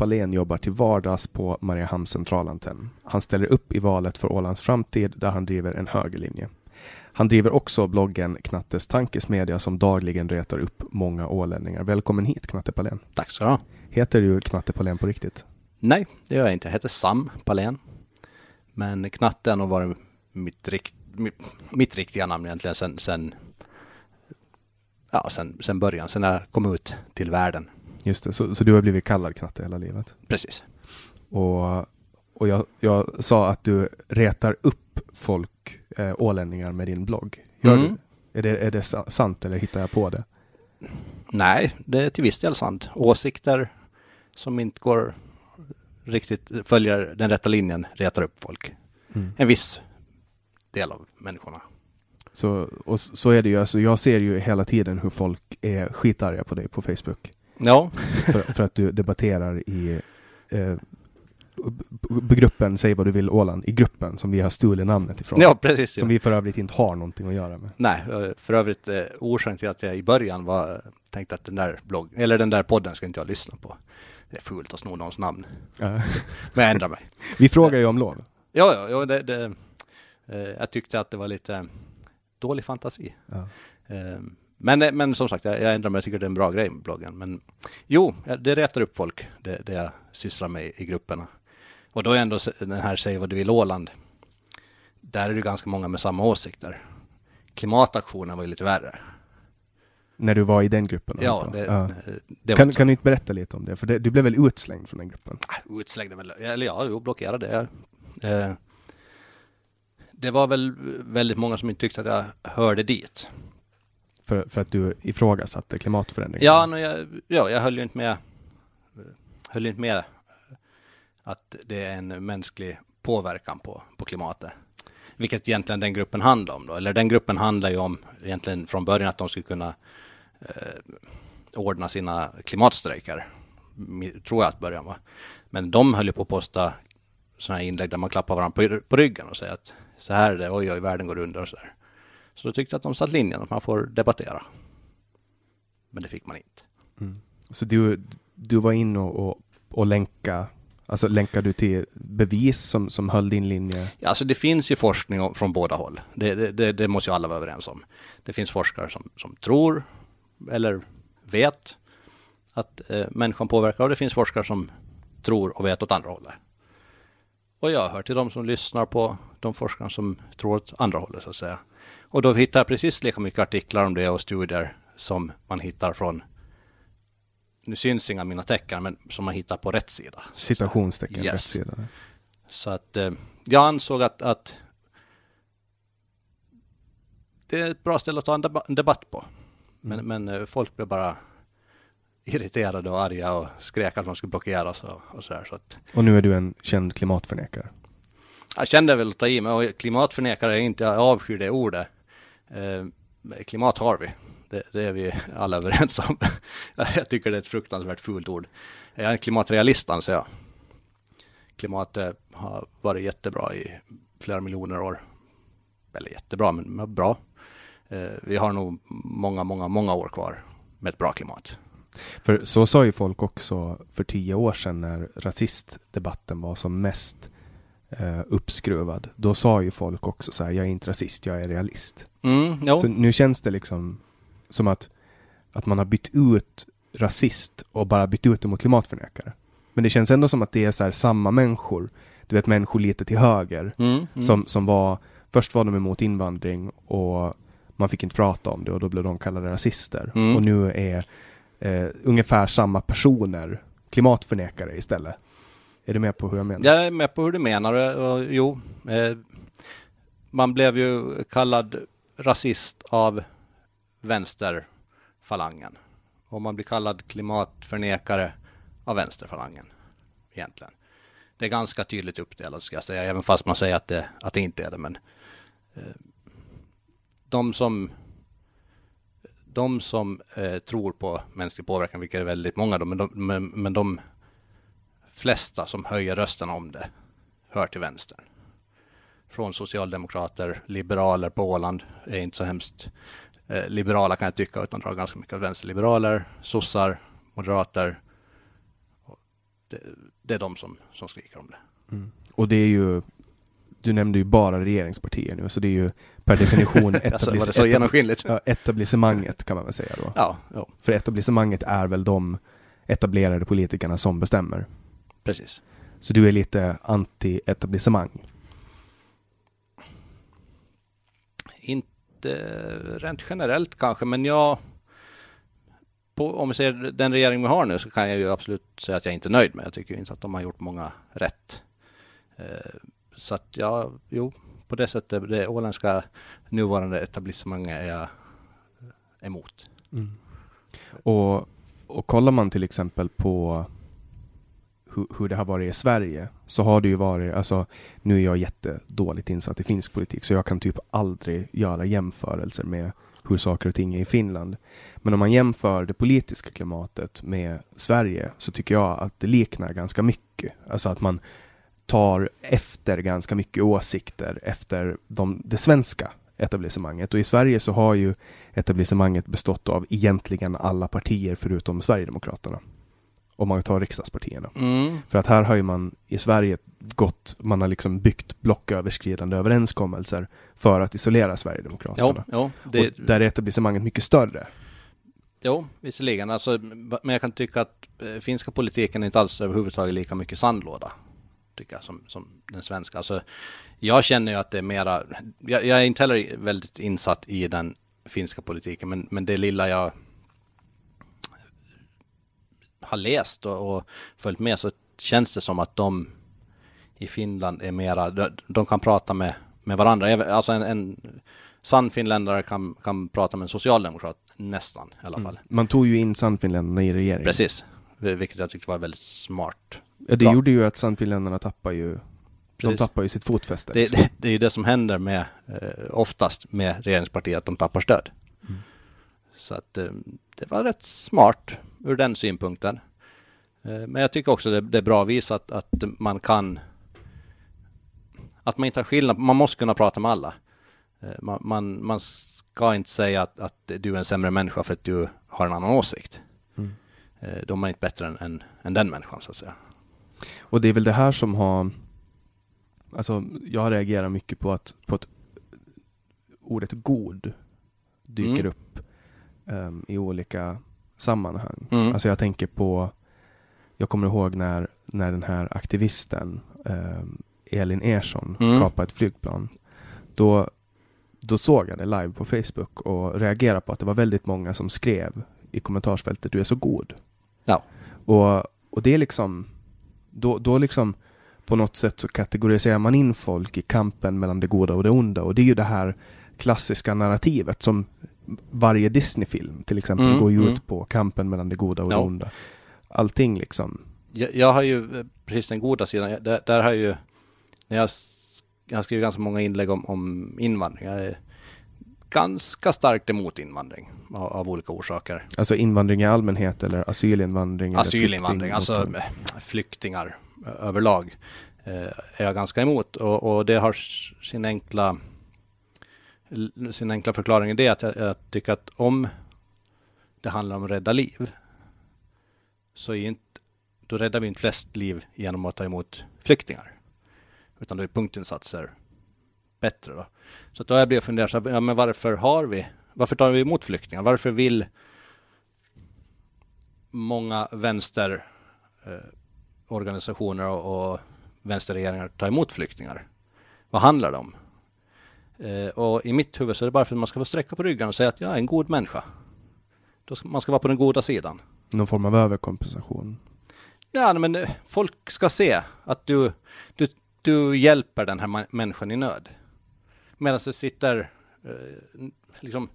Palén jobbar till vardags på Mariehamns centralantenn. Han ställer upp i valet för Ålands framtid där han driver en högerlinje. Han driver också bloggen Knattes tankesmedja som dagligen retar upp många ålänningar. Välkommen hit Knatte Palén. Tack så du ha. Heter du Knatte Palén på riktigt? Nej, det gör jag inte. Jag heter Sam Palén. Men Knatte har nog varit mitt, rikt, mitt, mitt riktiga namn egentligen sen, sen, ja, sen, sen början, sen jag kom ut till världen. Just det, så, så du har blivit kallad Knatte hela livet? Precis. Och, och jag, jag sa att du retar upp folk, eh, ålänningar med din blogg. Gör Mm. du? Är det, är det sa- sant eller hittar jag på det? Nej, det är till viss del sant. Åsikter som inte går riktigt, följer den rätta linjen, retar upp folk. Mm. En viss del av människorna. Så, och så är det ju, alltså jag ser ju hela tiden hur folk är skitarga på dig på Facebook. Ja, För, för att du debatterar i eh, gruppen Säg vad du vill Åland, i gruppen som vi har stulit namnet ifrån. Ja, precis. Som Ja. vi för övrigt inte har någonting att göra med. Nej, eh, för övrigt eh, orsaken till att jag i början var tänkte att den där blogg, eller den där podden ska inte jag lyssna på. Det är fult att sno någons namn. Ja. Men jag ändrar mig. vi frågar ju om lov. Ja, ja, ja det, det, eh, jag tyckte att det var lite dålig fantasi. Ja. Eh, men, eh, men som sagt, jag, jag ändrar mig. Jag tycker det är en bra grej med bloggen. Men jo, det retar upp folk, det, det jag sysslar med i, grupperna. Och då är ändå den här Säg vad du vill Åland. Där är det ganska många med samma åsikter. Klimataktionen var ju lite värre. När du var i den gruppen. Ja, det, Ja. det var Kan, kan du inte berätta lite om det? För det, du blev väl utslängd från den gruppen? utslängde väl, eller ja, jo, blockerade det. Eh, det var väl väldigt många som inte tyckte att jag hörde dit. För, för att du ifrågasatte klimatförändringen? Ja, no, jag, ja, jag höll ju inte med. Höll inte med att det är en mänsklig påverkan på, på klimatet. Vilket egentligen den gruppen handlar om då. Eller den gruppen handlar ju om egentligen från början att de skulle kunna eh, ordna sina klimatstrejker. Tror jag att början var. Men de höll ju på att posta sådana här inlägg där man klappar varandra på, på ryggen och säger att så här är det, oj oj, världen går under och så där. Så då tyckte jag att de satt linjen, att man får debattera. Men det fick man inte. Så du, du var in och, och, och länka, alltså länkade du till bevis som, som höll din linje? Ja, Alltså det finns ju forskning från båda håll. Det, det, det, det måste ju alla vara överens om. Det finns forskare som, som tror eller vet att eh, människan påverkar och det finns forskare som tror och vet åt andra hållet. Och jag hör till de som lyssnar på de forskare som tror åt andra hållet så att säga. Och då hittar jag precis lika mycket artiklar om det och studier som man hittar från, nu syns inga mina tecken, men som man hittar på rätt sida. Citationstecken Yes. rätt sida. Så att eh, jag ansåg att, att det är ett bra ställe att ta en, deba- en debatt på. Men, men eh, folk blev bara irriterade och arga och skrek att man skulle blockeras och, och sådär. Så att Och nu är du en känd klimatförnekare. jag kände väl att ta i mig och klimatförnekare är inte, jag avskyr det ordet. Eh, klimat har vi. Det, det är vi alla överens om. jag tycker det är ett fruktansvärt fult ord. Jag är en klimatrealist anser jag. Klimatet eh, har varit jättebra i flera miljoner år. Eller jättebra, men bra. Eh, vi har nog många, många, många år kvar med ett bra klimat. För så sa ju folk också för tio år sedan när rasistdebatten var som mest eh, uppskruvad. Då sa ju folk också så här, jag är inte rasist, jag är realist. Mm, jo. Så nu känns det liksom som att, att man har bytt ut rasist och bara bytt ut det mot klimatförnekare. Men det känns ändå som att det är så samma människor, du vet människor lite till höger, Mm, mm. som, som var, först var de emot invandring och man fick inte prata om det och då blev de kallade rasister. Mm. Och nu är eh, ungefär samma personer klimatförnekare istället. Är du med på hur jag menar? Jag är med på hur du menar. Och, jo, eh, man blev ju kallad rasist av vänsterfalangen. Och man blir kallad klimatförnekare av vänsterfalangen. Egentligen. Det är ganska tydligt uppdelat ska jag säga, även fast man säger att det, att det inte är det. Men eh, de som de som eh, tror på mänsklig påverkan, vilket är väldigt många då, men de, men, men de flesta som höjer rösten om det hör till vänstern. Från socialdemokrater, liberaler på Åland är inte så hemskt eh, liberala kan jag tycka, utan drar ganska mycket av vänsterliberaler, sossar, moderater. Det, det är de som, som skriker om det. Och det är ju, du nämnde ju bara regeringspartier nu, så det är ju per definition Alltså, etablis- ja, etablissemanget kan man väl säga då. Ja, ja, För etablissemanget är väl de etablerade politikerna som bestämmer. Precis. Så du är lite anti-etablissemang. Inte rent generellt kanske, men jag på, om vi ser den regering vi har nu så kan jag ju absolut säga att jag inte är nöjd med. Jag tycker inte att de har gjort många rätt. Eh, så att ja, jo, på det sättet, det åländska nuvarande etablissemanget är jag emot. Och, och kollar man till exempel på hur, hur det har varit i Sverige så har det ju varit, alltså nu är jag jättedåligt insatt i finsk politik så jag kan typ aldrig göra jämförelser med hur saker och ting är i Finland. Men om man jämför det politiska klimatet med Sverige så tycker jag att det liknar ganska mycket. Alltså att man, tar efter ganska mycket åsikter efter de, det svenska etablissemanget. Och i Sverige så har ju etablissemanget bestått av egentligen alla partier förutom Sverigedemokraterna. Om man tar riksdagspartierna. Mm. För att här har ju man i Sverige gått, man har liksom byggt blocköverskridande överenskommelser för att isolera Sverigedemokraterna. jo, det, Och där är etablissemanget mycket större. jo, visserligen. Alltså, men jag kan tycka att eh, finska politiken är inte alls överhuvudtaget lika mycket sandlåda. Tycker jag, som, som den svenska. Alltså, jag känner ju att det är mera, jag, jag är inte heller väldigt insatt i den finska politiken, men, men det lilla jag har läst och, och följt med så känns det som att de i Finland är mera, de, de kan prata med, med varandra. Alltså en, en sann finländare kan, kan prata med en socialdemokrat, nästan i alla fall. Man tog ju in Sannfinländarna i regeringen. Precis, Vil- vilket jag tyckte var väldigt smart. Ja, det Bra. gjorde ju att Sannfinländarna tappar ju, de Precis. tappar ju sitt fotfäste. Det, liksom. det, det är ju det som händer med, eh, oftast med regeringspartiet, att de tappar stöd. Så att eh, det var rätt smart ur den synpunkten. Eh, men jag tycker också det, det är bra visat att man kan, att man inte har skillnad, man måste kunna prata med alla. Eh, man, man, man ska inte säga att, att du är en sämre människa för att du har en annan åsikt. Mm. Då är man inte bättre än, än, än den människan så att säga. Och det är väl det här som har, alltså jag reagerar mycket på att, på att ordet god dyker Mm. upp ehm, i olika sammanhang. Mm. Alltså jag tänker på, jag kommer ihåg när, när den här aktivisten ehm, Elin Ersson Mm. kapade ett flygplan. Då, då såg jag det live på Facebook och reagerade på att det var väldigt många som skrev i kommentarsfältet du är så god. Ja. Och, och det är liksom, då, då liksom på något sätt så kategoriserar man in folk i kampen mellan det goda och det onda och det är ju det här klassiska narrativet som varje Disney-film till exempel Mm, går ju mm. ut på kampen mellan det goda och Ja. det onda. Allting liksom. Jag, jag har ju eh, precis den goda sidan. Jag- Där, där har jag ju, när jag, jag har skrivit ganska många inlägg om, om invandring. Jag är ganska starkt emot invandring av, av olika orsaker. Alltså invandring i allmänhet eller asylinvandring? eller Asylinvandring, alltså eh, flyktingar överlag eh, är jag ganska emot. Och, och det har sin enkla, sin enkla förklaring i det att jag, jag tycker att om det handlar om att rädda liv så är inte, då räddar vi inte flest liv genom att ta emot flyktingar. Utan då är punktinsatser bättre då. Så att då har jag blivit fundersam, ja, men varför har vi, varför tar vi emot flyktingar? Varför vill många vänsterorganisationer eh, och, och vänsterregeringar ta emot flyktingar? Vad handlar det om? Eh, och i mitt huvud så är det bara för att man ska få sträcka på ryggen och säga att jag är en god människa. Då ska, man ska vara på den goda sidan. Någon form av överkompensation. Ja, men eh, folk ska se att du, du, du hjälper den här människan i nöd. Medan det sitter, eh, liksom,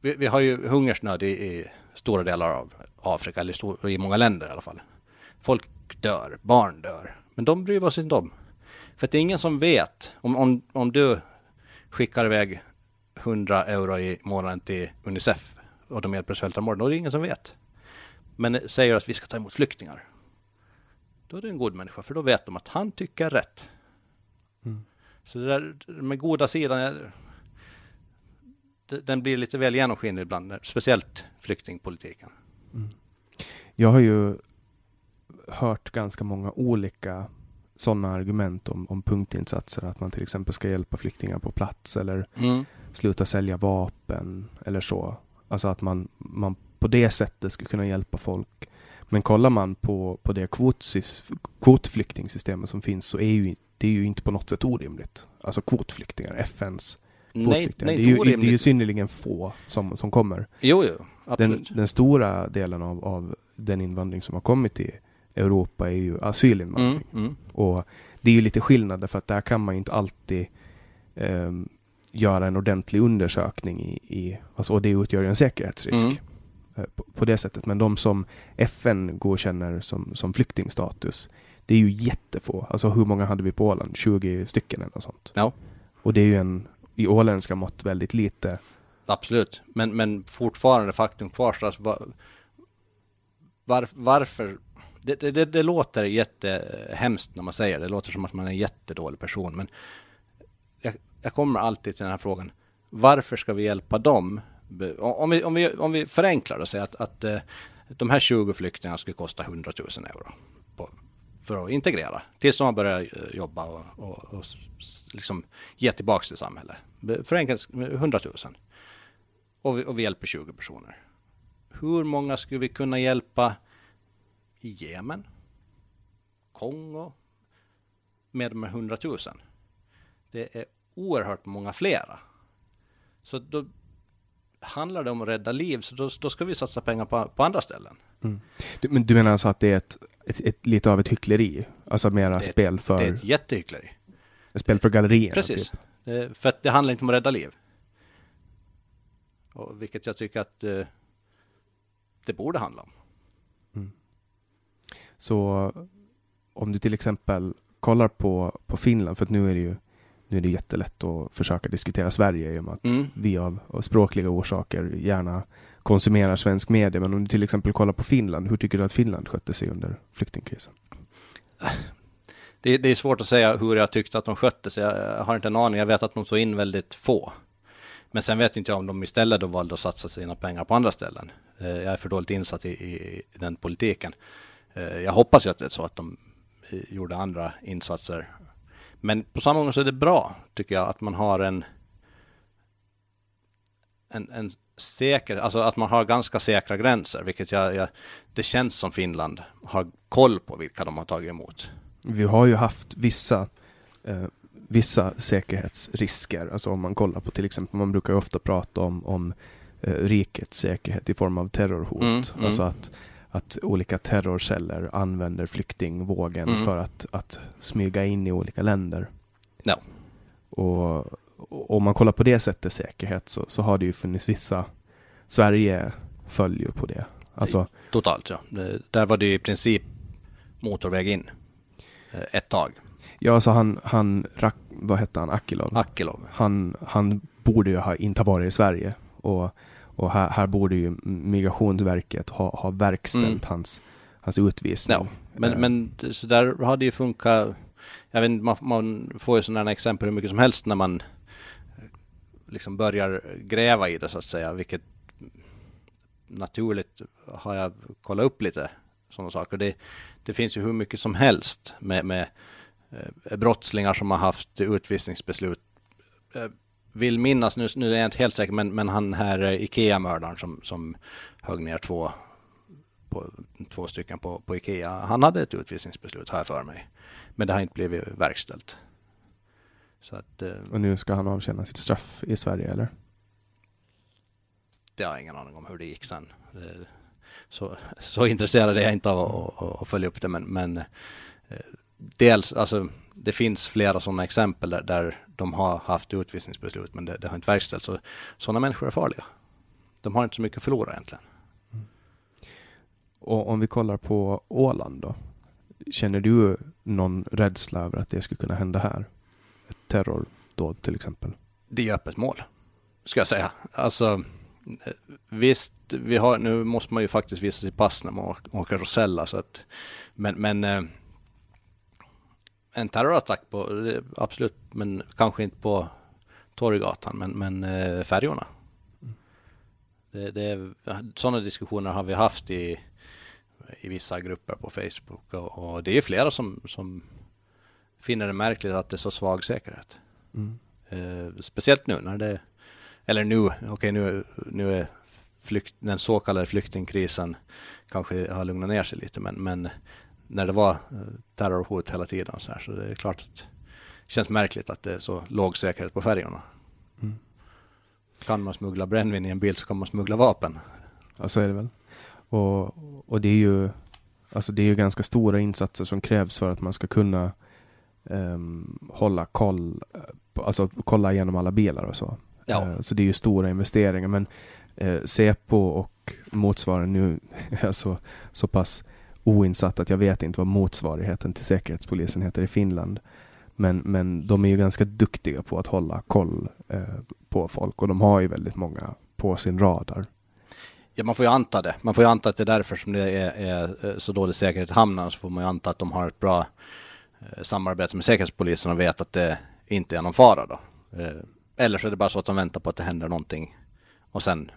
vi, vi har ju hungersnöd i, i stora delar av Afrika, eller stor, i många länder i alla fall. Folk dör, barn dör, men de bryr oss inte om. För att det är ingen som vet, om, om, om du skickar iväg 100 euro i månaden till Unicef och de hjälper svältande är det ingen som vet men säger att vi ska ta emot flyktingar. Då är det en god människa, för då vet de att han tycker rätt. Mm. Så det där med goda sidan, är- den blir lite väl genomskinlig ibland, speciellt flyktingpolitiken. Jag har ju hört ganska många olika sådana argument om, om punktinsatser. Att man till exempel ska hjälpa flyktingar på plats eller Mm. sluta sälja vapen eller så. Alltså att man, man på det sättet skulle kunna hjälpa folk. Men kollar man på, på det kvotsys, kvotflyktingsystemet som finns så är ju det är ju inte på något sätt orimligt. Alltså kvotflyktingar, FNs Nej, kvotflyktingar. nej, det, är ju, det är ju synnerligen få som, som kommer. Jo, jo, Den, den stora delen av, av den invandring som har kommit till Europa är ju asylinvandring. Mm, mm. Och det är ju lite skillnad därför att där kan man inte alltid ehm, göra en ordentlig undersökning i, i alltså, och det utgör ju en säkerhetsrisk Mm. eh, på, på det sättet. Men de som FN godkänner som, som flyktingstatus, det är ju jättefå. Alltså hur många hade vi på Åland? 20 stycken eller något sånt. Ja. Och det är ju en, i åländska mått, väldigt lite. Absolut, men, men fortfarande faktum kvarstår. Alltså, var, varför? Det, det, det, det låter jättehemskt när man säger det. Det låter som att man är en jättedålig person. Men jag, jag kommer alltid till den här frågan. Varför ska vi hjälpa dem? Om vi, om vi, om vi förenklar och säger att, att eh, de här 20 flyktingarna skulle kosta 100 000 euro på, för att integrera tills de har börjat eh, jobba och, och, och liksom ge tillbaka till samhället. Förenklat 100 000. Och vi, och vi hjälper 20 personer. Hur många skulle vi kunna hjälpa i Jemen, Kongo med de här 100 000? Det är oerhört många flera. Så då handlar det om att rädda liv, så då, då ska vi satsa pengar på, på andra ställen. Mm. Du, men du menar alltså att det är ett, ett, ett lite av ett hyckleri? Alltså mera spel för... Det är ett jättehyckleri. Spel för gallerierna? Precis. Typ. Eh, för att det handlar inte om att rädda liv. Och vilket jag tycker att eh, det borde handla om. Så om du till exempel kollar på, på Finland, för att nu är det ju nu är det jättelätt att försöka diskutera Sverige i och med att mm. vi av, av, språkliga orsaker gärna konsumerar svensk media. Men om du till exempel kollar på Finland, hur tycker du att Finland skötte sig under flyktingkrisen? Det, det är svårt att säga hur jag tyckte att de skötte sig. Jag har inte en aning. Jag vet att de tog in väldigt få. Men sen vet inte jag om de istället då valde att satsa sina pengar på andra ställen. Eh, jag är för dåligt insatt i, i den politiken. Eh, jag hoppas ju att det är så att de eh, gjorde andra insatser men på samma gång så är det bra, tycker jag, att man har en, en, en säker, alltså att man har ganska säkra gränser, vilket jag, jag, det känns som Finland har koll på vilka de har tagit emot. Vi har ju haft vissa eh, vissa säkerhetsrisker, alltså om man kollar på till exempel, man brukar ju ofta prata om, om eh, rikets säkerhet i form av terrorhot, mm, mm. alltså att att olika terrorceller använder flyktingvågen mm. för att, att smyga in i olika länder. Ja. Och, och om man kollar på det sättet säkerhet så, så har det ju funnits vissa Sverige följer på det. Alltså, Totalt ja. Där var det i princip motorväg in eh, ett tag. Ja, alltså han, han vad hette han, Akilov? Akilov. Han, han borde ju ha inte varit i Sverige och och här, här borde ju Migrationsverket ha, ha verkställt mm. hans, hans utvisning. Ja, men, uh. men så där har det ju funkat. Jag vet man, man får ju sådana exempel hur mycket som helst när man liksom börjar gräva i det så att säga, vilket naturligt har jag kollat upp lite sådana saker. Det, det finns ju hur mycket som helst med, med eh, brottslingar som har haft utvisningsbeslut eh, vill minnas, nu, nu är jag inte helt säker, men, men han här eh, Ikea-mördaren som, som högg ner två, på, två stycken på, på Ikea. Han hade ett utvisningsbeslut, har jag för mig. Men det har inte blivit verkställt. Så att, eh, och nu ska han avtjäna sitt straff i Sverige, eller? Det har jag ingen aning om hur det gick sen. Så, så intresserad är jag inte av att, att, att följa upp det, men, men eh, dels, alltså det finns flera sådana exempel där, där de har haft utvisningsbeslut men det, det har inte verkställts. Så, sådana människor är farliga. De har inte så mycket att förlora egentligen. Mm. Och om vi kollar på Åland då? Känner du någon rädsla över att det skulle kunna hända här? Ett terrordåd till exempel? Det är öppet mål, ska jag säga. Alltså, visst, vi har, nu måste man ju faktiskt visa sitt pass när man åker Rosella, så att, men, men eh, en terrorattack på, absolut, men kanske inte på Torggatan, men, men eh, färjorna. Det, det, sådana diskussioner har vi haft i, i vissa grupper på Facebook och, och det är flera som, som finner det märkligt att det är så svag säkerhet. Mm. Eh, speciellt nu när det, eller nu, okej okay, nu, nu är flykt, den så kallade flyktingkrisen kanske har lugnat ner sig lite men, men när det var eh, terrorhot hela tiden. Så, här. så det är klart att det känns märkligt att det är så låg säkerhet på färjorna. Mm. Kan man smuggla brännvin i en bil så kan man smuggla vapen. Ja, så är det väl. Och, och det är ju alltså det är ju ganska stora insatser som krävs för att man ska kunna um, hålla koll, alltså kolla igenom alla bilar och så. Ja. Uh, så det är ju stora investeringar. Men uh, Säpo och motsvarande nu är så, så pass oinsatt att jag vet inte vad motsvarigheten till Säkerhetspolisen heter i Finland. Men, men de är ju ganska duktiga på att hålla koll eh, på folk och de har ju väldigt många på sin radar. Ja, man får ju anta det. Man får ju anta att det är därför som det är, är eh, så dålig säkerhet i hamnarna. Så får man ju anta att de har ett bra eh, samarbete med Säkerhetspolisen och vet att det inte är någon fara då. Eh, eller så är det bara så att de väntar på att det händer någonting och sen,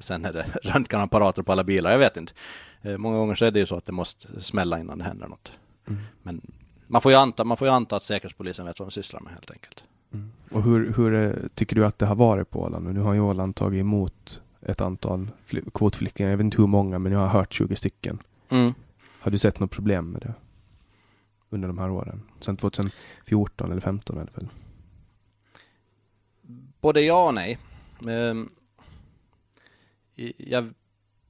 sen är det röntgenapparater på alla bilar. Jag vet inte. Eh, många gånger så är det ju så att det måste smälla innan det händer något. Mm. Men man får, ju anta, man får ju anta att Säkerhetspolisen vet vad de sysslar med helt enkelt. Mm. Och hur, hur eh, tycker du att det har varit på Åland? Nu har ju Åland tagit emot ett antal kvotflyktingar. Jag vet inte hur många, men jag har hört 20 stycken. Mm. Har du sett något problem med det? Under de här åren? Sen 2014 eller 2015 är det väl? Både ja och nej. Ehm, jag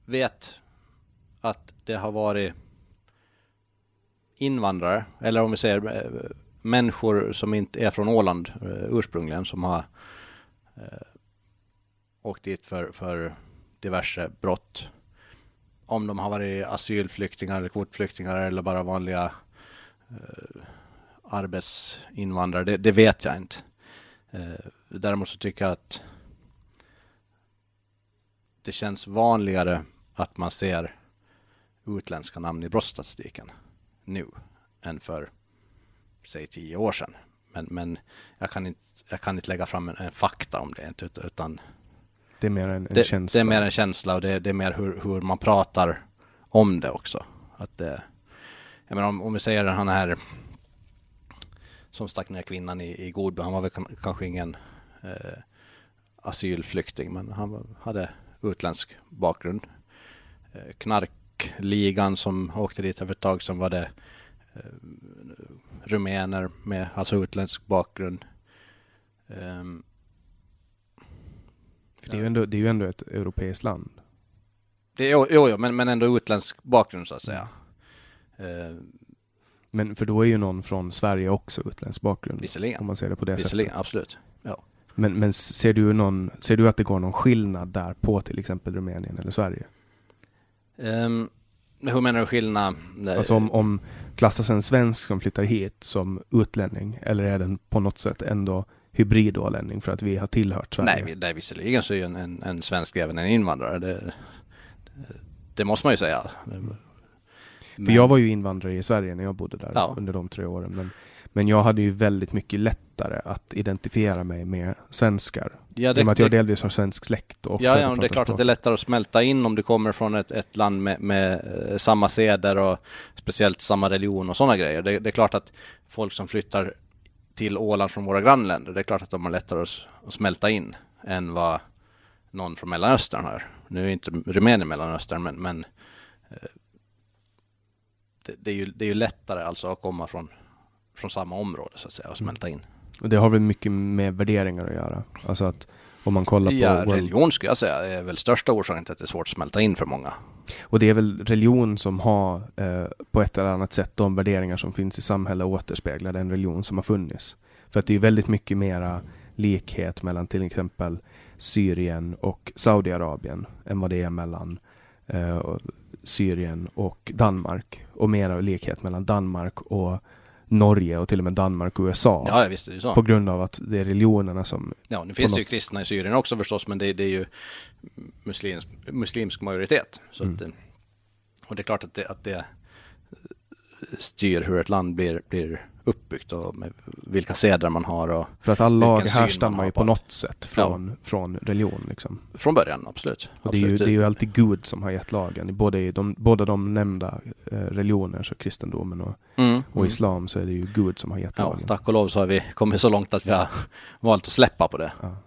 vet att det har varit invandrare, eller om vi säger eh, människor som inte är från Åland eh, ursprungligen, som har eh, åkt dit för, för diverse brott. Om de har varit asylflyktingar eller kvotflyktingar eller bara vanliga arbetsinvandrare, det, det, vet jag inte. däremot så tycker jag att det känns vanligare att man ser utländska namn i brottsstatistiken nu än för säg tio år sedan. Men, men jag, kan inte, jag kan inte lägga fram en, en fakta om det utan det är mer en, en det, känsla. Det är mer en känsla och det, det är mer hur, hur, man pratar om det också. Att det, jag menar om, om vi säger han här som stack ner kvinnan i, i Godby, han var väl kanske ingen eh, asylflykting men han hade utländsk bakgrund. Eh, knarkligan som åkte dit för ett tag som var det eh, rumäner med alltså utländsk bakgrund. Um, för det är, ju ändå, det är ju ändå ett europeiskt land. Det jo, jo, men, men ändå utländsk bakgrund så att säga. Uh, men för då är ju någon från Sverige också utländsk bakgrund. Visserligen. Om man ser det på det visserligen, sättet. absolut. Ja. Men, men ser, du någon, ser du att det går någon skillnad där på till exempel Rumänien eller Sverige? Um, hur menar du skillnad? Alltså om, om klassas en svensk som flyttar hit som utlänning eller är den på något sätt ändå hybridålänning för att vi har tillhört Sverige? Nej, nej visserligen så är ju en, en, en svensk även en invandrare. Det, det måste man ju säga. Men... För jag var ju invandrare i Sverige när jag bodde där ja. under de tre åren. Men men jag hade ju väldigt mycket lättare att identifiera mig med svenskar. Ja, det, I och med att jag delvis har svensk släkt. Och ja, ja det är klart att det är lättare att smälta in om du kommer från ett, ett land med, med eh, samma seder och speciellt samma religion och sådana grejer. Det, det, är klart att folk som flyttar till Åland från våra grannländer, det är klart att de har lättare att, att smälta in än vad någon från Mellanöstern har. Nu är inte Rumänien Mellanöstern, men, men eh, det, det, är ju, det är ju lättare alltså att komma från från samma område så att säga och smälta in. Det har väl mycket med värderingar att göra? Alltså att om man kollar på... Ja, religion skulle jag säga är väl största orsaken till att det är svårt att smälta in för många. Och det är väl religion som har eh, på ett eller annat sätt de värderingar som finns i samhället återspeglar den religion som har funnits. För att det är väldigt mycket mera likhet mellan till exempel Syrien och Saudiarabien än vad det är mellan eh, Syrien och Danmark. Och mera likhet mellan Danmark och Norge och till och med Danmark och USA. Ja, visst är det så. På grund av att det är religionerna som... Ja, nu finns det ju kristna i Syrien också förstås, men det, det är ju muslims, muslimsk majoritet. Så mm. att, och det är klart att det, att det styr hur ett land blir, blir uppbyggt och med vilka seder man har och För att alla lag härstammar ju på något sätt från, ja. från religion liksom. Från början, absolut. Och det, är ju, det är ju alltid Gud som har gett lagen. Både i de, båda de nämnda eh, religioner, så kristendomen och, mm, och mm. islam, så är det ju Gud som har gett ja, lagen. Tack och lov så har vi kommit så långt att vi har valt att släppa på det. Ja.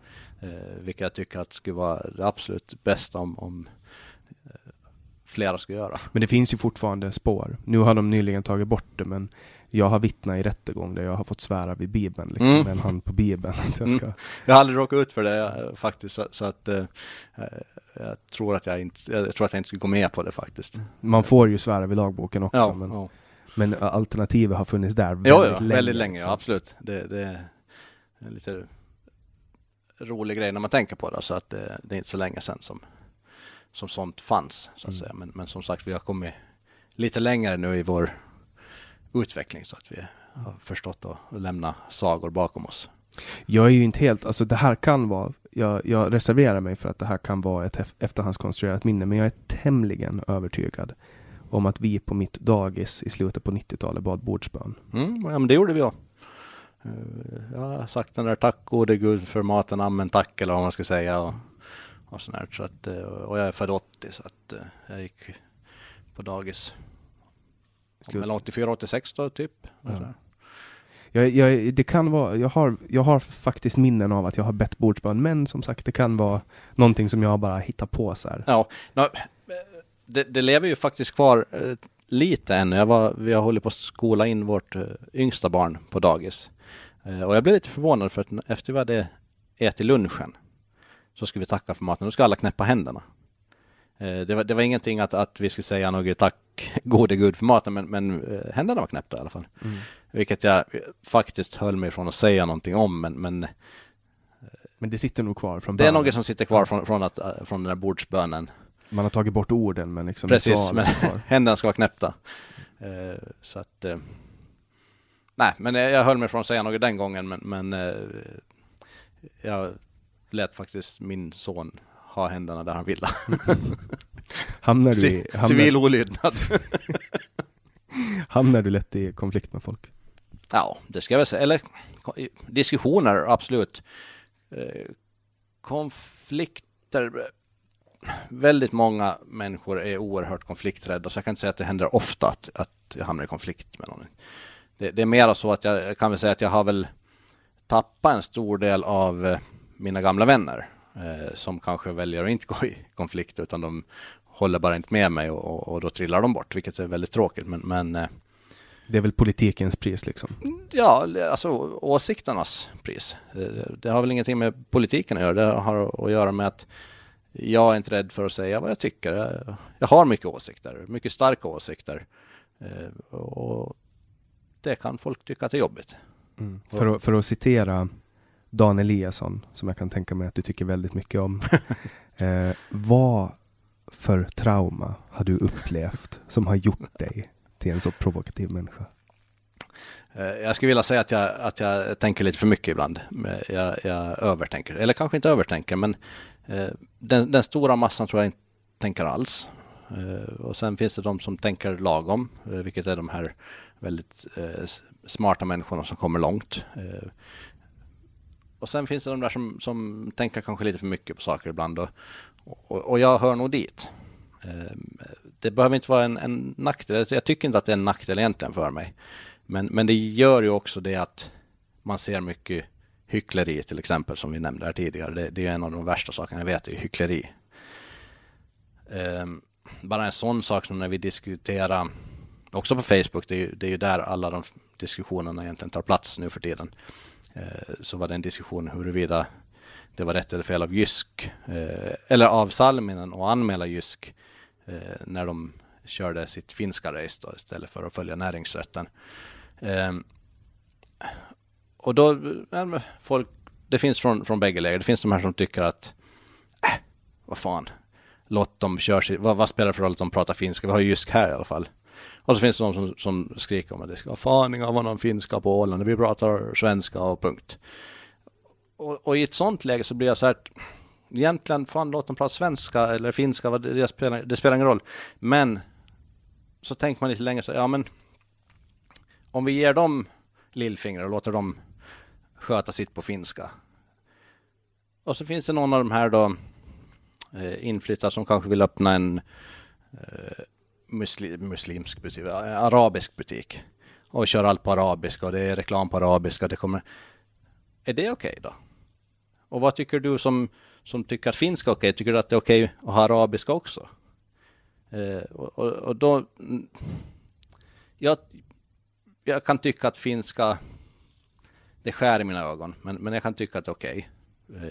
Eh, vilket jag tycker att skulle vara det absolut bästa om, om eh, flera ska göra. Men det finns ju fortfarande spår. Nu har de nyligen tagit bort det, men jag har vittnat i rättegång där jag har fått svära vid Bibeln, liksom, mm. med en hand på Bibeln. Att jag, ska... Mm. jag har aldrig råkat ut för det faktiskt, så, så att eh, jag, tror att jag, inte, jag tror att jag inte skulle gå med på det faktiskt. Man får ju svära vid lagboken också, ja, men, ja. men alternativet har funnits där väldigt jo, ja, länge. väldigt länge, liksom. ja, absolut. Det, det, är en lite rolig grej när man tänker på det, så att det, det är inte så länge sedan som, som sånt fanns, så att mm. säga. Men, men som sagt, vi har kommit lite längre nu i vår utveckling så att vi har förstått att lämna sagor bakom oss. Jag är ju inte helt, alltså det här kan vara jag, jag reserverar mig för att det här kan vara ett ef- efterhandskonstruerat minne, men jag är tämligen övertygad om att vi på mitt dagis i slutet på 90-talet bad bordsbön. Mm, ja, men det gjorde vi också. Eh, Jag har sagt den där tack gode gud för maten, amen tack eller vad man ska säga. Och, och sånt där. Så att, eh, och jag är född 80 så att eh, jag gick på dagis. Slut. Mellan 84 och 86 då typ. Ja. Jag, jag, det kan vara, jag har, jag har faktiskt minnen av att jag har bett bordsbön, men som sagt, det kan vara någonting som jag bara hittar på så här. Ja, nå, det, det lever ju faktiskt kvar eh, lite ännu. Jag var, vi har hållit på att skola in vårt eh, yngsta barn på dagis. Eh, och jag blev lite förvånad för att efter vi hade ätit lunchen så skulle vi tacka för maten. Då ska alla knäppa händerna. Eh, det, var, det var ingenting att, att vi skulle säga något tack gode gud för maten, men, men eh, händerna var knäppta i alla fall. Mm. Vilket jag eh, faktiskt höll mig från att säga någonting om, men, men Men det sitter nog kvar från det är början. något som sitter kvar från, från, att, från den där bordsbönen. Man har tagit bort orden, men liksom Precis, men händerna ska vara knäppta. Så att, nej, men jag, jag höll mig från att säga något den gången, men, men jag lät faktiskt min son ha händerna där han ville. Hamnar du, i, hamnar, Civil olydnad. hamnar du lätt i konflikt med folk? ja, det ska jag väl säga. Eller diskussioner, absolut. Eh, konflikter. Väldigt många människor är oerhört konflikträdda, så jag kan inte säga att det händer ofta att, att jag hamnar i konflikt med någon. Det, det är mera så att jag, jag kan väl säga att jag har väl tappat en stor del av eh, mina gamla vänner eh, som kanske väljer att inte gå i konflikt utan de håller bara inte med mig och, och, och då trillar de bort, vilket är väldigt tråkigt. Men, men eh, Det är väl politikens pris liksom. Ja, alltså åsikternas pris. Eh, Det har väl ingenting med politiken att göra. Det har att göra med att jag är inte rädd för att säga vad jag tycker. Jag- Jag har mycket åsikter, mycket starka åsikter. Eh, Och det kan folk tycka att det är jobbigt. Mm. För, att, för att citera Dan Eliasson, som jag kan tänka mig att du tycker väldigt mycket om. eh, vad för trauma har du upplevt som har gjort dig till en så provokativ människa? Eh, Jag skulle vilja säga att jag, att jag tänker lite för mycket ibland. Men Jag, jag övertänker, eller kanske inte övertänker, men eh, den, den stora massan tror jag inte tänker alls. Eh, Och sen finns det de som tänker lagom, eh, vilket är de här väldigt eh, smarta människorna som kommer långt. Och sen finns det de där som, som tänker kanske lite för mycket på saker ibland. Och, och, och jag hör nog dit. Ehm, det behöver inte vara en, en nackdel. Jag tycker inte att det är en nackdel egentligen för mig. Men, men det gör ju också det att man ser mycket hyckleri till exempel som vi nämnde här tidigare. Det, det är en av de värsta sakerna jag vet, det är hyckleri. Um, bara en sån sak som när vi diskuterar, också på Facebook, det är ju, det är ju där alla de diskussionerna egentligen tar plats nu för tiden. Eh, så var det en diskussion huruvida det var rätt eller fel av Jysk, eh, eller av Salminen att anmäla Jysk eh, när de körde sitt finska race då, istället för att följa näringsrätten. Och då, folk, det finns från, från bägge läger. Det finns de här som tycker att, äh, vad fan, låt dem köra sitt, vad, vad spelar det för roll att de pratar finska? Vi har ju Jysk här i alla fall. Och så finns det de som, som skriker om att det ska vara fan av vara någon finska på Åland, vi pratar svenska och punkt. Och, och i ett sånt läge så blir jag så här, egentligen fan låt dem prata svenska eller finska, vad det, det, spelar, det spelar ingen roll. Men så tänker man lite längre så, ja men om vi ger dem lillfingrar och låter dem sköta sitt på finska. Och så finns det någon av de här då eh, inflyttade som kanske vill öppna en eh, musli, muslimsk butik, eh, arabisk butik och kör allt på arabiska och det är reklam på arabiska. Det kommer... Är det okej okay då? Och vad tycker du som, som tycker att finska är okej? Okay? Tycker du att det är okej okay att ha arabiska också? Eh, och, och, och då... Jag, jag kan tycka att finska, det skär i mina ögon, men, men jag kan tycka att det är okej okay,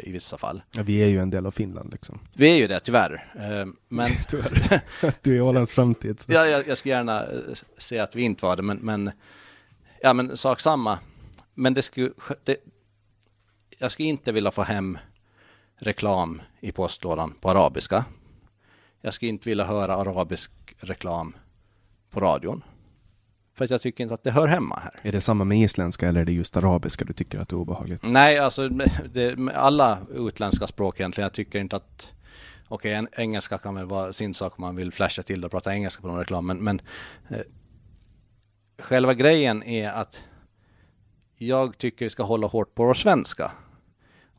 i vissa fall. Ja, vi är ju en del av Finland liksom. Vi är ju det, tyvärr. Eh, Men Tyvärr. du är Ålands framtid. Så. ja, jag, jag ska gärna eh, se att vi inte var det, men, men ja, men sak samma. Men det skulle, det, jag skulle inte vilja få hem reklam i postlådan på arabiska. Jag skulle inte vilja höra arabisk reklam på radion. För att jag tycker inte att det hör hemma här. Är det samma med isländska eller är det just arabiska du tycker att det är obehagligt? Nej, alltså det, med alla utländska språk egentligen. Jag tycker inte att Okej, okay, engelska kan väl vara sin sak om man vill flasha till och prata engelska på någon reklam. Men, men eh, själva grejen är att jag tycker vi ska hålla hårt på vår svenska.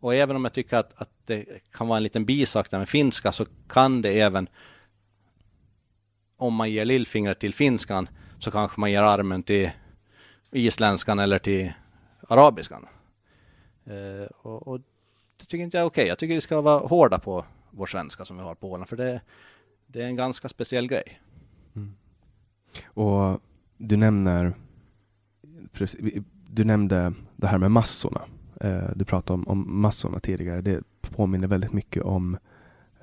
Och även om jag tycker att, att det kan vara en liten bisak där med finska så kan det även om man ger lillfingret till finskan så kanske man ger armen till isländskan eller till arabiskan. Eh, och, och, det tycker inte jag är okej. Okay. Jag tycker vi ska vara hårda på vår svenska som vi har på Åland, för det, det är en ganska speciell grej. Mm. Och du nämner du nämnde det här med massorna. Eh, du pratade om, om massorna tidigare. Det påminner väldigt mycket om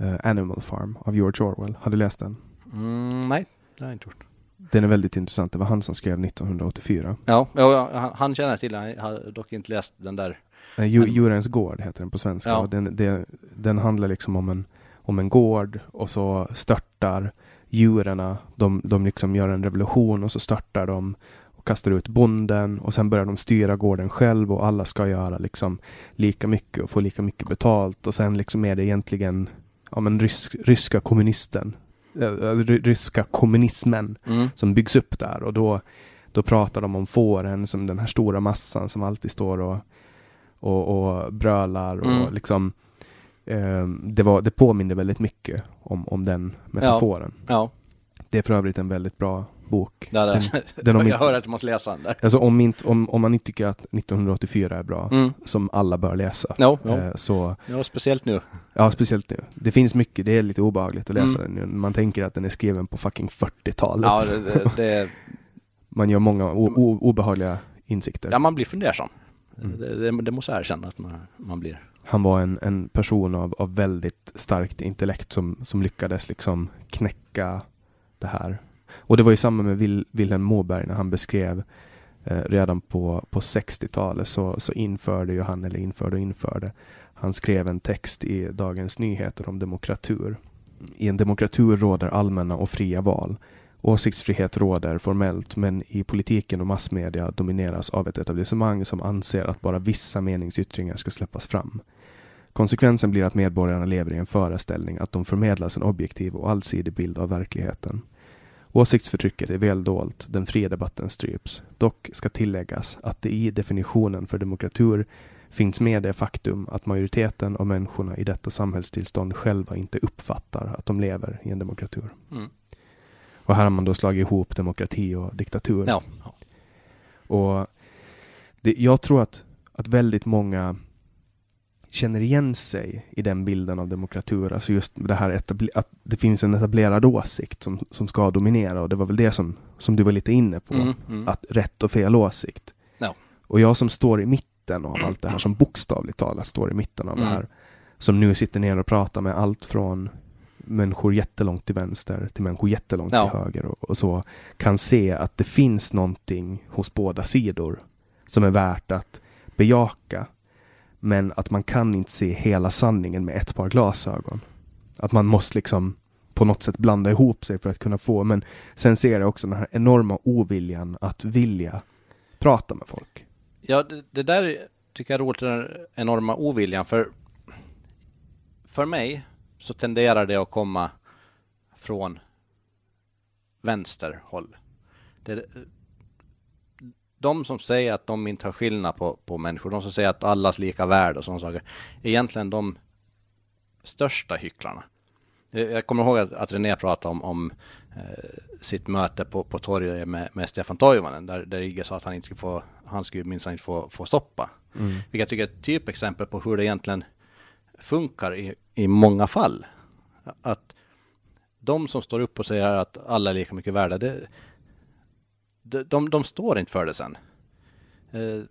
uh, Animal Farm av George Orwell. Har du läst den? Mm, nej, det har jag inte gjort. Den är väldigt intressant. Det var han som skrev 1984. Ja, ja han, han känner till den. Jag har dock inte läst den där. Djurens gård heter den på svenska. Ja. Den, det, den handlar liksom om en, om en gård och så störtar djuren. De, de liksom gör en revolution och så störtar de och kastar ut bonden och sen börjar de styra gården själv och alla ska göra liksom lika mycket och få lika mycket betalt och sen liksom är det egentligen ja, men rysk, ryska kommunisten ryska kommunismen mm. som byggs upp där och då, då pratar de om fåren som den här stora massan som alltid står och, och, och brölar och mm. liksom eh, det, var, det påminner väldigt mycket om, om den metaforen. Ja. ja. Det är för övrigt en väldigt bra bok. Ja, det, den, den jag inte, hör att du måste läsa den där. Alltså om, inte, om, om man inte tycker att 1984 är bra, mm. som alla bör läsa. No, no. Eh, så, ja, speciellt nu. Ja, speciellt nu. Det finns mycket, det är lite obehagligt att läsa mm. den nu. Man tänker att den är skriven på fucking 40-talet. Ja, det, det, det... man gör många obehagliga insikter. Ja, man blir fundersam. Mm. Det, det, måste jag erkänna att man, man blir. Han var en, en person av, av väldigt starkt intellekt som, som lyckades liksom knäcka det här och det var ju samma med Vil Vilhelm Moberg när han beskrev eh, redan på, på 60-talet så, så införde ju han, eller införde och införde, han skrev en text i Dagens Nyheter om demokratur. I en demokratur råder allmänna och fria val. Åsiktsfrihet råder formellt, men i politiken och massmedia domineras av ett etablissemang som anser att bara vissa meningsyttringar ska släppas fram. Konsekvensen blir att medborgarna lever i en föreställning att de förmedlas en objektiv och allsidig bild av verkligheten. Åsiktsförtrycket är väl dolt, den fria debatten stryps. Dock ska tilläggas att det i definitionen för demokratur finns med det faktum att majoriteten av människorna i detta samhällstillstånd själva inte uppfattar att de lever i en demokratur. Mm. Och här har man då slagit ihop demokrati och diktatur. Ja. Och det, jag tror att, att väldigt många känner igen sig i den bilden av demokratur. Alltså just det här att det finns en etablerad åsikt som, som ska dominera och det var väl det som, som du var lite inne på. Mm, mm. Att rätt och fel åsikt. No. Och jag som står i mitten av allt det här, som bokstavligt talat står i mitten av mm. det här, som nu sitter ner och pratar med allt från människor jättelångt till vänster till människor jättelångt no. till höger och, och så, kan se att det finns någonting hos båda sidor som är värt att bejaka men att man kan inte se hela sanningen med ett par glasögon. Att man måste liksom på något sätt blanda ihop sig för att kunna få, men sen ser jag också den här enorma oviljan att vilja prata med folk. Ja, det, det där tycker jag är roligt, den enorma oviljan, för för mig så tenderar det att komma från vänsterhåll. Det, de som säger att de inte har skillnad på, på människor, de som säger att allas lika värde och sådana saker, är egentligen de största hycklarna. Jag kommer ihåg att, att René pratade om, om eh, sitt möte på, på torget med, med Stefan Toivonen, där, där Igge sa att han inte skulle få, han skulle minst inte få, få stoppa. Mm. Vilket jag tycker är ett typexempel på hur det egentligen funkar i, i många fall. Att de som står upp och säger att alla är lika mycket värda, det, de, de, de står inte för det sen. Eh,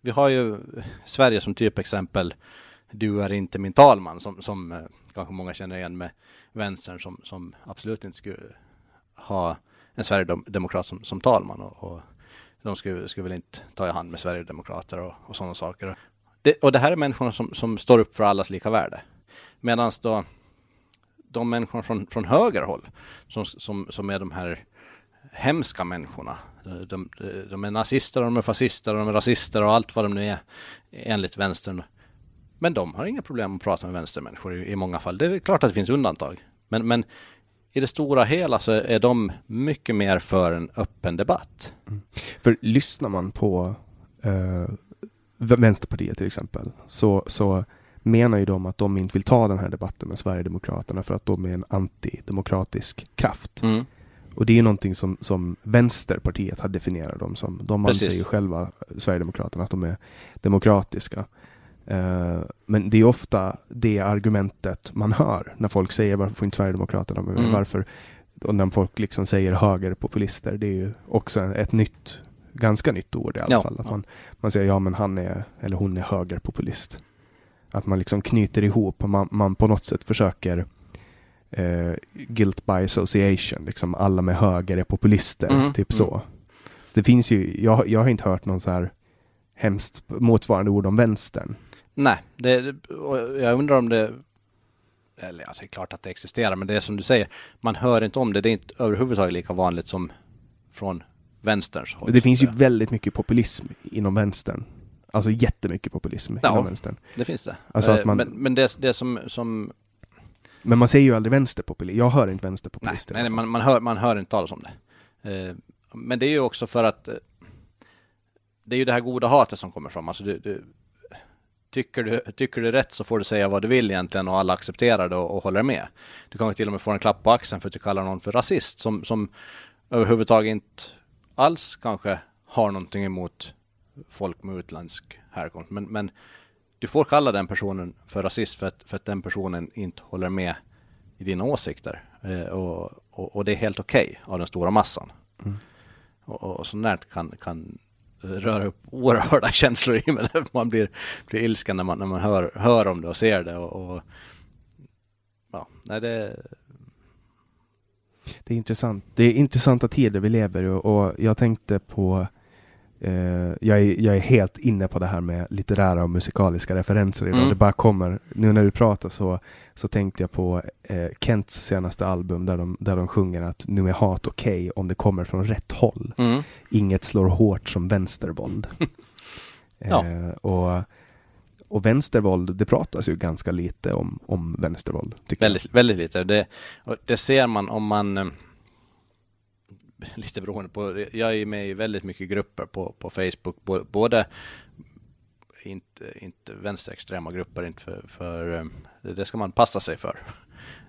vi har ju Sverige som typexempel. Du är inte min talman som, som eh, kanske många känner igen med vänstern som, som absolut inte skulle ha en sverigedemokrat som, som talman och, och de skulle, skulle väl inte ta i hand med sverigedemokrater och, och sådana saker. Det, och det här är människorna som, som står upp för allas lika värde. Medan då de människorna från, från höger håll som, som, som är de här hemska människorna. De, de, de är nazister, de är fascister, de är rasister och allt vad de nu är enligt vänstern. Men de har inga problem att prata med vänstermänniskor i, i många fall. Det är klart att det finns undantag. Men, men i det stora hela så är de mycket mer för en öppen debatt. Mm. För lyssnar man på eh, Vänsterpartiet till exempel så, så menar ju de att de inte vill ta den här debatten med Sverigedemokraterna för att de är en antidemokratisk kraft. Mm. Och det är någonting som, som Vänsterpartiet har definierat dem som. De anser ju själva, Sverigedemokraterna, att de är demokratiska. Uh, men det är ofta det argumentet man hör när folk säger varför får inte Sverigedemokraterna med mm. varför och när folk liksom säger högerpopulister, det är ju också ett nytt, ganska nytt ord i alla ja, fall. Att man, man säger ja men han är, eller hon är högerpopulist. Att man liksom knyter ihop och man, man på något sätt försöker eh, guilt by association, liksom alla med höger är populister, mm. typ så. Mm. så. Det finns ju, jag, jag har inte hört någon så här hemskt motsvarande ord om vänstern. Nej, det, jag undrar om det eller alltså, det är klart att det existerar, men det är som du säger, man hör inte om det. Det är inte överhuvudtaget lika vanligt som från vänsterns håll. Det finns ju väldigt mycket populism inom vänstern. Alltså jättemycket populism ja, inom vänstern. det finns det. Alltså att man... Men, men det, det som, som... Men man säger ju aldrig vänsterpopulist. Jag hör inte vänsterpopulister. Nej, nej man, man, hör, man hör inte talas om det. Eh, men det är ju också för att eh, det är ju det här goda hatet som kommer fram. Alltså du, du, tycker, du, tycker du rätt så får du säga vad du vill egentligen och alla accepterar det och, och håller med. Du kan till och med få en klapp på axeln för att du kallar någon för rasist som, som överhuvudtaget inte alls kanske har någonting emot folk med utländsk härkomst. Men, men du får kalla den personen för rasist för att, för att den personen inte håller med i dina åsikter. Eh, och, och, och, det är helt okej okay av den stora massan. Mm. Och, och sånt där kan, kan röra upp oerhörda känslor i mig. Man blir, blir ilsken när man, när man hör, hör om det och ser det. Och, och ja, nej det... Det är intressant. Det är intressanta tider vi lever och, och jag tänkte på Uh, jag, är, jag är helt inne på det här med litterära och musikaliska referenser idag. Mm. Det bara kommer. Nu när du pratar så, så tänkte jag på uh, Kents senaste album där de, där de sjunger att nu är hat okej okay om det kommer från rätt håll. Mm. Inget slår hårt som vänstervåld. ja. uh, och, och vänstervåld, det pratas ju ganska lite om, om vänstervåld. väldigt, väldigt lite. Det, det ser man om man lite beroende på, jag är med i väldigt mycket grupper på, på Facebook, både inte, inte vänsterextrema grupper, inte för, för eh, det ska man passa sig för.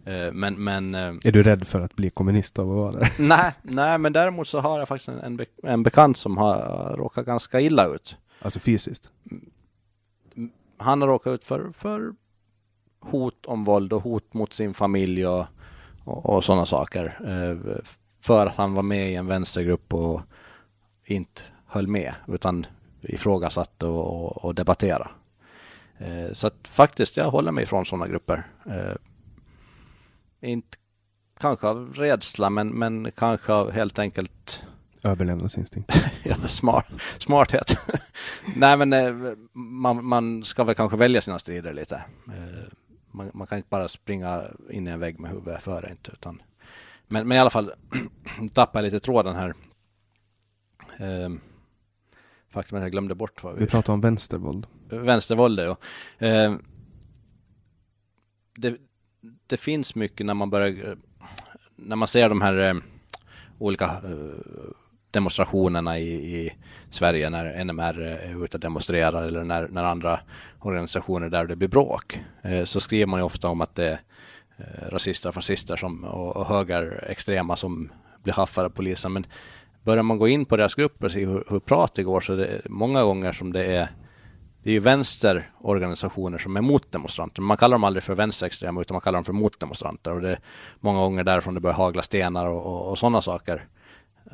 Eh, men, men... Eh, är du rädd för att bli kommunist av att vara där? Nej, nej, men däremot så har jag faktiskt en, en, en bekant som har råkat ganska illa ut. Alltså fysiskt? Han har råkat ut för, för hot om våld och hot mot sin familj och, och, och sådana saker för att han var med i en vänstergrupp och inte höll med utan ifrågasatte och, och, och debattera. Eh, så att faktiskt, jag håller mig ifrån sådana grupper. Eh, inte kanske av rädsla, men, men kanske av helt enkelt Överlevnadsinstinkt. ja, smart, smarthet. Nej, men eh, man, man ska väl kanske välja sina strider lite. Eh, man, man, kan inte bara springa in i en vägg med huvudet före inte, utan men, men i alla fall tappade jag lite tråden här. Eh, faktum jag glömde bort vad vi... Vi pratade om vänstervåld. Vänstervåld, ja. Eh, det, det finns mycket när man börjar, när man ser de här eh, olika eh, demonstrationerna i, i, Sverige när NMR är ute och demonstrerar eller när, när andra organisationer där det blir bråk. Eh, så skriver man ju ofta om att det Eh, rasister fascister som, och, och högerextrema som blir haffade av polisen. Men börjar man gå in på deras grupper och se hur, hur pratet går så det är många gånger som det är det är ju vänsterorganisationer som är mot demonstranter. Man kallar dem aldrig för vänsterextrema utan man kallar dem för motdemonstranter. Och det är många gånger därifrån det börjar hagla stenar och, och, och sådana saker.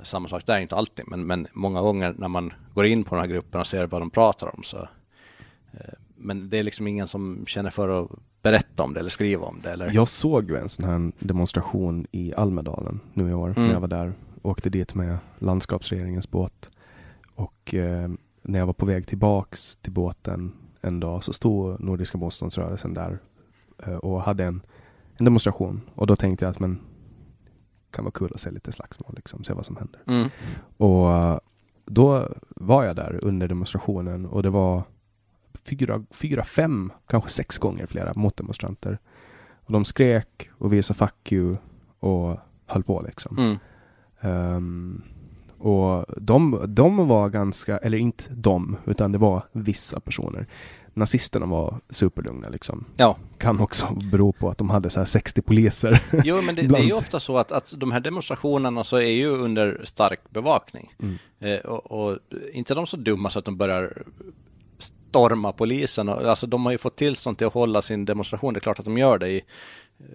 Samma sak där, inte alltid, men, men många gånger när man går in på de här grupperna och ser vad de pratar om så eh, men det är liksom ingen som känner för att berätta om det eller skriva om det? Eller? Jag såg ju en sån här demonstration i Almedalen nu i år mm. när jag var där. Åkte dit med landskapsregeringens båt. Och eh, när jag var på väg tillbaks till båten en dag så stod Nordiska motståndsrörelsen där eh, och hade en, en demonstration. Och då tänkte jag att men kan vara kul att se lite slagsmål, liksom, se vad som händer. Mm. Och eh, då var jag där under demonstrationen och det var fyra, fyra fem, kanske sex gånger flera motdemonstranter. Och de skrek och visade fuck you och höll på liksom. Mm. Ehm, och de, de var ganska, eller inte de, utan det var vissa personer. Nazisterna var superlugna liksom. Ja, Kan också bero på att de hade så här 60 poliser. jo men det, det är ju ofta så att, att de här demonstrationerna så är ju under stark bevakning. Mm. Eh, och, och inte de så dumma så att de börjar storma polisen. Och, alltså de har ju fått tillstånd till att hålla sin demonstration. Det är klart att de gör det i eh,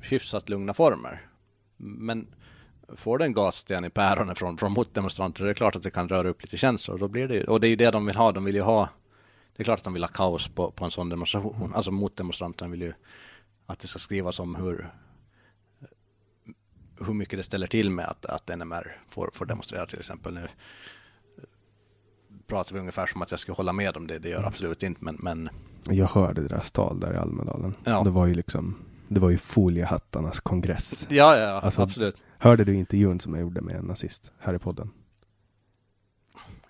hyfsat lugna former. Men får du en gassten i päronen från, från motdemonstranter, det är klart att det kan röra upp lite känslor. Då blir det, ju- och det är ju det de vill ha. De vill ju ha, det är klart att de vill ha kaos på, på en sån demonstration. Alltså motdemonstranterna vill ju att det ska skrivas om hur hur mycket det ställer till med att, att NMR får, får demonstrera till exempel. Nu pratar vi ungefär som att jag skulle hålla med om det, det gör jag absolut inte, men, men Jag hörde deras tal där i Almedalen. Ja. Det var ju liksom, det var ju foliehattarnas kongress. ja, ja, ja Alltså- absolut. Hörde du intervjun som jag gjorde med en nazist här i podden?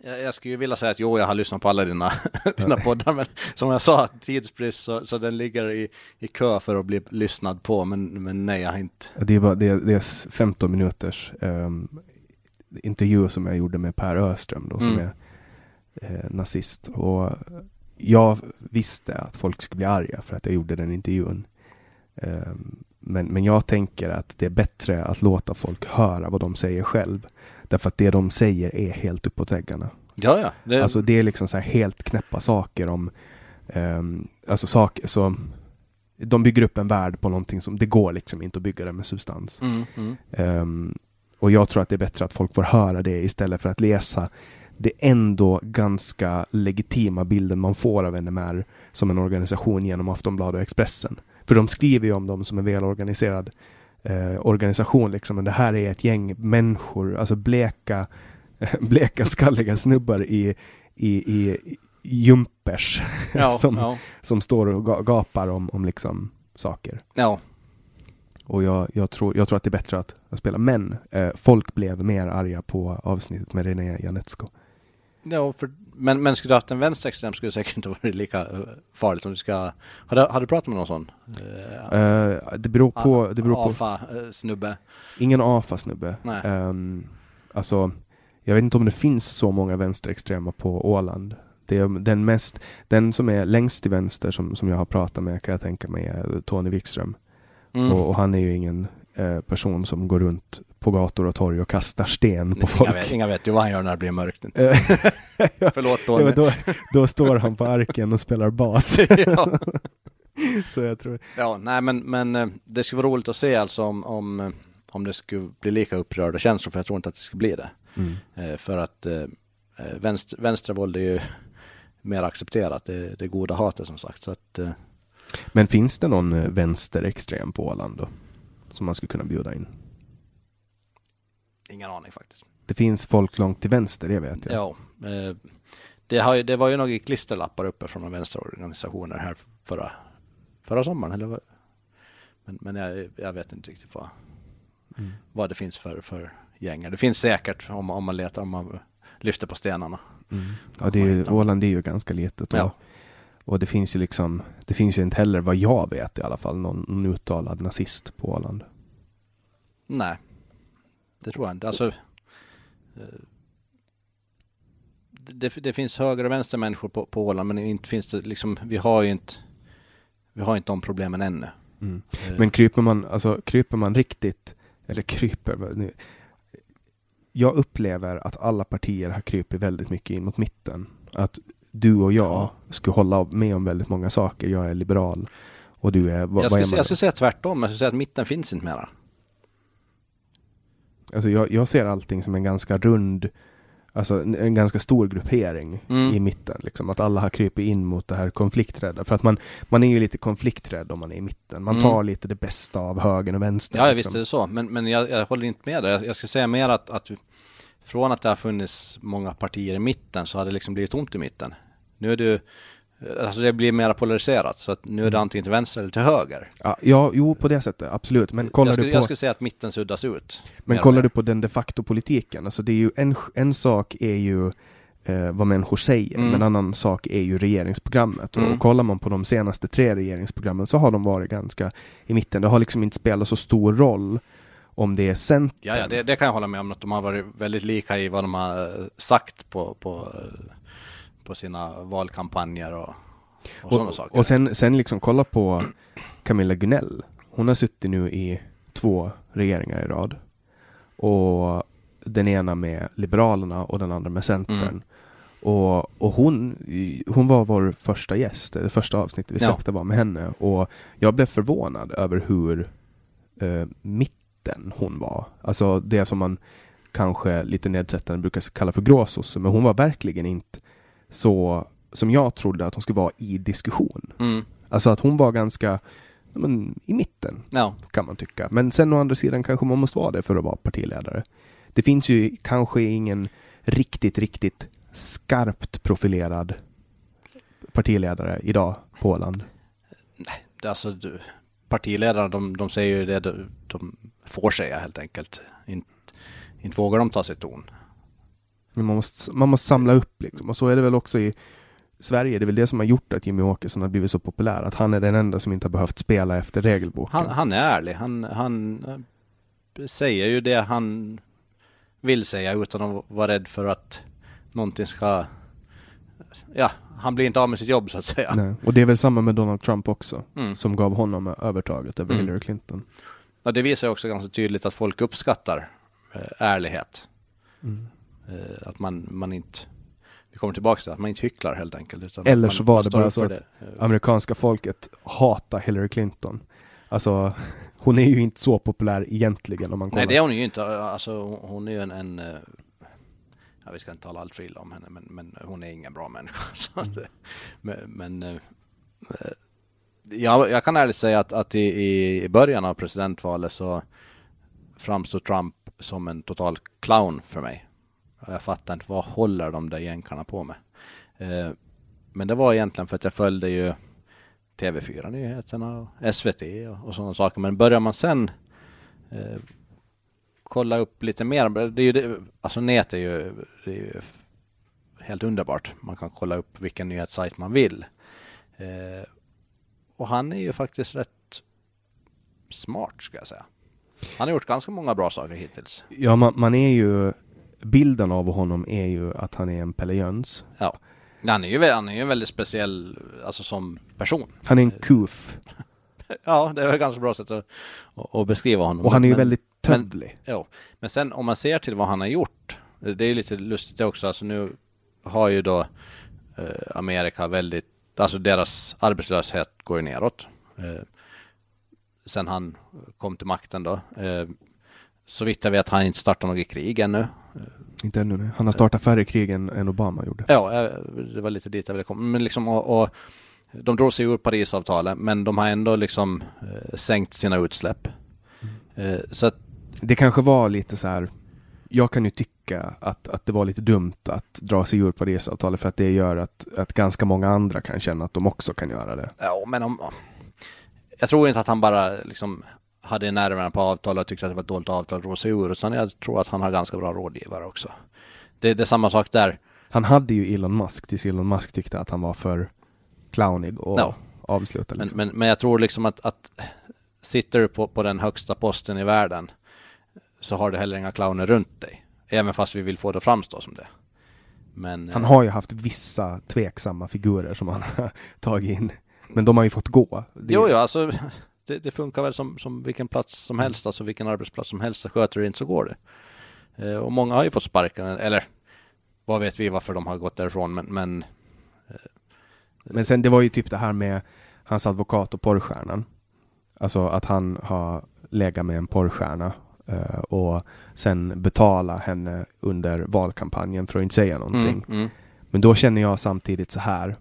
Jag, jag skulle ju vilja säga att jo, jag har lyssnat på alla dina, dina poddar, men som jag sa, tidsbrist, så, så den ligger i, i kö för att bli lyssnad på, men, men nej, jag har inte. Det var det, det är 15 minuters ehm, intervju som jag gjorde med Per Öström då, som Mm. är eh, nazist. Och jag visste att folk skulle bli arga för att jag gjorde den intervjun. Ehm, men, men jag tänker att det är bättre att låta folk höra vad de säger själv. Därför att det de säger är helt uppåt väggarna. Ja, ja. Det, Alltså det är liksom så här helt knäppa saker om, ehm, alltså saker som, de bygger upp en värld på någonting som, det går liksom inte att bygga det med substans. mm, mm. Ehm, och jag tror att det är bättre att folk får höra det istället för att läsa det ändå ganska legitima bilden man får av NMR som en organisation genom Aftonbladet och Expressen. För de skriver ju om dem som en välorganiserad eh, organisation liksom, men det här är ett gäng människor, alltså bleka, bleka skalliga snubbar i, i, i, i jumpers Ja, som, ja, som står och ga- gapar om, om liksom saker. ja. Och jag, jag, tror, jag tror att det är bättre att, att spela. Men eh, folk blev mer arga på avsnittet med René Janetsko. Ja för, men, men skulle du haft en vänsterextrem skulle det säkert inte varit lika eh, farligt om du ska... Har du, har du pratat med någon sån? Eh, Eh, det beror på... Det beror på AFA-snubbe? ingen AFA-snubbe. Nej. Ehm, alltså, jag vet inte om det finns så många vänsterextrema på Åland. Det är den, mest, den som är längst till vänster som, som jag har pratat med kan jag tänka mig är Tony Wikström. Mm. Och, och han är ju ingen eh, person som går runt på gator och torg och kastar sten på folk. Inga vet, inga vet ju vad han gör när det blir mörkt. Förlåt Ja, Tony. men då, då står han på arken och spelar bas. ja. Så jag tror... ja, nej men, men eh, det skulle vara roligt att se alltså om, om, eh, om det skulle bli lika upprörda känslor, för jag tror inte att det skulle bli det. Mm. Eh, För att vänster, vänstra våld är ju mer accepterat, det, det goda hatet som sagt. Så att, Men finns det någon vänsterextrem på Åland då? Som man skulle kunna bjuda in? Ingen aning faktiskt. Det finns folk långt till vänster, det vet jag. Ja, eh, det, har, ju- det var ju några klisterlappar uppe från de vänsterorganisationer här förra, förra sommaren. Eller vad? Men, men jag, jag vet inte riktigt vad, Mm. vad det finns för, för gängar. Det finns säkert om, om man letar, om man lyfter på stenarna. Mm. Ja, det är, ju- Åland är ju ganska litet. Och, Ja. och det finns ju liksom, det finns ju inte heller vad jag vet i alla fall någon, någon uttalad nazist på Åland. Nej, det tror jag inte. Alltså, eh, det, det finns höger och vänster människor på, på Åland, men inte finns det liksom, vi har ju inte, vi har inte de problemen ännu. Mm. Eh, Men kryper man, alltså kryper man riktigt, eller kryper, nu- jag upplever att alla partier har krypit väldigt mycket in mot mitten. Att du och jag Ja. skulle hålla med om väldigt många saker. Jag är liberal och du är, vad, jag, skulle, är man? jag skulle säga tvärtom, jag skulle säga att mitten finns inte mera. Alltså jag, jag ser allting som en ganska rund, alltså en, en ganska stor gruppering Mm. i mitten. Liksom. Att alla har krypit in mot det här konflikträdda. För att man, man är ju lite konflikträdd om man är i mitten. Man Mm. tar lite det bästa av högern och vänster. Ja, liksom. visst är det så, men, men jag, jag håller inte med dig. Jag, jag ska säga mer att, att från att det har funnits många partier i mitten så har det liksom blivit tomt i mitten. Nu är det ju Alltså det blir mer polariserat. Så att nu är det Mm. antingen till vänster eller till höger. Ja, ja, jo på det sättet, absolut. Men kollar jag, skulle, du på... jag skulle säga att mitten suddas ut. Men och kollar du på den de facto-politiken, alltså det är ju en, en sak är ju eh, vad människor säger, Mm. men en annan sak är ju regeringsprogrammet. Mm. Och kollar man på de senaste tre regeringsprogrammen så har de varit ganska i mitten. Det har liksom inte spelat så stor roll om det är Centern. Ja, ja det, det kan jag hålla med om. Att de har varit väldigt lika i vad de har sagt på, på, på sina valkampanjer och, och, sådana saker. och sen, sen liksom kolla på Camilla Gunell. Hon har suttit nu i två regeringar i rad. Och den ena med Liberalerna och den andra med Centern. Mm. Och, och hon, hon var vår första gäst, det första avsnittet vi Ja. släppte var med henne. Och jag blev förvånad över hur eh, mitten hon var. Alltså det som man kanske lite nedsättande brukar kalla för gråsosse. Men hon var verkligen inte så som jag trodde att hon skulle vara i diskussion. Mm. Alltså att hon var ganska men, i mitten Ja, kan man tycka. Men sen å andra sidan kanske man måste vara det för att vara partiledare. Det finns ju kanske ingen riktigt, riktigt skarpt profilerad partiledare idag på Åland. det, alltså du, partiledarna de, de säger ju det de, de får säga helt enkelt. Inte, inte vågar de ta sig ton. Men man måste, man måste samla upp liksom. Och så är det väl också i Sverige. Det är väl det som har gjort att Jimmy Åkesson har blivit så populär. Att han är den enda som inte har behövt spela efter regelboken. Han, han är ärlig. Han, han eh, säger ju det han vill säga utan att vara rädd för att någonting ska... Ja, han blir inte av med sitt jobb så att säga. Nej. Och det är väl samma med Donald Trump också. Mm. Som gav honom övertaget över Mm. Hillary Clinton. Ja, det visar också ganska tydligt att folk uppskattar eh, ärlighet. Mm. Eh, att man, man inte... Vi kommer tillbaka till det, att man inte hycklar helt enkelt. Eller man, så var man det står bara så att det. Eh, amerikanska folket hatar Hillary Clinton. Alltså, hon är ju inte så populär egentligen om man kollar. Nej, det är hon ju inte. Alltså, hon- är ju en... en eh, ja, vi ska inte tala allt för illa om henne, men, men hon är ingen bra människa. Mm. det, men men jag, jag kan ärligt säga att, att i, i början av presidentvalet så framstod Trump som en total clown för mig. Och Jag fattar inte, vad håller de där jänkarna på med? Eh, men det var egentligen för att jag följde ju TV4-nyheterna och SVT och, och sådana saker. Men börjar man sen eh, kolla upp lite mer. Det är ju det, alltså nät är ju, det är ju helt underbart. Man kan kolla upp vilken nyhetssajt man vill. Eh, och han är ju faktiskt rätt smart ska jag säga. Han har gjort ganska många bra saker hittills. Ja, man, man är ju... Bilden av honom är ju att han är en Pelle Jöns. Ja. Han är ju, han är ju en väldigt speciell, alltså som person. Han är en kuf. Ja, det är ett ganska bra sätt att, att, beskriva honom. Och han är ju Men- väldigt men- tövlig. Ja, men sen om man ser till vad han har gjort. Det är lite lustigt också. Alltså nu har ju då eh, Amerika väldigt, alltså deras arbetslöshet går ju neråt. Eh, sen han kom till makten då. Eh, så vitt jag vet har han inte startat något krig ännu. Inte ännu nej. Han har startat färre krig än, än Obama gjorde. Ja, eh, det var lite dit jag ville komma. Men liksom, och, och de drog sig ur Parisavtalet, men de har ändå liksom eh, sänkt sina utsläpp. Eh, så att Det kanske var lite så här. Jag kan ju tycka att, att det var lite dumt att dra sig ur Parisavtalet för att det gör att, att ganska många andra kan känna att de också kan göra det. Ja, men om... Jag tror inte att han bara liksom hade nerverna på avtalet och tyckte att det var ett dåligt avtal att sig ur, utan jag tror att han har ganska bra rådgivare också. Det, det är samma sak där. Han hade ju Elon Musk tills Elon Musk tyckte att han var för clownig och Ja. avslutade. Men, Liksom. men, men jag tror liksom att, att sitter du på, på den högsta posten i världen så har du heller inga clowner runt dig. Även fast vi vill få det att framstå som det. Men, Han eh, har ju haft vissa tveksamma figurer som han har tagit in. Men de har ju fått gå. Det, Jo, jo, alltså det, det funkar väl som, som vilken plats som helst, alltså vilken arbetsplats som helst. Sköter du inte så går det. Eh, och många har ju fått sparken, eller vad vet vi varför de har gått därifrån, men, men Men sen det var ju typ det här med hans advokat och porrstjärnan. Alltså att han har legat med en porrstjärna eh, och sen betala henne under valkampanjen för att inte säga någonting. mm, mm. Men då känner jag samtidigt så här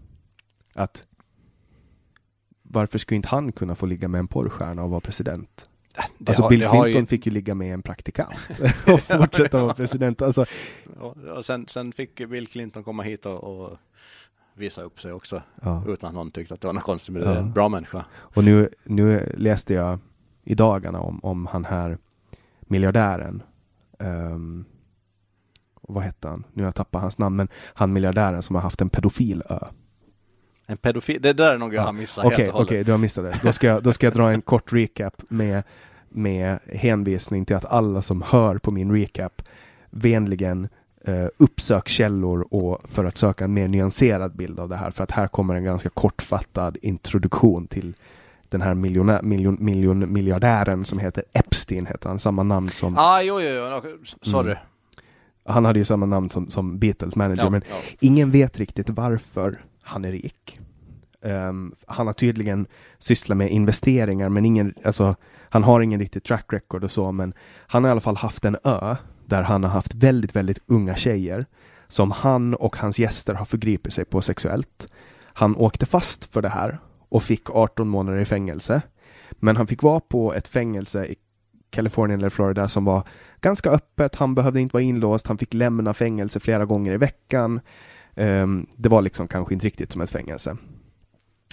att varför skulle inte han kunna få ligga med en porrstjärna och vara president? Det alltså har- Bill Clinton ju- fick ju ligga med en praktikant och fortsätta vara president. Alltså, Och, och sen, sen fick Bill Clinton komma hit och, och visa upp sig också. Ja. Utan att någon tyckte att det var något konstigt med det. Ja. en bra människa. Och nu, nu läste jag i dagarna om, om han här miljardären. Um, vad hette han? Nu har jag tappat hans namn, men han miljardären som har haft en pedofil ö. En pedofil, det där är nog jag har missat Okej, och okej, hållet. du har missat det. Då ska, jag- då ska jag dra en kort recap med, med hänvisning till att alla som hör på min recap vänligen eh, uppsök källor och för att söka en mer nyanserad bild av det här. För att här kommer en ganska kortfattad introduktion till den här miljonä, miljon, miljon, miljardären som heter Epstein, heter han. Samma namn som, Ah, jo, jo, jo. Sorry. Mm. han hade ju samma namn som, som Beatles manager. Ja, men ja. Ingen vet riktigt varför han är rik. Um, han har tydligen sysslat med investeringar, men ingen, alltså, han har ingen riktig track record och så, men han har i alla fall haft en ö där han har haft väldigt, väldigt unga tjejer som han och hans gäster har förgripit sig på sexuellt. Han åkte fast för det här och fick 18 månader i fängelse. Men han fick vara på ett fängelse i Kalifornien eller Florida som var ganska öppet. Han behövde inte vara inlåst. Han fick lämna fängelse flera gånger i veckan. Ehm, det var liksom kanske inte riktigt som ett fängelse.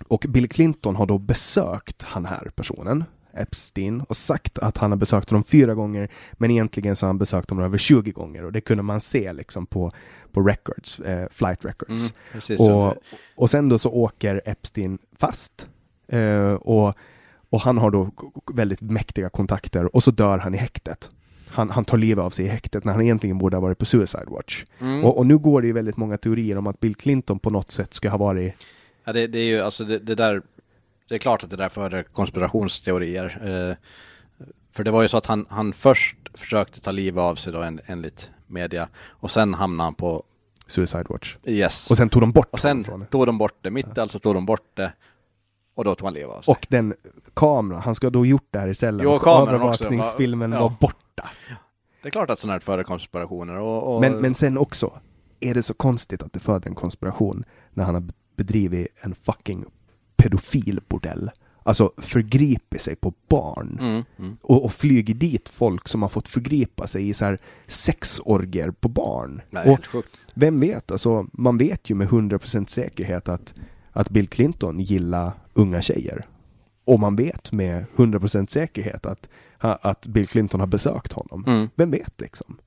Och Bill Clinton har då besökt han här personen, Epstein, och sagt att han har besökt honom fyra gånger, men egentligen så har han besökt honom över 20 gånger och det kunde man se liksom på, på records, eh, flight records. Mm. Och, och sen då så åker Epstein fast. Eh, och, och han har då väldigt mäktiga kontakter och så dör han i häktet. Han, han tar livet av sig i häktet när han egentligen borde ha varit på Suicide Watch. Mm. Och, och nu går det ju väldigt många teorier om att Bill Clinton på något sätt ska ha varit Ja, det, det är ju alltså det, det där. Det är klart att det där föder konspirationsteorier. Eh, för det var ju så att han, han först försökte ta livet av sig då en, enligt media. Och sen hamnade han på Suicide Watch. yes. Och sen tog de bort och honom sen från det. tog de bort det. Mitt i allt så tog de bort det. Och då tog han livet av sig. Och den kameran, han ska då gjort det här i cellen. Jo, och kameran också, övervakningsfilmen va? Ja. var borta. Det är klart att sådana här föder konspirationer. Och, och, Men, men sen också, är det så konstigt att det föder en konspiration när han har bedrivit en fucking pedofilbordell? Alltså förgripit sig på barn. Mm, mm. Och, och flyger dit folk som har fått förgripa sig i så här sexorger på barn. Nej, och sjukt. vem vet, alltså man vet ju med 100% säkerhet att, att Bill Clinton gillar unga tjejer. Och man vet med 100% säkerhet att, att Bill Clinton har besökt honom. Mm. Vem vet liksom?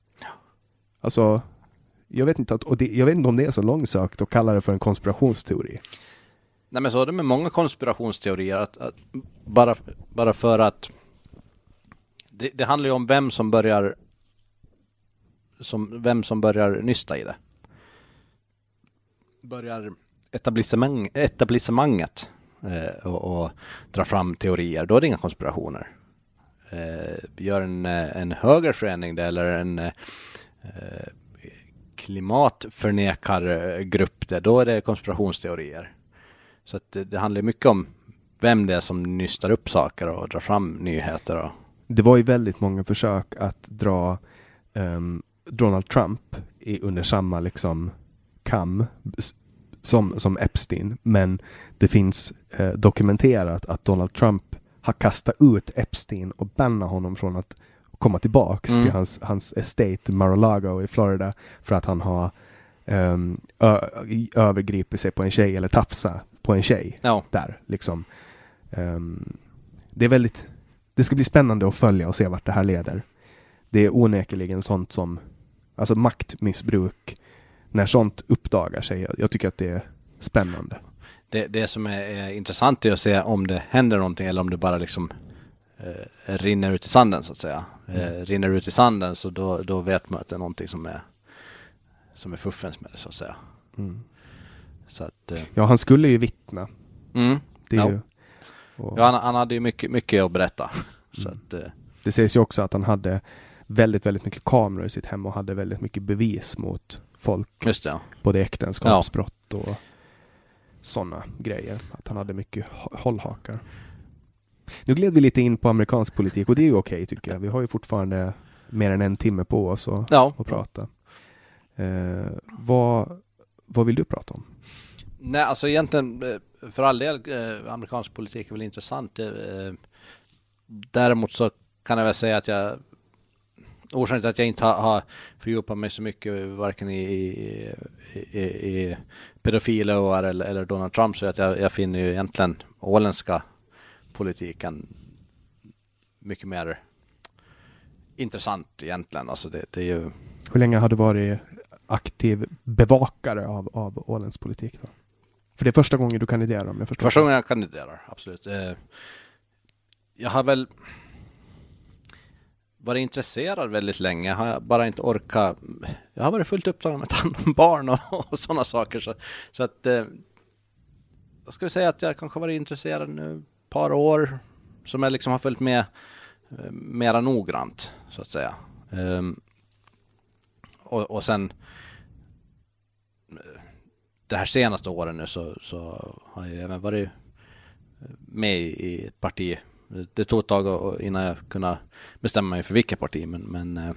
Alltså, jag vet, inte att, och det, jag vet inte om det är så långsökt att kalla det för en konspirationsteori. Nej men så är det med många konspirationsteorier att, att bara, bara för att det, det handlar ju om vem som börjar som, vem som börjar nysta i det. Börjar etablissemang, etablissemanget eh, och, och dra fram teorier, då är det inga konspirationer. Eh, gör en, eh, en högre högerförening det eller en eh, eh klimatförnekargrupp eh, det, då är det konspirationsteorier. Så att det, det handlar mycket om vem det är som nystar upp saker och drar fram nyheter. Och, Det var ju väldigt många försök att dra um, Donald Trump i, under samma liksom kam som, som Epstein. Men det finns eh, dokumenterat att Donald Trump kastat ut Epstein och bannat honom från att komma tillbaks Mm. till hans, hans estate Mar-a-Lago i Florida för att han har um, övergripit sig på en tjej eller tafsa på en tjej ja, där liksom. Ehm, det är väldigt, det ska bli spännande att följa och se vart det här leder. Det är onekligen sånt som, alltså maktmissbruk, när sånt uppdagar sig. Jag, jag tycker att det är spännande. Det, det som är, är intressant är att se om det händer någonting eller om det bara liksom eh, rinner ut i sanden så att säga. Eh, rinner ut i sanden så då, då vet man att det är någonting som är som är fuffens med det så att säga. Mm. Så att, eh, Ja, han skulle ju vittna. mm. Det, är Ja. ju, och ja, han, han hade ju mycket, mycket att berätta. Så Mm. att, eh, det sägs ju också att han hade väldigt, väldigt mycket kameror i sitt hem och hade väldigt mycket bevis mot folk. just det. Ja. Både äktenskapsbrott och sådana grejer. Att han hade mycket hå- hållhakar. Nu gled vi lite in på amerikansk politik och det är ju okej tycker jag. Vi har ju fortfarande mer än en timme på oss att, Ja. att prata. Eh, vad, vad vill du prata om? Nej, alltså egentligen eh, för all del eh, amerikansk politik är väl intressant. Eh, Däremot så kan jag väl säga att jag orsaken till att jag inte har, har fördjupat mig så mycket varken i, i, i, i pedofiler eller, eller Donald Trump så att jag, jag finner ju egentligen åländska politiken mycket mer intressant egentligen. Alltså det, det är ju... Hur länge har du varit aktiv bevakare av, av Ålands politik då? För det är första gången du kandiderar om jag förstår Första gången jag kandiderar, absolut. Eh, jag har väl varit intresserad väldigt länge. Jag har bara inte orkat. Jag har varit fullt upptagen med att ta hand om barn och, och sådana saker. Så, så att eh, jag skulle säga att jag kanske varit intresserad nu ett par år som jag liksom har följt med eh, mera noggrant så att säga. Eh, och, och sen eh, det här senaste åren nu så, så har jag även varit med i ett parti. Det tog ett tag innan jag kunde bestämma mig för vilket parti men, men eh,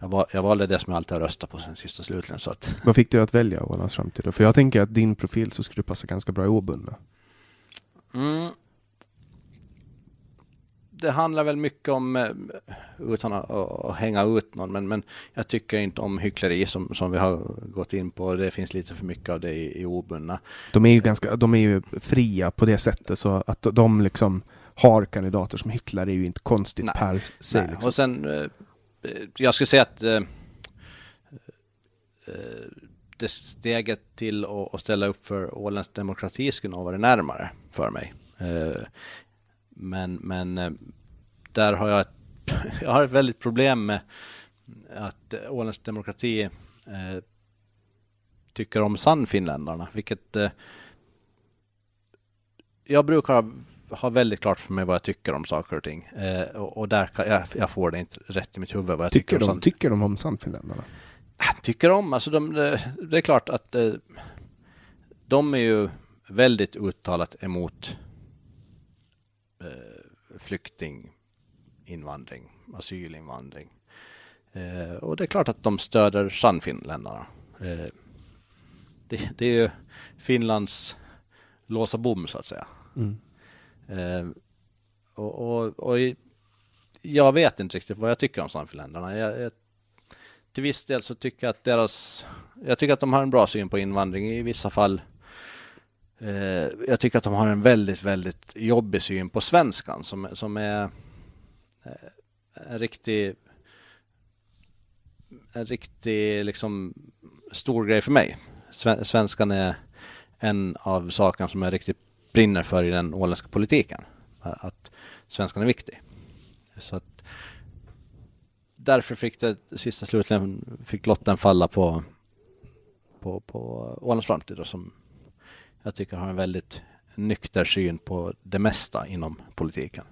jag, val, jag valde det som jag alltid har röstat på sen sist och slutligen. Så att... Vad fick du att välja Ålands framtid? För jag tänker att din profil så skulle passa ganska bra i obundna. Mm, det handlar väl mycket om, eh, utan att, att, hänga ut någon, men, men jag tycker inte om hyckleri som, som vi har gått in på. Det finns lite för mycket av det i, i obundna. De är ju ganska, de är ju fria på det sättet så att de liksom har kandidater som hycklar är ju inte konstigt Nej. per se. Liksom. Och sen, eh, jag skulle säga att eh, det steget till att ställa upp för Ålands demokrati skulle nog vara närmare för mig. Men, men eh, där har jag ett, jag har ett väldigt problem med att Ålands demokrati eh, tycker om Sannfinländarna, vilket eh, jag brukar ha väldigt klart för mig vad jag tycker om saker och ting. Eh, och, och, där kan, jag, jag, får det inte rätt i mitt huvud vad jag tycker, tycker de, Tycker de om Sannfinländarna? Tycker om, alltså de, det är klart att eh, de är ju väldigt uttalat emot eh, flyktinginvandring, asylinvandring. Eh, och det är klart att de stöder Sannfinländarna. Eh, det, det, är ju Finlands låsa bom så att säga. Mm. Eh, och, och, och, jag vet inte riktigt vad jag tycker om Sannfinländarna. Jag, jag, till viss del så tycker jag att deras, jag tycker att de har en bra syn på invandring. I vissa fall Eh, jag tycker att de har en väldigt, väldigt jobbig syn på svenskan som, som är eh, en riktig en riktig liksom stor grej för mig. Svenskan är en av sakerna som är riktigt brinner för i den åländska politiken. Att svenskan är viktig. Så att därför fick det sista slutligen fick lotten falla på på, på Ålands framtid som jag tycker har en väldigt nykter syn på det mesta inom politiken.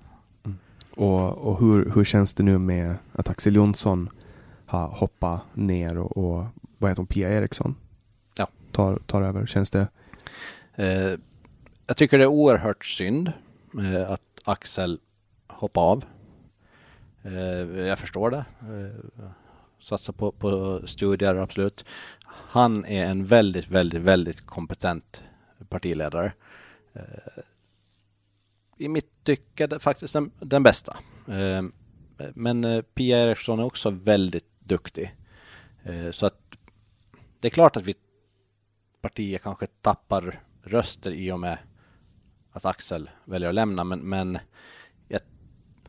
Mm. Och, och hur, hur känns det nu med att Axel Jonsson har hoppat ner och, och vad heter hon, Pia Eriksson? Ja. Tar, tar över. Känns det? Eh, jag tycker det är oerhört synd eh, att Axel hoppar av. Eh, jag förstår det. Eh, satsa på, på studier, absolut. Han är en väldigt, väldigt, väldigt kompetent partiledare. I mitt tycke det faktiskt den, den bästa. Men Pia Eriksson är också väldigt duktig. Så att det är klart att vi partier kanske tappar röster i och med att Axel väljer att lämna, men, men jag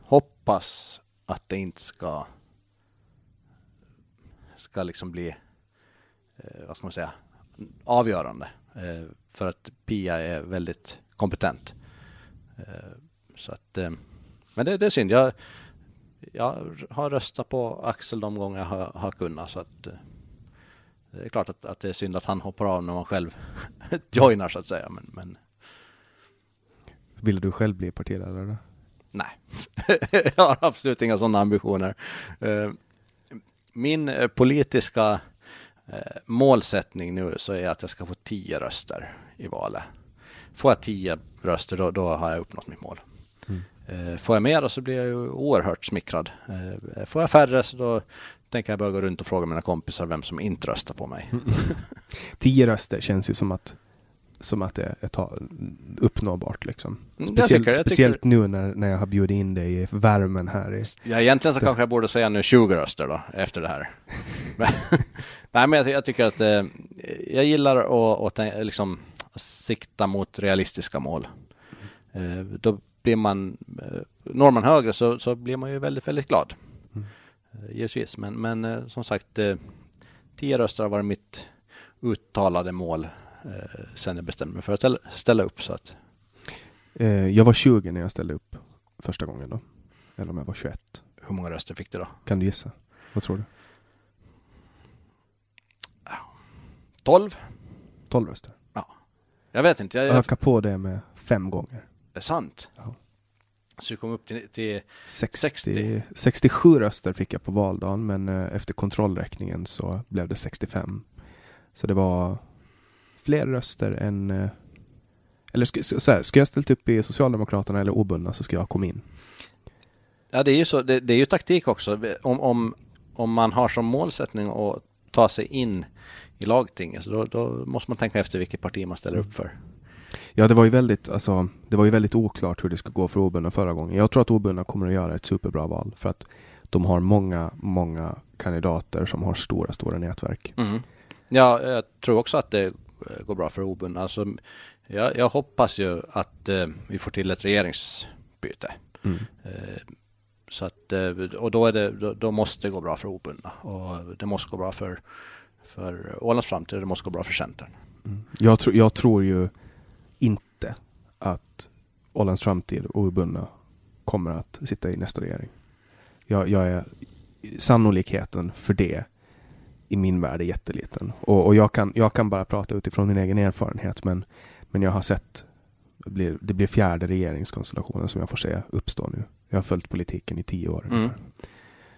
hoppas att det inte ska ska liksom bli, eh, vad ska man säga, avgörande. Eh, för att Pia är väldigt kompetent. Eh, så att, eh, men det, det är synd. Jag, jag har röstat på Axel de gånger jag har, har kunnat. Så att, eh, det är klart att, att det är synd att han hoppar av när man själv joinar så att säga. Men, men... Vill du själv bli partiledare? Nej, jag har absolut inga sådana ambitioner. Min politiska eh, målsättning nu så är att jag ska få tio röster i valet. Får jag tio röster då, då har jag uppnått mitt mål. Mm. Eh, får jag mer så blir jag ju oerhört smickrad. Eh, får jag färre så då tänker jag börja gå runt och fråga mina kompisar vem som inte röstar på mig. tio röster känns ju som att som att det är uppnåbart liksom. Mm, jag Speciellt, tycker- jag speciellt nu när, när jag har bjudit in dig i värmen här i Ja, egentligen så kanske jag borde säga nu 20 röster då, efter det här. men, nej, men jag, jag tycker att eh, jag gillar att, att liksom sikta mot realistiska mål. Eh, då blir man, eh, når man högre så, så blir man ju väldigt, väldigt glad. Mm. Eh, givetvis, men, men eh, som sagt, eh, 10 röster har varit mitt uttalade mål sen jag bestämde mig för att ställa, ställa upp. Så att, Eh, jag var 20 när jag ställde upp första gången då. Eller om jag var 21. hur många röster fick du då? Kan du gissa? Vad tror du? 12? 12 röster. Jag vet inte. Jag, jag, Öka på det med fem gånger. det är sant. Ja. Så du kom upp till, till 60, 60. 67 röster fick jag på valdagen men eh, efter kontrollräkningen så blev det 65. Så det var fler röster än eh, eller ska, så här, ska jag ställt upp i Socialdemokraterna eller obundna så ska jag komma in. Ja, det är ju så. Det, det är ju taktik också. Om, om, om man har som målsättning att ta sig in i lagtinget, så då, då måste man tänka efter vilket parti man ställer upp för. Ja, det var ju väldigt, alltså, det var ju väldigt oklart hur det skulle gå för obundna förra gången. Jag tror att obundna kommer att göra ett superbra val för att de har många, många kandidater som har stora, stora nätverk. Mm. Ja, jag tror också att det går bra för obundna. Alltså, jag, jag hoppas ju att eh, vi får till ett regeringsbyte. Mm. Eh, så att, eh, och då, är det, då, då måste det gå bra för obundna. Och det måste gå bra för, för Ålands framtid och det måste gå bra för Centern. Jag, tro, jag tror ju inte att Ålands framtid och obundna kommer att sitta i nästa regering. Jag, jag är sannolikheten för det i min värld är jätteliten. Och, och jag, kan, jag kan bara prata utifrån min egen erfarenhet men, men jag har sett det blir, det blir fjärde regeringskonstellationen som jag får se uppstå nu. Jag har följt politiken i tio år Mm.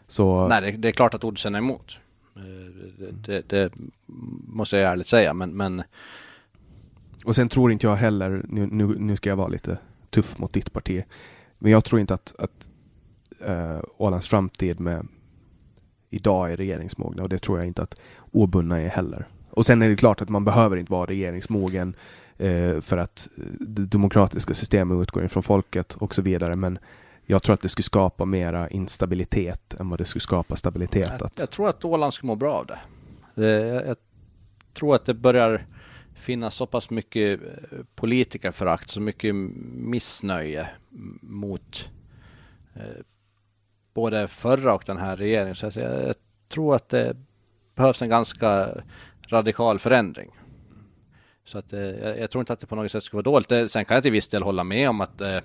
Så Nej, det, det är klart att Oddsen är emot. Eh, Det, det, det måste jag ärligt säga, men, men Och sen tror inte jag heller, nu, nu, nu ska jag vara lite tuff mot ditt parti, men jag tror inte att, att uh, Ålands framtid med idag är regeringsmogna och det tror jag inte att obundna är heller. Och sen är det klart att man behöver inte vara regeringsmogen eh, för att det demokratiska systemet utgår ifrån folket och så vidare. Men jag tror att det skulle skapa mera instabilitet än vad det skulle skapa stabilitet. jag, jag tror att Åland skulle må bra av det. det jag, jag tror att det börjar finnas så pass mycket eh, politikerförakt, så mycket missnöje mot eh, både förra och den här regeringen. Så jag, jag tror att det behövs en ganska radikal förändring. Så att, eh, jag, jag tror inte att det på något sätt skulle vara dåligt. Eh, sen kan jag till viss del hålla med om att eh, eh,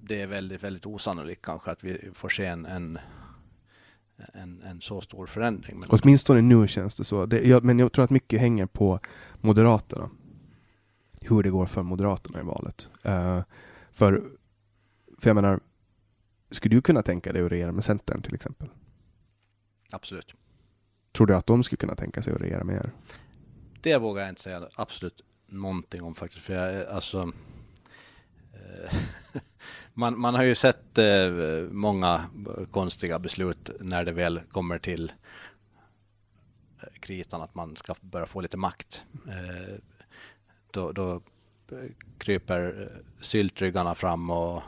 det är väldigt, väldigt osannolikt kanske att vi får se en, en, en, en så stor förändring. Men, åtminstone nu känns det så. Det, jag, men jag tror att mycket hänger på Moderaterna. Hur det går för Moderaterna i valet. Uh, för, för jag menar, skulle du kunna tänka dig att regera med Centern till exempel? absolut. Tror du att de skulle kunna tänka sig att regera med er? Det vågar jag inte säga absolut någonting om faktiskt. För jag, alltså, eh, man, man har ju sett eh, många konstiga beslut när det väl kommer till eh, kritan att man ska börja få lite makt. Eh, då, då eh, kryper eh, syltryggarna fram och, och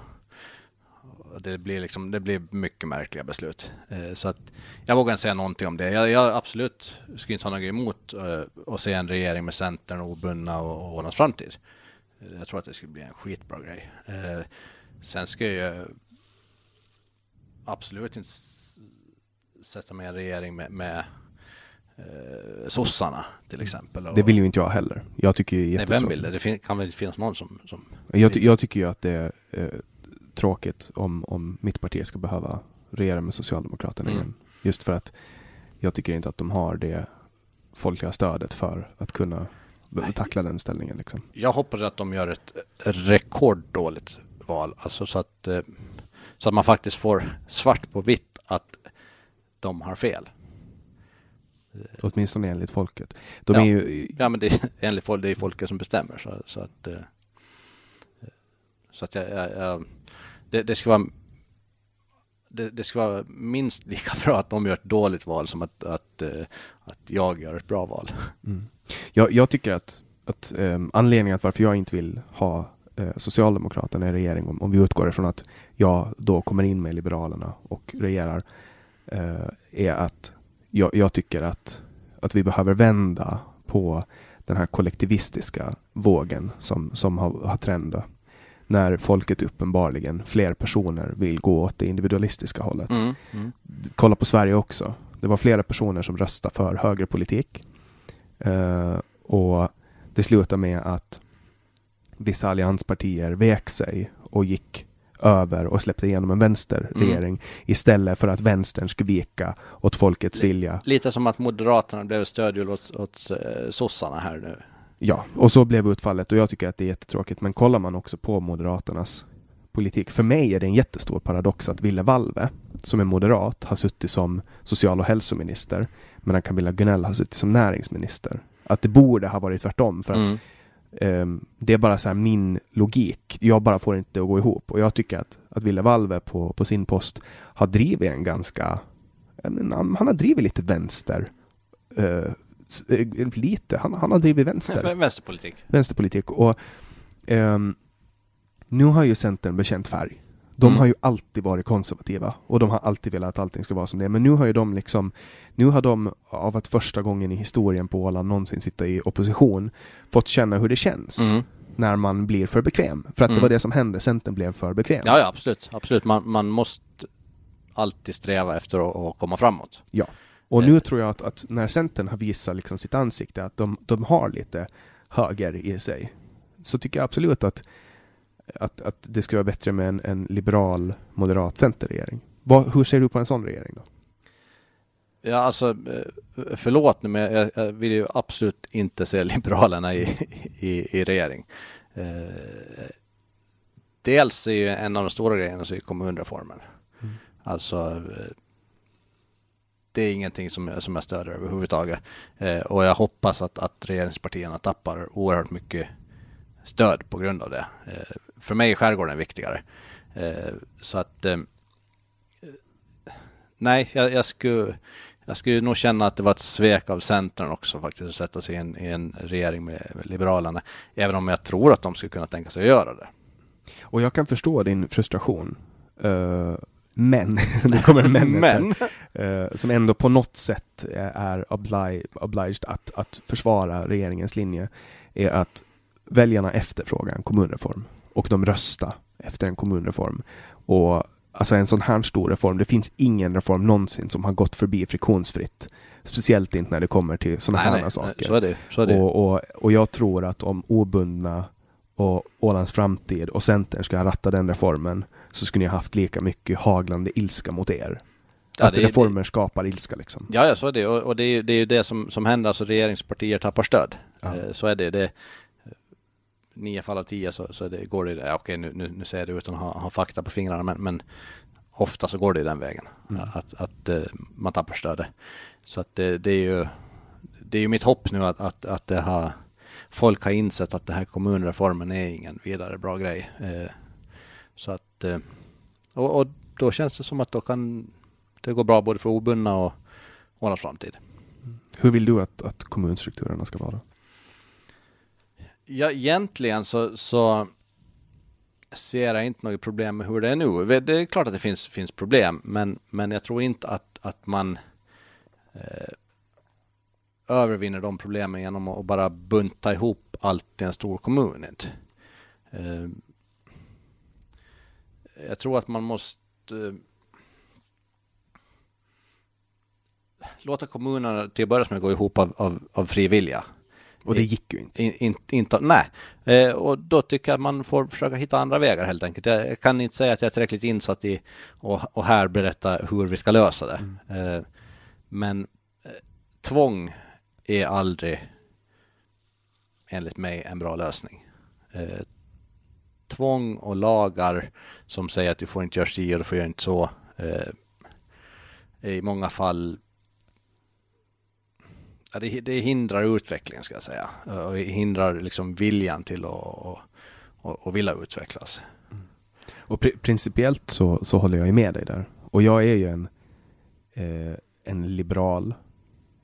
det blir liksom, det blir mycket märkliga beslut. Eh, så att jag vågar inte säga någonting om det. Jag, jag absolut skulle inte ha något emot eh, att se en regering med Centern, obundna och, och Ålands framtid. Eh, Jag tror att det skulle bli en skitbra grej. Sen ska jag absolut inte sätta mig i en regering med, med eh, sossarna till exempel. Och, Det vill ju inte jag heller. Jag tycker ju Nej, vem vill det? Det kan väl inte finnas någon som... som Jag, ty- jag tycker ju att det eh, tråkigt om, om mitt parti ska behöva regera med Socialdemokraterna Mm. igen. Just för att jag tycker inte att de har det folkliga stödet för att kunna Nej. tackla den ställningen. Liksom. Jag hoppas att de gör ett rekorddåligt val. Alltså så att, eh, så att man faktiskt får svart på vitt att de har fel. Åtminstone enligt folket. De Ja. är ju, Ja men det är enligt folk, det är folket som bestämmer. Så, så att, eh, så att jag, jag, jag det, det ska vara det, det ska vara minst lika bra att de gör ett dåligt val som att, att, eh, att jag gör ett bra val. mm. jag, jag tycker att, att um, anledningen till varför jag inte vill ha uh, Socialdemokraterna i regering, om, om vi utgår ifrån att jag då kommer in med Liberalerna och regerar, uh, är att jag, jag, tycker att, att vi behöver vända på den här kollektivistiska vågen som, som har, har trendat när folket uppenbarligen, fler personer, vill gå åt det individualistiska hållet. Mm, mm. Kolla på Sverige också. Det var flera personer som röstade för högerpolitik. Uh, och det slutade med att vissa allianspartier vek sig och gick över och släppte igenom en vänsterregering mm. istället för att vänstern skulle vika åt folkets L vilja. Lite som att Moderaterna blev stödhjul åt, åt uh, sossarna här nu. Ja, och så blev utfallet och jag tycker att det är jättetråkigt. Men kollar man också på Moderaternas politik. För mig är det en jättestor paradox att Ville Valve, som är moderat, har suttit som social och hälsominister medan Camilla Gunell har suttit som näringsminister. Att det borde ha varit tvärtom. För att mm. um, det är bara så min logik. Jag bara får inte att gå ihop. Och jag tycker att, att Ville Valve på, på sin post har drivit en ganska... Han har drivit lite vänster. Uh, lite. Han, han har drivit vänster. Vänsterpolitik. Vänsterpolitik. Och um, nu har ju Centern bekänt färg. De mm. har ju alltid varit konservativa och de har alltid velat att allting ska vara som det är. Men nu har ju de liksom, nu har de av att första gången i historien på Åland någonsin sitta i opposition fått känna hur det känns. Mm. När man blir för bekväm. För att mm. det var det som hände, Centern blev för bekväm. Ja, ja absolut. absolut. Man, man måste alltid sträva efter att, att komma framåt. Ja. Och nu tror jag att, att när Centern har visat liksom sitt ansikte, att de, de har lite höger i sig, så tycker jag absolut att att, att det skulle vara bättre med en, en liberal, moderat centerregering. Vad, hur ser du på en sån regering då? Ja, alltså eh, förlåt nu, men jag, jag vill ju absolut inte se Liberalerna i, i, i regering. Eh, dels är ju en av de stora grejerna så är kommunreformen. Mm. Alltså eh, det är ingenting som, jag, som jag stöder överhuvudtaget. Eh, och jag hoppas att, att regeringspartierna tappar oerhört mycket stöd på grund av det. Eh, för mig är skärgården viktigare. Eh, så att eh, nej, jag, jag, skulle, jag skulle nog känna att det var ett svek av Centern också faktiskt att sätta sig i en, i en regering med, med, Liberalerna. Även om jag tror att de skulle kunna tänka sig att göra det. Och jag kan förstå din frustration. Uh, men, nu kommer men, men. Uh, som ändå på något sätt är obli obliged att, att försvara regeringens linje, är att väljarna efterfrågar en kommunreform och de rösta efter en kommunreform. Och alltså en sån här stor reform, det finns ingen reform någonsin som har gått förbi friktionsfritt. Speciellt inte när det kommer till sådana här nej, saker. Så är det, så är det. Och, och, och jag tror att om obundna och Ålands framtid och Centern ska ratta den reformen så skulle ni ha haft lika mycket haglande ilska mot er. Ja, att det, reformer det, skapar ilska liksom. Ja, ja så är det. Och, och det, är, det är ju det som, som händer, alltså regeringspartier tappar stöd. Ja. Eh, så är det. det nio fall av tio så, så det, går det, ja, okej nu, nu, nu säger jag det utan att ha, ha fakta på fingrarna men, men ofta så går det den vägen. Mm. Att, att uh, man tappar stödet. Så att det, det, är ju det är ju mitt hopp nu att, att, att det har, folk har insett att den här kommunreformen är ingen vidare bra grej. Uh, så att uh, och, och, då känns det som att då kan det gå bra både för obundna och Ålands framtid. Hur vill du att, att kommunstrukturerna ska vara? Ja, egentligen så, så ser jag inte något problem med hur det är nu. Det är klart att det finns, finns problem, men, men jag tror inte att, att man eh, övervinner de problemen genom att bara bunta ihop allt i en stor kommun. Inte. Eh, jag tror att man måste eh, låta kommunerna till att börja med gå ihop av, av, av fri vilja. Och det gick ju inte. In, in, inte nej, eh, och då tycker jag att man får försöka hitta andra vägar helt enkelt. Jag kan inte säga att jag är tillräckligt insatt i och, och här berätta hur vi ska lösa det. Mm. Eh, men eh, tvång är aldrig enligt mig en bra lösning. Eh, tvång och lagar som säger att du får inte göra si och du får göra inte så eh, i många fall det, det hindrar utvecklingen ska jag säga. Och hindrar liksom viljan till att och, och, och vilja utvecklas. Mm. Och pr principiellt så, så håller jag med dig där. Och jag är ju en, eh, en liberal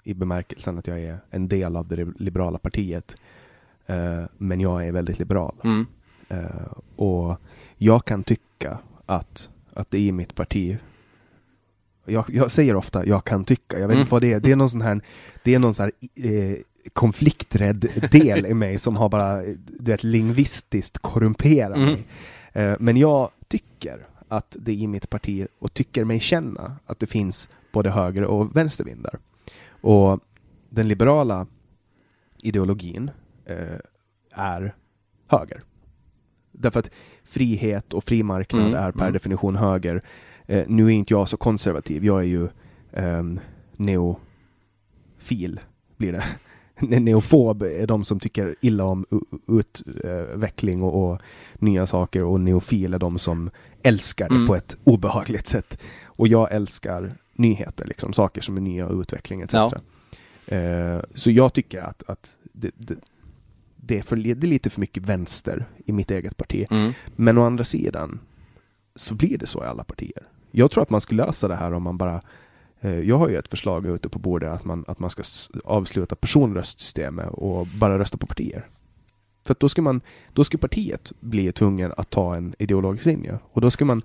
i bemärkelsen att jag är en del av det liberala partiet. Eh, men jag är väldigt liberal. Mm. Eh, och jag kan tycka att, att det i mitt parti jag, jag säger ofta jag kan tycka, jag vet Mm. inte vad det är. Det är någon sån här, det är någon sån här eh, konflikträdd del i mig som har bara, du vet, lingvistiskt korrumperat Mm. mig. Eh, men jag tycker att det i mitt parti, och tycker mig känna, att det finns både höger och vänstervindar. Och den liberala ideologin eh, är höger. Därför att frihet och fri marknad Mm, är per mm. definition höger. Eh, nu är inte jag så konservativ. Jag är ju ehm, neofil, blir det. Ne- Neofob är de som tycker illa om utveckling och, och nya saker och neofil är de som älskar det Mm. på ett obehagligt sätt. Och jag älskar nyheter, liksom saker som är nya och utveckling etc. Ja. Eh, så jag tycker att, att det, det, det, är för, det är lite för mycket vänster i mitt eget parti. Mm. Men å andra sidan så blir det så i alla partier. Jag tror att man skulle lösa det här om man bara eh, jag har ju ett förslag ute på bordet att man, att man ska avsluta personröstsystemet och bara rösta på partier. För då ska man, då ska partiet bli tvungen att ta en ideologisk linje och då ska man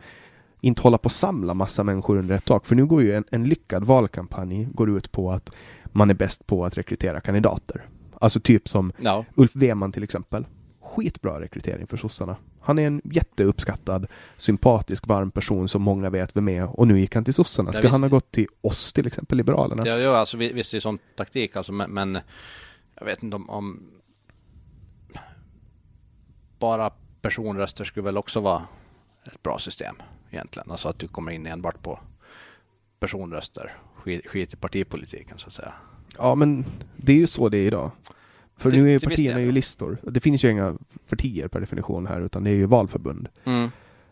inte hålla på att samla massa människor under ett tak. För nu går ju en, en lyckad valkampanj går ut på att man är bäst på att rekrytera kandidater. Alltså typ som Ja. Ulf Weman till exempel. Skitbra rekrytering för sossarna. Han är en jätteuppskattad, sympatisk, varm person som många vet vem är och nu gick han till sossarna. Ja, Ska visst. han ha gått till oss till exempel, Liberalerna? Ja, ja alltså vi- visst det är sån taktik alltså, men, men jag vet inte om, om bara personröster skulle väl också vara ett bra system egentligen. Alltså att du kommer in enbart på personröster, skit, skit i partipolitiken så att säga. Ja, men det är ju så det är idag. För Det- nu är ju partierna ju listor. Det finns ju inga partier per definition här, utan det är ju valförbund. Mm.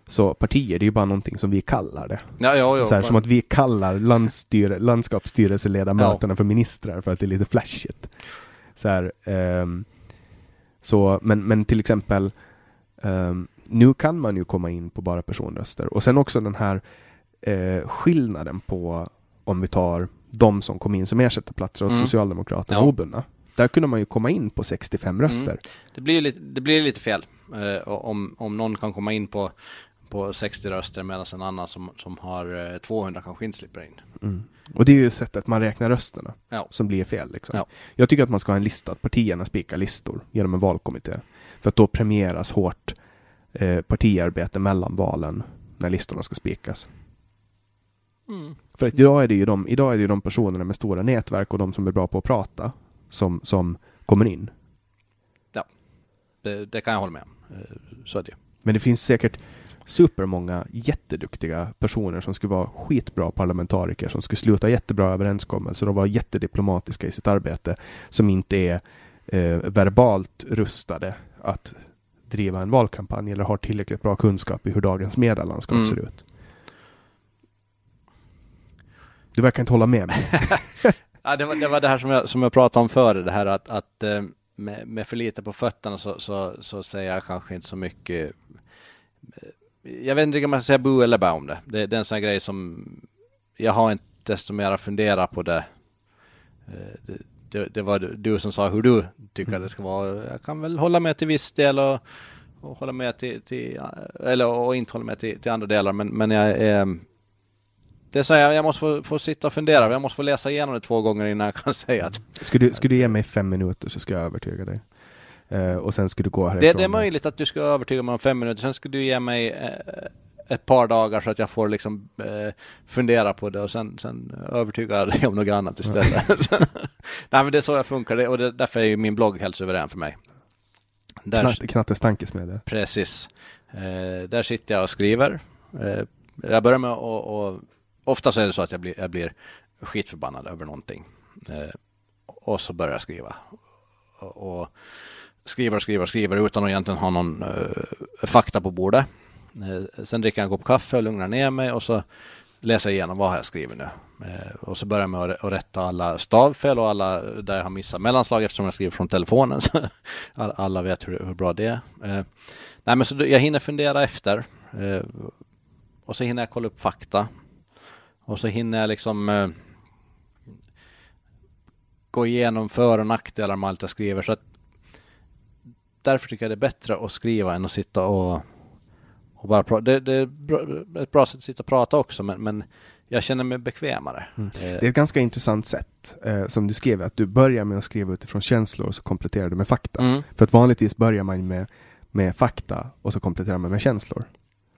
Så partier, det är ju bara någonting som vi kallar det. Ja, ja, ja. så här, som att vi kallar landsstyre, landskapsstyrelseledamöterna Ja. för ministrar för att det är lite flashigt. Så här, ehm, så, men, men till exempel ehm, nu kan man ju komma in på bara personröster och sen också den här eh, skillnaden på om vi tar de som kom in som ersättarplatser åt Mm. Socialdemokraterna Ja. obundna. Där kunde man ju komma in på 65 röster. Det blir lite, det blir lite fel. Eh, om, om någon kan komma in på, på 60 röster medan en annan som, som har eh, 200 kanske inte slipper in. Mm. Och det är ju sättet man räknar rösterna Ja. som blir fel. Liksom. Ja. Jag tycker att man ska ha en lista, att partierna spikar listor genom en valkommitté. För att då premieras hårt eh, partiarbete mellan valen när listorna ska spikas. Mm. För att idag är det ju de, idag är det de personerna med stora nätverk och de som är bra på att prata som, som kommer in. Det, det kan jag hålla med om. Eh, Så är det. Men det finns säkert supermånga jätteduktiga personer som skulle vara skitbra parlamentariker som skulle sluta jättebra överenskommelser och vara jättediplomatiska i sitt arbete som inte är eh, verbalt rustade att driva en valkampanj eller har tillräckligt bra kunskap i hur dagens medielandskap Mm. ser ut. Du verkar inte hålla med mig. Ja, det, var, det var det här som jag, som jag pratade om före, det här att, att eh, med, med för lite på fötterna så, så, så säger jag kanske inte så mycket. Eh, jag vet inte om man ska säga bu eller bä om det. det. Det är en sån här grej som jag har inte desto mer funderat på det. Eh, det, det. Det var du som sa hur du tycker att det ska vara. Jag kan väl hålla med till viss del och, och hålla med till, till eller och inte hålla med till, till andra delar. Men, men jag är det är så här, jag måste få, få sitta och fundera. Jag måste få läsa igenom det två gånger innan jag kan säga att Skulle du, skulle du ge mig fem minuter så ska jag övertyga dig. Eh, och sen ska du gå det, härifrån. det är möjligt att du ska övertyga mig om fem minuter. Sen ska du ge mig eh, ett par dagar så att jag får liksom eh, fundera på det och sen, sen övertyga dig om något annat istället. Nej men det är så jag funkar det, och det, därför är ju min blogg helt suverän för mig. Där, Knatte, Knattes tankesmedja. Precis. Eh, där sitter jag och skriver. Eh, jag börjar med att, ofta så är det så att jag blir, jag blir skitförbannad över någonting. Eh, och så börjar jag skriva. Och, och skriver och skriver och skriver utan att egentligen ha någon eh, fakta på bordet. Eh, sen dricker jag en kopp kaffe och lugnar ner mig och så läser jag igenom vad har jag skrivit nu. Eh, och så börjar jag med att, att rätta alla stavfel och alla där jag har missat mellanslag eftersom jag skriver från telefonen. Så alla, vet hur, hur bra det är. Eh, nej men så jag hinner fundera efter. Eh, och så hinner jag kolla upp fakta. Och så hinner jag liksom eh, gå igenom för och nackdelar med allt jag skriver. Så att därför tycker jag det är bättre att skriva än att sitta och, och bara prata. Det, det, är ett bra sätt att sitta och prata också, men, men jag känner mig bekvämare. Mm. Det är ett ganska intressant sätt eh, som du skrev, att du börjar med att skriva utifrån känslor och så kompletterar du med fakta. Mm. För att vanligtvis börjar man med, med fakta och så kompletterar man med känslor.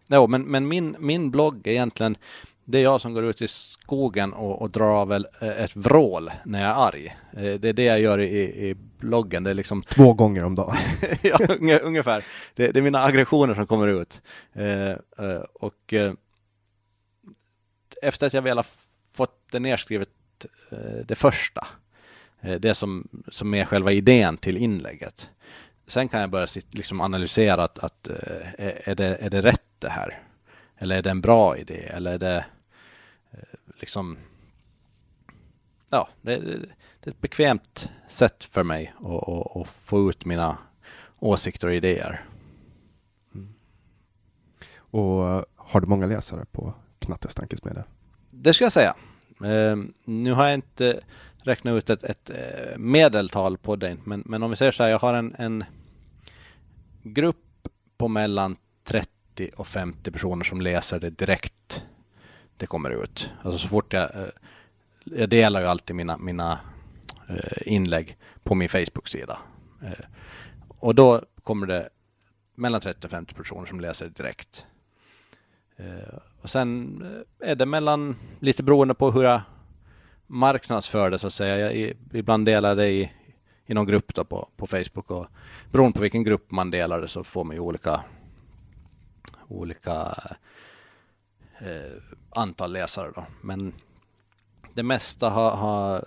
Jo, men, men min, min blogg är egentligen, det är jag som går ut i skogen och, och drar av ett vrål när jag är arg. Eh, det är det jag gör i, i bloggen. Det är liksom... Två gånger om dagen? ja, ungefär. Det, det, är mina aggressioner som kommer ut. Eh, eh, och eh, efter att jag väl har fått det nerskrivet, eh, det första, eh, det som, som är själva idén till inlägget. Sen kan jag börja liksom analysera att, att är, det, är det rätt det här? Eller är det en bra idé? Eller är det liksom ja, det, det, det, är ett bekvämt sätt för mig att, få ut mina åsikter och idéer. Mm. Och eh, har du många läsare på Knattes tankesmedja? Det ska jag säga. Uh, nu har jag inte räknat ut ett, ett uh, medeltal på det, men, men om vi säger så här, jag har en, en grupp på mellan 30 och 50 personer som läser det direkt det kommer ut. Alltså så fort jag, eh, jag delar ju alltid mina, mina eh, inlägg på min Facebook-sida. Eh, och då kommer det mellan 30 och 50 personer som läser det direkt. Och sen är det mellan, lite beroende på hur jag marknadsför det så att säga. Jag, ibland delar det i, i någon grupp då på, på Facebook och beroende på vilken grupp man delar det så får man ju olika olika eh, antal läsare då. Men det mesta har, har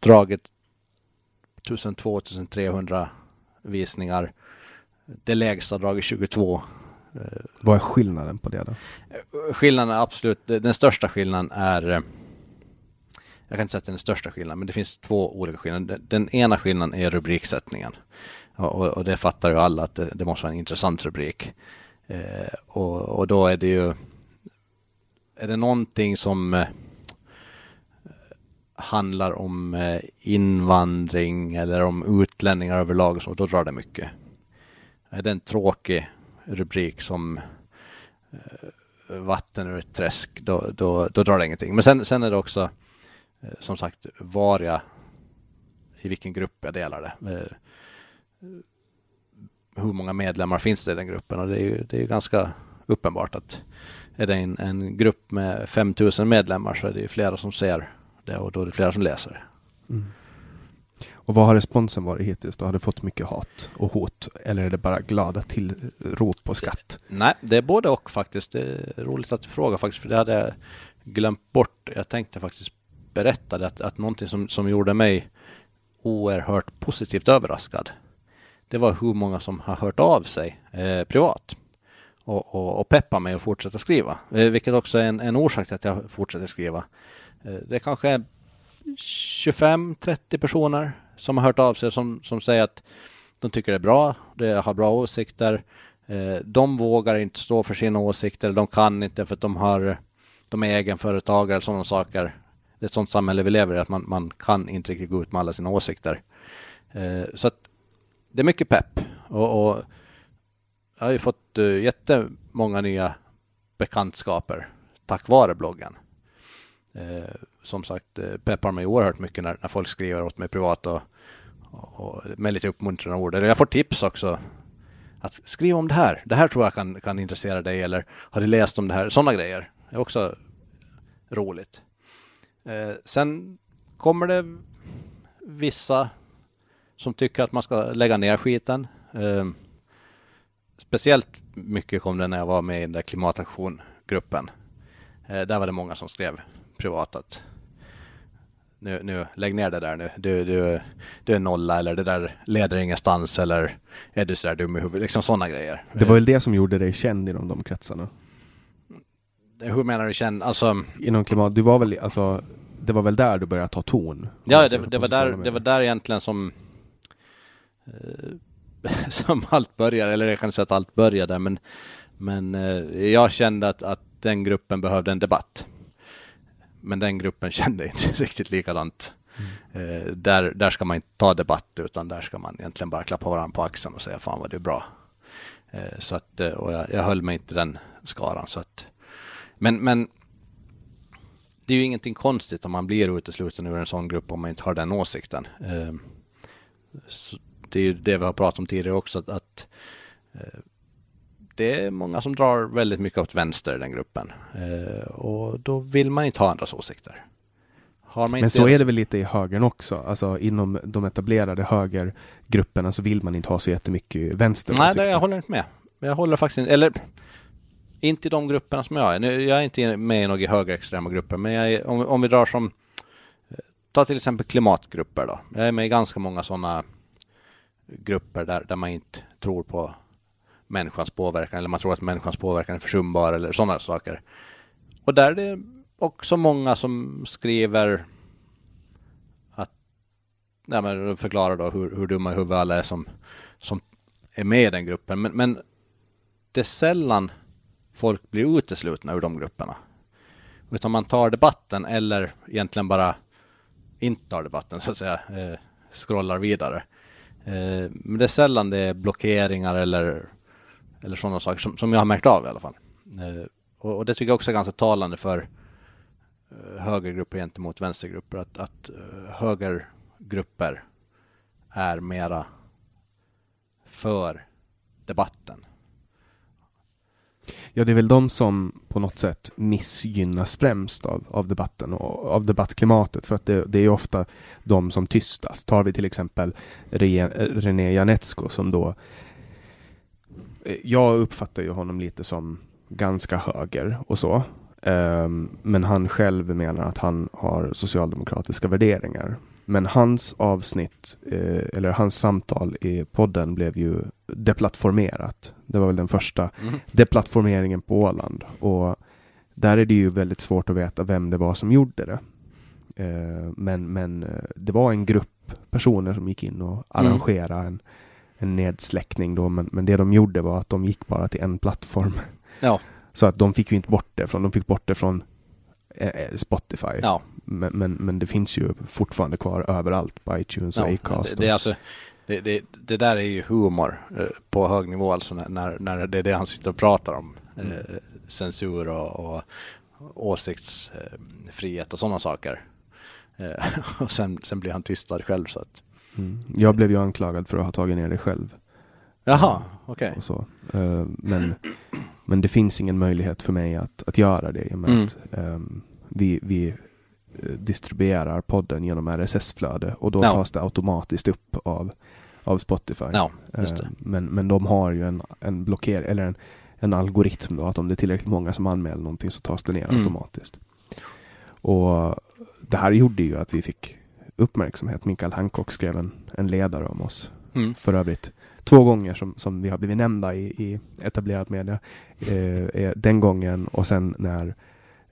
dragit 1200-1300 visningar. Det lägsta har dragit 22 Eh, vad är skillnaden på det då? Skillnaden är absolut, den största skillnaden är eh, jag kan inte säga att det är den största skillnaden, men det finns två olika skillnader. Den ena skillnaden är rubriksättningen. Och, och det fattar ju alla att det, det måste vara en intressant rubrik. Eh, och, och, då är det ju, är det någonting som eh, handlar om eh, invandring eller om utlänningar överlag, så då drar det mycket. Är det en tråkig rubrik som eh, vatten ur ett träsk, då, då, då drar det ingenting. Men sen, sen är det också eh, som sagt var jag, i vilken grupp jag delar det. Eh, hur många medlemmar finns det i den gruppen? Och det är ju, det är ju ganska uppenbart att är det en, en grupp med 5000 medlemmar så är det ju flera som ser det och då är det flera som läser. Mm. Och vad har responsen varit hittills? Då har du fått mycket hat och hot? Eller är det bara glada tillrop och skatt? Nej, det är både och faktiskt. Det är roligt att du frågar faktiskt, för det hade jag glömt bort. Jag tänkte faktiskt berätta det, att, att någonting som, som gjorde mig oerhört positivt överraskad. Det var hur många som har hört av sig eh, privat och, och, och peppar mig att fortsätta skriva. Eh, vilket också är en, en orsak till att jag fortsätter skriva. Eh, det kanske är 25-30 personer som har hört av sig som, som säger att de tycker det är bra, de har bra åsikter. Eh, de vågar inte stå för sina åsikter, de kan inte för att de har de är egenföretagare och sådana saker. Det är ett sådant samhälle vi lever i, att man, man kan inte riktigt gå ut med alla sina åsikter. Eh, så att det är mycket pepp och, och jag har ju fått uh, jättemånga nya bekantskaper tack vare bloggen. Eh, som sagt, eh, peppar mig oerhört mycket när, när folk skriver åt mig privat och, och, och med lite uppmuntrande ord. Eller jag får tips också. Att skriv om det här. Det här tror jag kan, kan intressera dig. Eller har du läst om det här? Sådana grejer. Det är också roligt. Eh, sen kommer det vissa som tycker att man ska lägga ner skiten. Eh, speciellt mycket kom det när jag var med i den där klimataktiongruppen. Eh, där var det många som skrev privat att nu, nu, lägg ner det där nu. Du, du, du är nolla eller det där leder ingenstans eller är du sådär dum i huvudet? Liksom sådana grejer. Det var väl det som gjorde dig känd inom de kretsarna? Hur menar du känd? Alltså... Inom klimat, du var väl, alltså, det var väl där du började ta ton? Ja, det, det var där, det var där egentligen som eh, som allt började, eller jag kan säga att allt började, men, men eh, jag kände att, att den gruppen behövde en debatt. Men den gruppen kände inte riktigt likadant. Eh, där, där ska man inte ta debatt utan där ska man egentligen bara klappa varandra på axeln och säga fan vad det är bra. Eh, så att, eh, och jag, jag höll mig inte den skaran. Så att, men, men det är ju ingenting konstigt om man blir utesluten ur en sån grupp om man inte har den åsikten. Eh, det är ju det vi har pratat om tidigare också, att, att eh, det är många som drar väldigt mycket åt vänster i den gruppen. Eh, och då vill man inte ha andras åsikter. Men så är det väl lite i högern också. Alltså inom de etablerade högergrupperna så vill man inte ha så jättemycket vänster. Nej, det, jag håller inte med. Jag håller faktiskt inte, eller inte i de grupperna som jag är. Nu, jag är inte med i några högerextrema grupper, men jag är, om, om vi drar som, ta till exempel klimatgrupper då. Jag är med i ganska många sådana grupper där, där man inte tror på människans påverkan eller man tror att människans påverkan är försumbar eller sådana saker. Och där är det också många som skriver att, nej men förklarar då hur, hur dumma i huvudet alla är som, som är med i den gruppen. Men, men det är sällan folk blir uteslutna ur de grupperna. Utan man tar debatten eller egentligen bara inte tar debatten så att säga, eh, scrollar vidare. Eh, men det är sällan det är blockeringar eller, eller sådana saker som, som jag har märkt av i alla fall. Eh, och, och, det tycker jag också är ganska talande för eh, högergrupper gentemot vänstergrupper. Att, att högergrupper är mera för debatten. Ja, det är väl de som på något sätt missgynnas främst av, av debatten och av debattklimatet. För att det, det är ofta de som tystas. Tar vi till exempel René Janetsko som då eh, jag uppfattar ju honom lite som ganska höger och så. Um, men han själv menar att han har socialdemokratiska värderingar. Men hans avsnitt, eh, eller hans samtal i podden blev ju deplattformerat. Det var väl den första mm. deplattformeringen på Åland. Och där är det ju väldigt svårt att veta vem det var som gjorde det. Eh, men, men eh, det var en grupp personer som gick in och mm. arrangerade mm. en, en nedsläckning då. Men, men det de gjorde var att de gick bara till en plattform. Ja. Så att de fick ju inte bort det från, de fick bort det från eh, eh Spotify. Ja. Men, men, men, det finns ju fortfarande kvar överallt på iTunes och Acast. Det, det, är alltså, det, det, det, där är ju humor eh, på hög nivå alltså när, när det är det han sitter och pratar om. Mm. Eh, censur och, och åsiktsfrihet och sådana saker. Eh, och sen, sen blir han tystad själv så att. Mm. Jag blev ju anklagad för att ha tagit ner det själv. Jaha, okej. Okay. Uh, men, men det finns ingen möjlighet för mig att, att göra det i och med mm. att um, vi, vi Eh, distribuerar podden genom RSS-flöde och då ja. tas det automatiskt upp av, av Spotify. Ja, eh, men, men de har ju en, en blocker eller en, en algoritm då att om det är tillräckligt många som anmäler någonting så tas det ner mm. automatiskt. Och det här gjorde ju att vi fick uppmärksamhet. Mikael Hancock skrev en, en ledare om oss. Mm. För övrigt två gånger som, som vi har blivit nämnda i, i etablerad media. Eh, den gången och sen när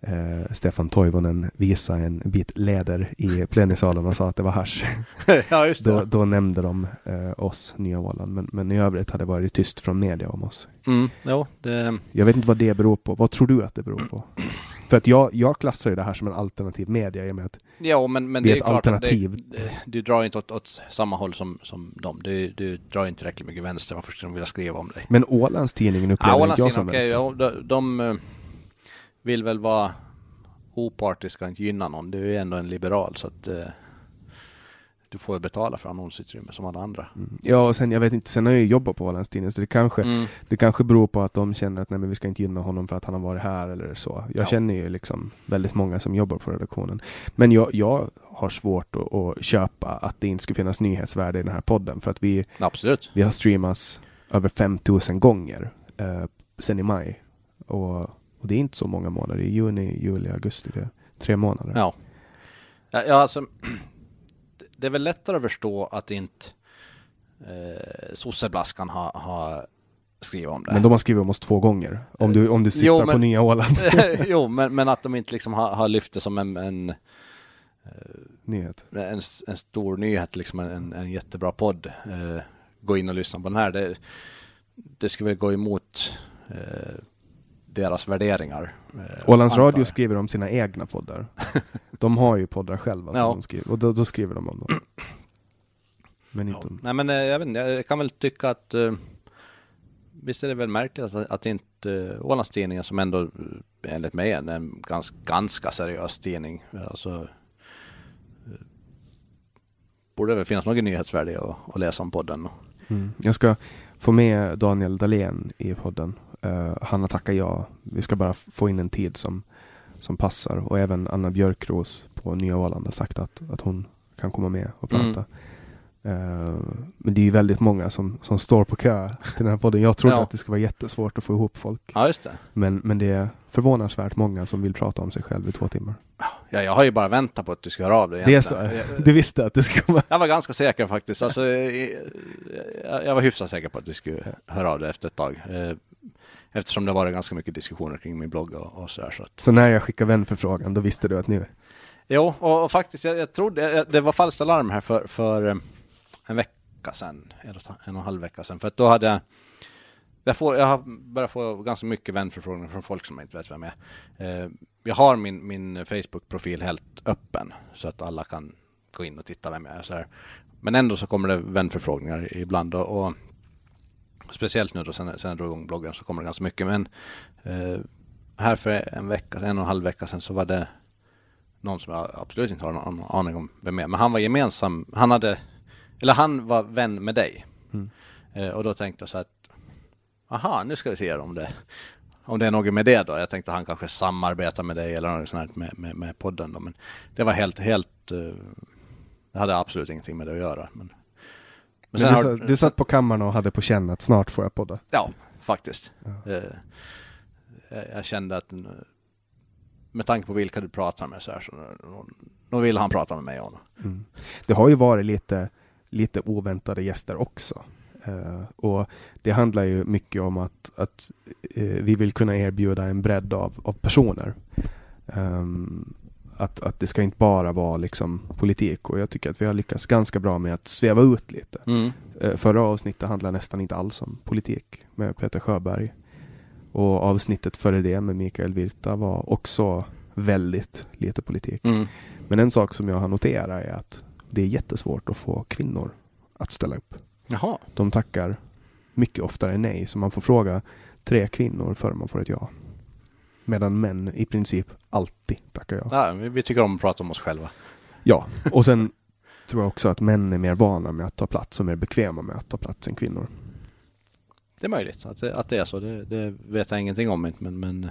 eh, Stefan Toivonen visa en bit läder i plenisalen och sa att det var hash. ja, just det. Då, då nämnde de eh, oss, Nya Åland, men, men i övrigt hade det varit tyst från media om oss. Mm, jo, det... Jag vet inte vad det beror på. Vad tror du att det beror på? För att jag, jag klassar ju det här som en alternativ media i och med att ja, men, men det är ett alternativ. Det, du drar inte åt, åt, samma håll som, som dem. Du, du drar inte tillräckligt mycket vänster. Varför skulle de vilja skriva om dig? Men Ålandstidningen upplever ja, Ålands jag som okay, vänster. Ja, de, de eh, vill väl vara opartisk ska inte gynna någon. Du är ändå en liberal så att eh, du får betala för annonsutrymme som alla andra. Mm. Ja, och sen jag vet inte, sen har jag ju jobbat på Ålandstidningen så det kanske, mm. det kanske beror på att de känner att nej, men vi ska inte gynna honom för att han har varit här eller så. Jag ja. känner ju liksom väldigt många som jobbar på redaktionen. Men jag, jag har svårt att, att, köpa att det inte skulle finnas nyhetsvärde i den här podden för att vi, Absolut. vi har streamats över 5000 gånger eh, sen i maj. Och och det är inte så många månader. I juni, juli, augusti. Det är tre månader. Ja. Ja, alltså. Det är väl lättare att förstå att inte eh, sosseblaskan har ha skrivit om det. Men de har skrivit om oss två gånger. Om du, om du syftar jo, men, på Nya Åland. jo, men, men att de inte liksom har, har lyft det som en, en eh, nyhet. En, en stor nyhet, liksom en, en jättebra podd. Eh, gå in och lyssna på den här. Det, det skulle väl gå emot eh, deras värderingar. eh, Ålands antar Radio skriver om sina egna poddar. De har ju poddar själva som Ja. de skriver, och då, då skriver de om dem. Men Ja. inte om... Nej men eh, jag vet jag kan väl tycka att eh, Visst är det väl märkligt att, att inte Ålandstidningen som ändå enligt mig är en ganska, ganska seriös tidning. Alltså, borde väl finnas något nyhetsvärde att, att läsa om podden. Mm. Jag ska få med Daniel Dahlén i podden. Uh, han har tackat ja. Vi ska bara få in en tid som, som passar. Och även Anna Björkros på Nya Åland har sagt att, att hon kan komma med och Mm. prata. Eh, men det är ju väldigt många som, som står på kö till den här podden. Jag trodde Ja. att det skulle vara jättesvårt att få ihop folk. Ja just det. Men, men det är förvånansvärt många som vill prata om sig själv i två timmar. Ja, jag har ju bara väntat på att du ska höra av dig. Det är så? Du visste att det skulle vara... Jag var ganska säker faktiskt. Alltså, eh, jag jag var hyfsat säker på att du skulle höra av dig efter ett tag. Eftersom det var ganska mycket diskussioner kring min blogg och, och sådär. Så att, Så när jag skickade vänförfrågan, då visste du att nu... Jo, och, och faktiskt, jag, jag trodde, jag, det var falskt alarm här för, för eh, en vecka sedan, en och, en och en halv vecka sedan, för att då hade jag, jag, får, jag har börjat få ganska mycket vänförfrågningar från folk som inte vet vem jag är. Eh, jag har min, min Facebook-profil helt öppen, så att alla kan gå in och titta vem jag är. Så här. Men ändå så kommer det vänförfrågningar ibland, och, och speciellt nu då sen, sen jag drog igång bloggen så kommer det ganska mycket. Men eh, här för en vecka, en och en halv vecka sedan så var det någon som jag absolut inte har någon aning om vem är. Men han var gemensam, han hade, eller han var vän med dig. Mm. Eh, och då tänkte jag så att, aha, nu ska vi se om det, om det är något med det då. Jag tänkte han kanske samarbetar med dig eller något sånt här med, med, med podden då. Men det var helt, helt, eh, det hade absolut ingenting med det att göra. Men, Men sen du, har- du satt på kammaren och hade på känn att snart får jag podda. Ja, faktiskt. Ja. Eh, jag, jag kände att eh, med tanke på vilka du pratar med så här så då, då vill han prata med mig och Mm. Det har ju varit lite, lite oväntade gäster också. Eh, och det handlar ju mycket om att, att eh, vi vill kunna erbjuda en bredd av, av personer. Ehm, att, att det ska inte bara vara liksom politik och jag tycker att vi har lyckats ganska bra med att sväva ut lite. mm. Eh, Förra avsnittet handlade nästan inte alls om politik med Peter Sjöberg. Och avsnittet före det med Mikael Virta var också väldigt lite politik. Mm. Men en sak som jag har noterat är att det är jättesvårt att få kvinnor att ställa upp. Jaha. De tackar mycket oftare nej, så man får fråga tre kvinnor före man får ett ja. Medan män i princip alltid tackar ja. Ja, vi, vi tycker om att prata om oss själva. Ja, och sen tror jag också att män är mer vana med att ta plats och mer bekväma med att ta plats än kvinnor. Det är möjligt att det, att det är så. Det, det vet jag ingenting om. Men, men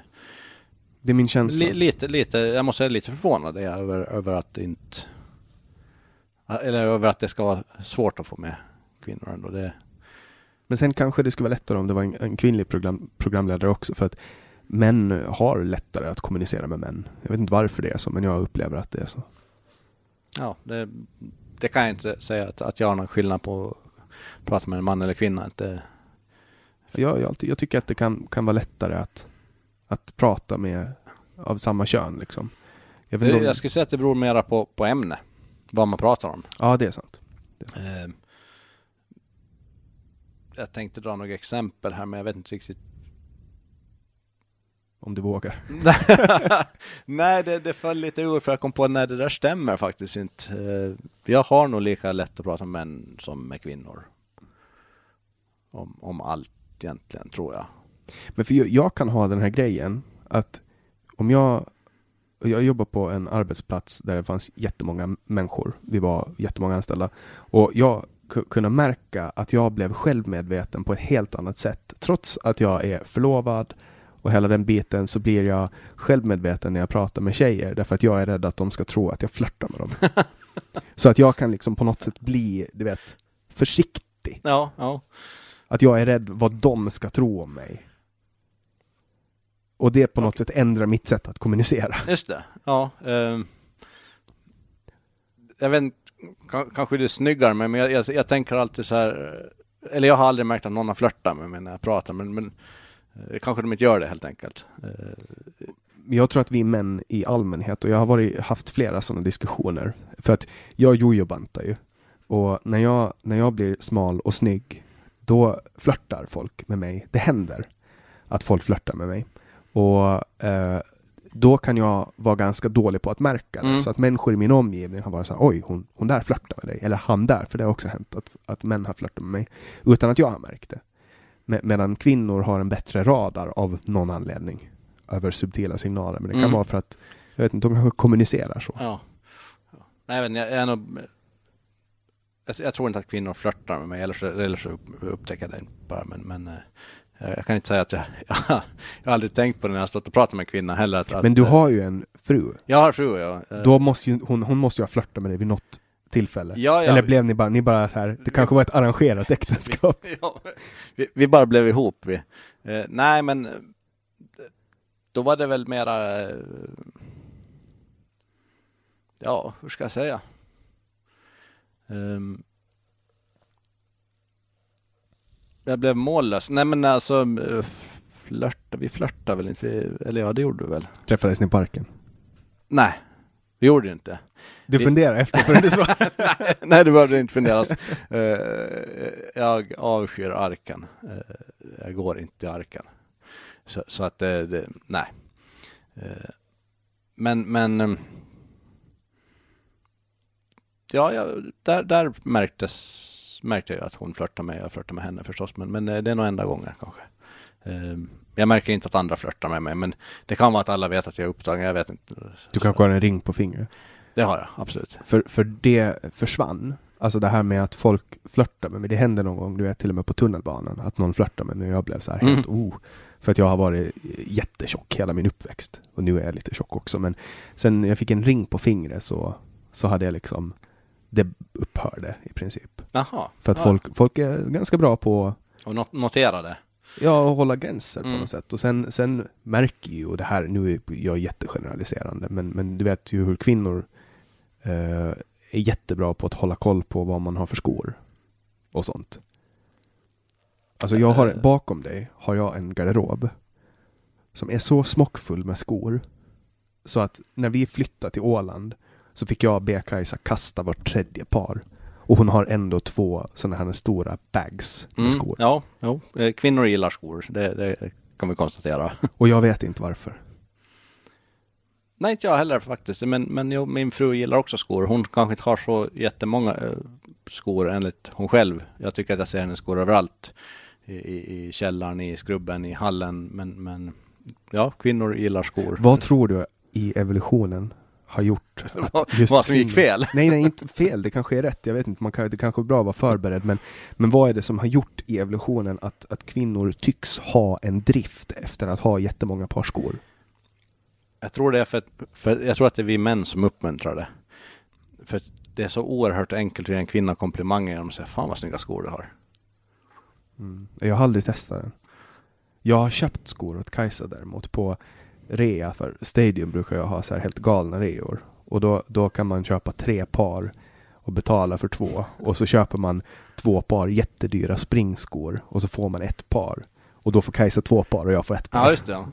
Det är min känsla. li, lite, lite, jag måste säga lite förvånad är över, över att inte eller över att det ska vara svårt att få med kvinnor ändå. Det, Men sen kanske det skulle vara lättare om det var en, en kvinnlig program, programledare också för att män har lättare att kommunicera med män. Jag vet inte varför det är så, men jag upplever att det är så. ja, det, det kan jag inte säga att, att jag har någon skillnad på att prata med en man eller kvinna. Att det, Jag, jag, jag tycker att det kan, kan vara lättare att, att prata med av samma kön liksom. Jag det, om, jag skulle säga att det beror mera på, på ämne. Vad man pratar om. Ja, det är sant. Eh, jag tänkte dra några exempel här men jag vet inte riktigt. Om du vågar. Nej, det, det föll lite ur för jag kom på när det där stämmer faktiskt inte. Eh, jag har nog lika lätt att prata med män som med kvinnor. Om, om allt egentligen, tror jag. Men för jag, jag kan ha den här grejen att om jag jag jobbar på en arbetsplats där det fanns jättemånga människor. Vi var jättemånga anställda. Och jag ku- kunde märka att jag blev självmedveten på ett helt annat sätt. Trots att jag är förlovad och hela den biten så blir jag självmedveten när jag pratar med tjejer därför att jag är rädd att de ska tro att jag flörtar med dem. så att jag kan liksom på något sätt bli, du vet, försiktig. Ja, ja. Att jag är rädd vad de ska tro om mig. Och det på något sätt ändrar mitt sätt att kommunicera. Just det. Ja. ehm. jag vet inte, ka- kanske det är snyggare men jag, jag, jag tänker alltid så här. Eller jag har aldrig märkt att någon har flörtat med mig när jag pratar men, men kanske de inte gör det helt enkelt. Eh, Jag tror att vi män i allmänhet, och jag har varit, haft flera sådana diskussioner, för att jag jojobantar ju. Och när jag, när jag blir smal och snygg, då flörtar folk med mig. Det händer att folk flörtar med mig. Och eh, då kan jag vara ganska dålig på att märka det. Mm. Så att människor i min omgivning har varit så här, oj, hon, hon där flörtar med dig. Eller han där, för det har också hänt att, att män har flörtat med mig. Utan att jag har märkt det. Me- medan kvinnor har en bättre radar av någon anledning. Över subtila signaler. Men det kan Mm. vara för att, jag vet inte, de kanske kommunicerar så. Ja. Nej, men jag, jag är nog... Jag, jag tror inte att kvinnor flörtar med mig, eller så, eller så upp, upptäcker jag det bara. Men, men eh, jag kan inte säga att jag... jag har aldrig tänkt på det när jag har stått och pratat med en kvinna heller. Att, Men du har ju en fru. Jag har fru, ja. Då måste ju, hon, hon måste ju ha flörtat med dig vid något tillfälle. Ja, ja. Eller blev ni bara, ni bara så här, det kanske var ett arrangerat äktenskap. ja, vi, vi bara blev ihop. Vi. Eh, nej, men eh, då var det väl mera... Eh, ja, hur ska jag säga? Um, jag blev mållös. Nej, men alltså eh, flörta, vi flörtade väl inte? Vi, eller ja, det gjorde vi väl? Träffades ni i parken? Nej, vi gjorde ju inte. Du funderar efter för du svarar. nej, nej, det behövde inte funderas. Eh, jag avskyr arken. Eh, jag går inte i arken. Så, så att det, det nej. Men, men. ehm, ja, jag, där, där märktes, märkte jag att hon flörtade med Jag flörtade med henne förstås. Men, men det är nog enda gången kanske. Jag märker inte att andra flörtar med mig. Men det kan vara att alla vet att jag är upptagen. Jag vet inte. Du kanske har en ring på fingret. Det har jag, absolut. För, för det försvann. Alltså det här med att folk flörtar med mig. Det hände någon gång, du vet till och med på tunnelbanan. Att någon flörtar med mig och jag blev så här Mm. helt oh. För att jag har varit jättetjock hela min uppväxt. Och nu är jag lite tjock också. Men sen jag fick en ring på fingret så, så hade jag liksom det upphörde i princip. Jaha. För att ja. folk, folk är ganska bra på Och not- notera det. Ja, och hålla gränser på Mm. något sätt. Och sen, sen märker ju, och det här, nu är jag jättegeneraliserande, men, men du vet ju hur kvinnor är jättebra på att hålla koll på vad man har för skor. Och sånt. Alltså jag har, Eh. bakom dig har jag en garderob som är så smockfull med skor. Så att när vi flyttade till Åland så fick jag be Kajsa kasta vart tredje par. Och hon har ändå två sådana här stora bags med Mm, skor. Ja, jo. Eh, kvinnor gillar skor. Det, det kan vi konstatera. Och jag vet inte varför. Nej, inte jag heller faktiskt. Men, men jo, min fru gillar också skor. Hon kanske inte har så jättemånga eh, skor enligt hon själv. Jag tycker att jag ser hennes skor överallt. I, i, i källaren, i skrubben, i hallen. Men, men ja, kvinnor gillar skor. Vad tror du i evolutionen har gjort just vad som gick fel? Nej, nej, inte fel. Det kanske är rätt. Jag vet inte. Man kan, det kanske är bra att vara förberedd. Men, men vad är det som har gjort i evolutionen att, att kvinnor tycks ha en drift efter att ha jättemånga par skor? Jag tror det är för, att, för jag tror att det är vi män som uppmuntrar det. För det är så oerhört enkelt att ge en kvinna komplimanger genom att säga fan vad snygga skor du har. Mm. Jag har aldrig testat den. Jag har köpt skor åt Kajsa däremot på rea. För Stadium brukar jag ha så här helt galna reor. Och då, då kan man köpa tre par och betala för två. Och så köper man två par jättedyra springskor och så får man ett par. Och då får Kajsa två par och jag får ett par. Ja, just det.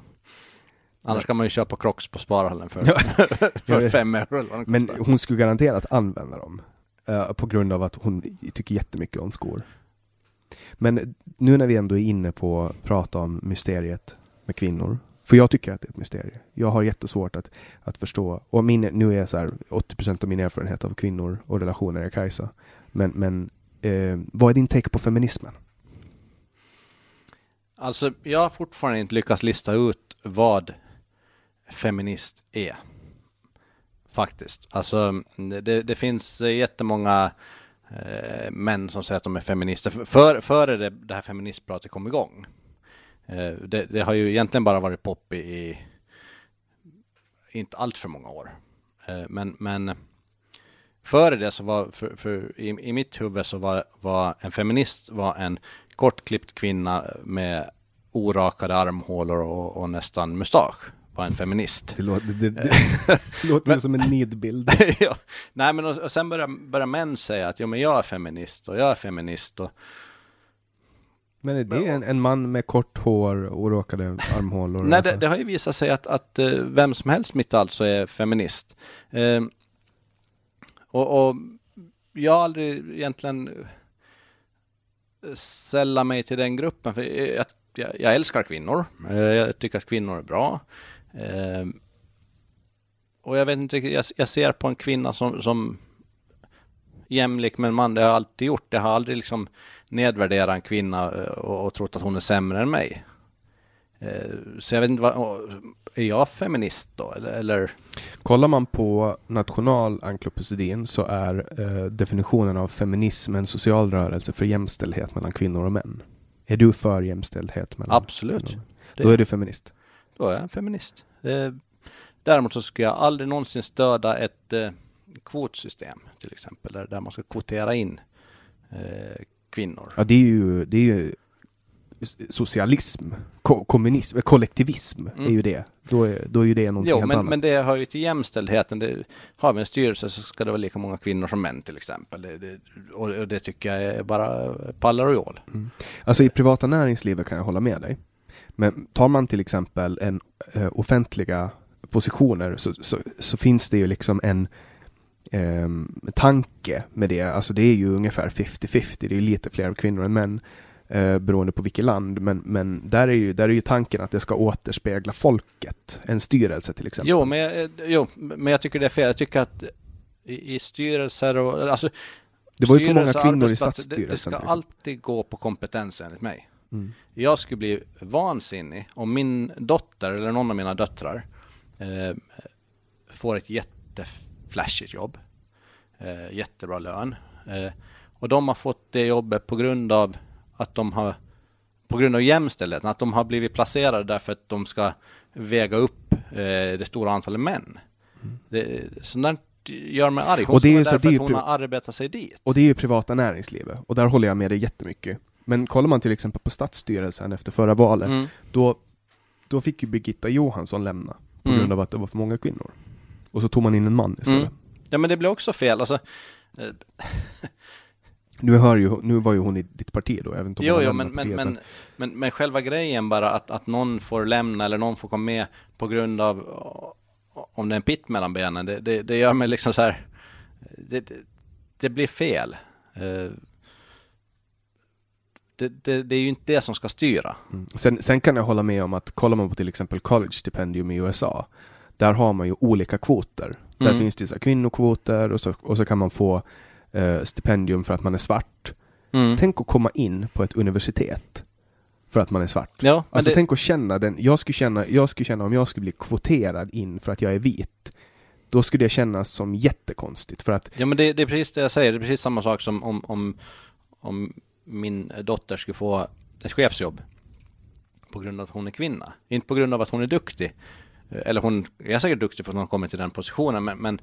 Annars kan man ju köpa Crocs på Sparhallen för, för fem euro eller vad Men hon skulle garanterat använda dem. eh, på grund av att hon tycker jättemycket om skor. Men nu när vi ändå är inne på att prata om mysteriet med kvinnor. För jag tycker att det är ett mysterium. Jag har jättesvårt att, att förstå. Och min, nu är jag så här, 80% av min erfarenhet av kvinnor och relationer är Kajsa. Men, men eh, vad är din take på feminismen? Alltså, jag har fortfarande inte lyckats lista ut vad feminist är. Faktiskt. Alltså, det, det finns jättemånga eh, män som säger att de är feminister. För, före det, det här feministpratet kom igång. Eh, det, det har ju egentligen bara varit pop i, i inte allt för många år. Eh, men, men före det så var, för, för i, i mitt huvud så var, var en feminist var en kortklippt kvinna med orakade armhålor och, och nästan mustasch var en feminist. Det låter, det, det, det låter som en nidbild. ja. Nej men och, och sen börjar, börjar män säga att jo men jag är feminist och jag är feminist och Men är det en, en man med kort hår och råkade armhålor? Nej, alltså? det, det har ju visat sig att, att eh, vem som helst mitt alltså är feminist. Eh, och, och jag har aldrig egentligen eh, sällat mig till den gruppen. För jag, jag, jag älskar kvinnor. Eh, jag tycker att kvinnor är bra. Eh, och jag vet inte riktigt, jag, jag ser på en kvinna som, som jämlik med en man, det har jag alltid gjort. Jag har aldrig liksom nedvärderat en kvinna eh, och, och trott att hon är sämre än mig. Eh, så jag vet inte vad, är jag feminist då eller? eller? Kollar man på nationalencyklopedin så är eh, definitionen av feminism en social rörelse för jämställdhet mellan kvinnor och män. Är du för jämställdhet mellan Absolut. Kvinnor? Då är du feminist. Då är jag en feminist. Eh, däremot så ska jag aldrig någonsin stödja ett eh, kvotsystem till exempel där, där man ska kvotera in eh, kvinnor. Ja, det är ju, det är ju socialism, ko kommunism, kollektivism mm. är ju det. Då är, då är ju det någonting jo, helt men, annat. men det hör ju till jämställdheten. Det, har vi en styrelse så ska det vara lika många kvinnor som män till exempel. Det, det, och, och, det tycker jag är bara pallar och jål. Mm. Alltså i privata näringslivet kan jag hålla med dig. Men tar man till exempel en uh, offentliga positioner så, så, så, finns det ju liksom en um, tanke med det. Alltså det är ju ungefär 50-50. Det är lite fler kvinnor än män eh, beroende på vilket land. Men, men där, är ju, där är ju tanken att det ska återspegla folket, en styrelse till exempel. Jo, men jag, jo, men jag tycker det är fel. Jag tycker att i, i styrelser och alltså det var ju för många kvinnor i stadsstyrelsen. Det, det ska alltid gå på kompetens enligt mig. Mm. Jag skulle bli vansinnig om min dotter eller någon av mina döttrar eh, får ett jätteflashigt jobb. Eh, jättebra lön. Eh, och de har fått det jobbet på grund av att de har på grund av jämställdheten, att de har blivit placerade därför att de ska väga upp eh, det stora antalet män. Mm. Det, sånt där gör mig arg. Hon och det är, så, det är att hon har arbetat sig dit. Och det är ju privata näringslivet och där håller jag med dig jättemycket. Men kollar man till exempel på stadsstyrelsen efter förra valet, mm. då, då fick ju Birgitta Johansson lämna på mm. grund av att det var för många kvinnor. Och så tog man in en man istället. Mm. Ja men det blir också fel, alltså eh, nu, hör ju, nu var ju hon i ditt parti då, även om Jo, jo men, men, men, men, men själva grejen bara att, att någon får lämna eller någon får komma med på grund av om det är en pitt mellan benen, det, det, det gör mig liksom så här, det, det, det blir fel. Det, det, det, är ju inte det som ska styra. Mm. Sen, sen, kan jag hålla med om att kollar man på till exempel college stipendium i USA, där har man ju olika kvoter. Där mm. finns det så kvinnokvoter och så, och så kan man få eh, stipendium för att man är svart. Mm. Tänk att komma in på ett universitet för att man är svart. Ja, alltså det... tänk att känna den, jag skulle känna, jag skulle känna om jag skulle bli kvoterad in för att jag är vit. Då skulle det kännas som jättekonstigt för att... Ja men det, det är precis det jag säger, det är precis samma sak som om, om, om min dotter skulle få ett chefsjobb på grund av att hon är kvinna. Inte på grund av att hon är duktig. Eller hon är säkert duktig för att hon har kommit till den positionen, men, men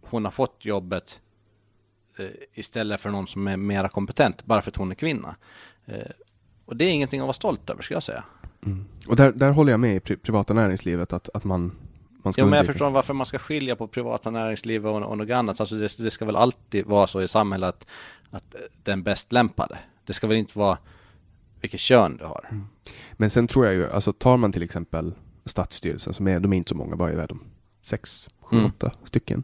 hon har fått jobbet Eh, istället för någon som är mera kompetent bara för att hon är kvinna. Eh, och det är ingenting att vara stolt över, ska jag säga. Mm. Och där, där håller jag med i pri privata näringslivet att, att man, man ska Ja, men jag förstår varför man ska skilja på privata näringsliv och, och något annat. Alltså det, det, ska väl alltid vara så i samhället att, att den bäst lämpade. Det ska väl inte vara vilket kön du har. Mm. Men sen tror jag ju, alltså tar man till exempel Stadsstyrelsen som är, de är inte så många, vad är de? Sex, sju, mm. åtta stycken.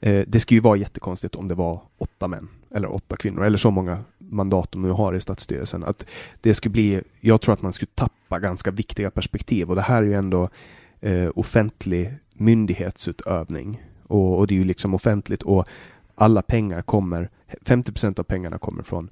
Eh, det skulle ju vara jättekonstigt om det var åtta män eller åtta kvinnor eller så många mandat de nu har i stadsstyrelsen. Att det skulle bli, jag tror att man skulle tappa ganska viktiga perspektiv och det här är ju ändå eh, offentlig myndighetsutövning och, och, det är ju liksom offentligt och alla pengar kommer, 50% av pengarna kommer från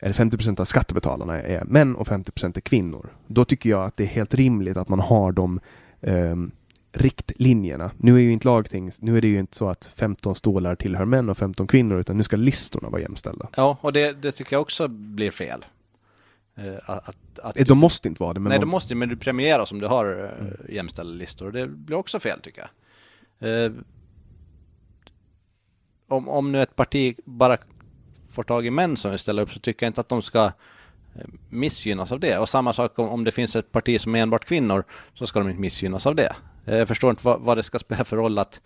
eller 50% av skattebetalarna är män och 50 är kvinnor. Då tycker jag att det är helt rimligt att man har de um, riktlinjerna. Nu är ju inte lagting, nu är det ju inte så att 15 stolar tillhör män och 15 kvinnor, utan nu ska listorna vara jämställda. Ja, och det, det tycker jag också blir fel. Uh, att, att de måste inte vara det. Men nej, de måste men du premieras om du har uh, mm. jämställda listor. Och det blir också fel tycker jag. Om, om nu ett parti bara får tag i män som vill ställa upp så tycker jag inte att de ska eh, missgynnas av det. Och samma sak om, om det finns ett parti som är enbart kvinnor så ska de inte missgynnas av det. Eh, jag förstår inte vad, vad, det ska spela för roll att,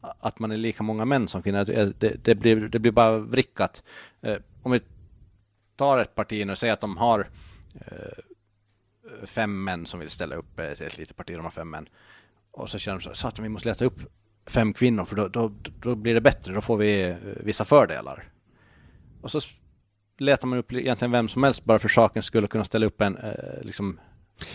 att man är lika många män som kvinnor. Det, det, blir, det blir bara vrickat. Eh, om vi tar ett parti nu och säger att de har fem män som vill ställa upp, ett, ett litet parti, de har fem män. Och så känner de så att vi måste leta upp fem kvinnor för då, då, då blir det bättre, då får vi vissa fördelar. Och så letar man upp egentligen vem som helst bara för saken skulle kunna ställa upp en eh, liksom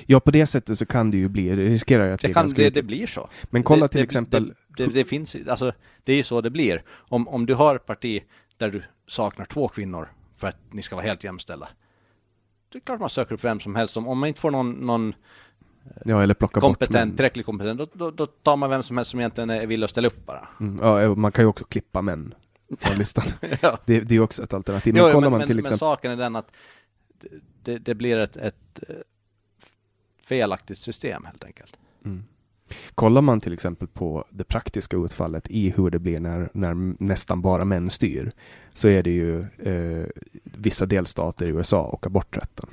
Ja, på det sättet så kan det ju bli, det riskerar ju att det, kan, det, det blir så. Men kolla det, till det, exempel, Det, det, finns, alltså det är ju så det blir. Om, om du har ett parti där du saknar två kvinnor för att ni ska vara helt jämställda. Det är klart man söker upp vem som helst. Om, om man inte får någon, någon ja eller plocka bort kompetent, män. tillräckligt kompetent, då, då, då tar man vem som helst som egentligen är villig att ställa upp bara. Mm, ja, man kan ju också klippa män från listan. ja. Det, det är också ett alternativ. Men Jo, kollar men, man till men, men exempel, saken är den att det, det blir ett, ett eh, felaktigt system helt enkelt. mm. kollar man till exempel på det praktiska utfallet i hur det blir när, när nästan bara män styr, så är det ju eh, vissa delstater i USA och aborträtten.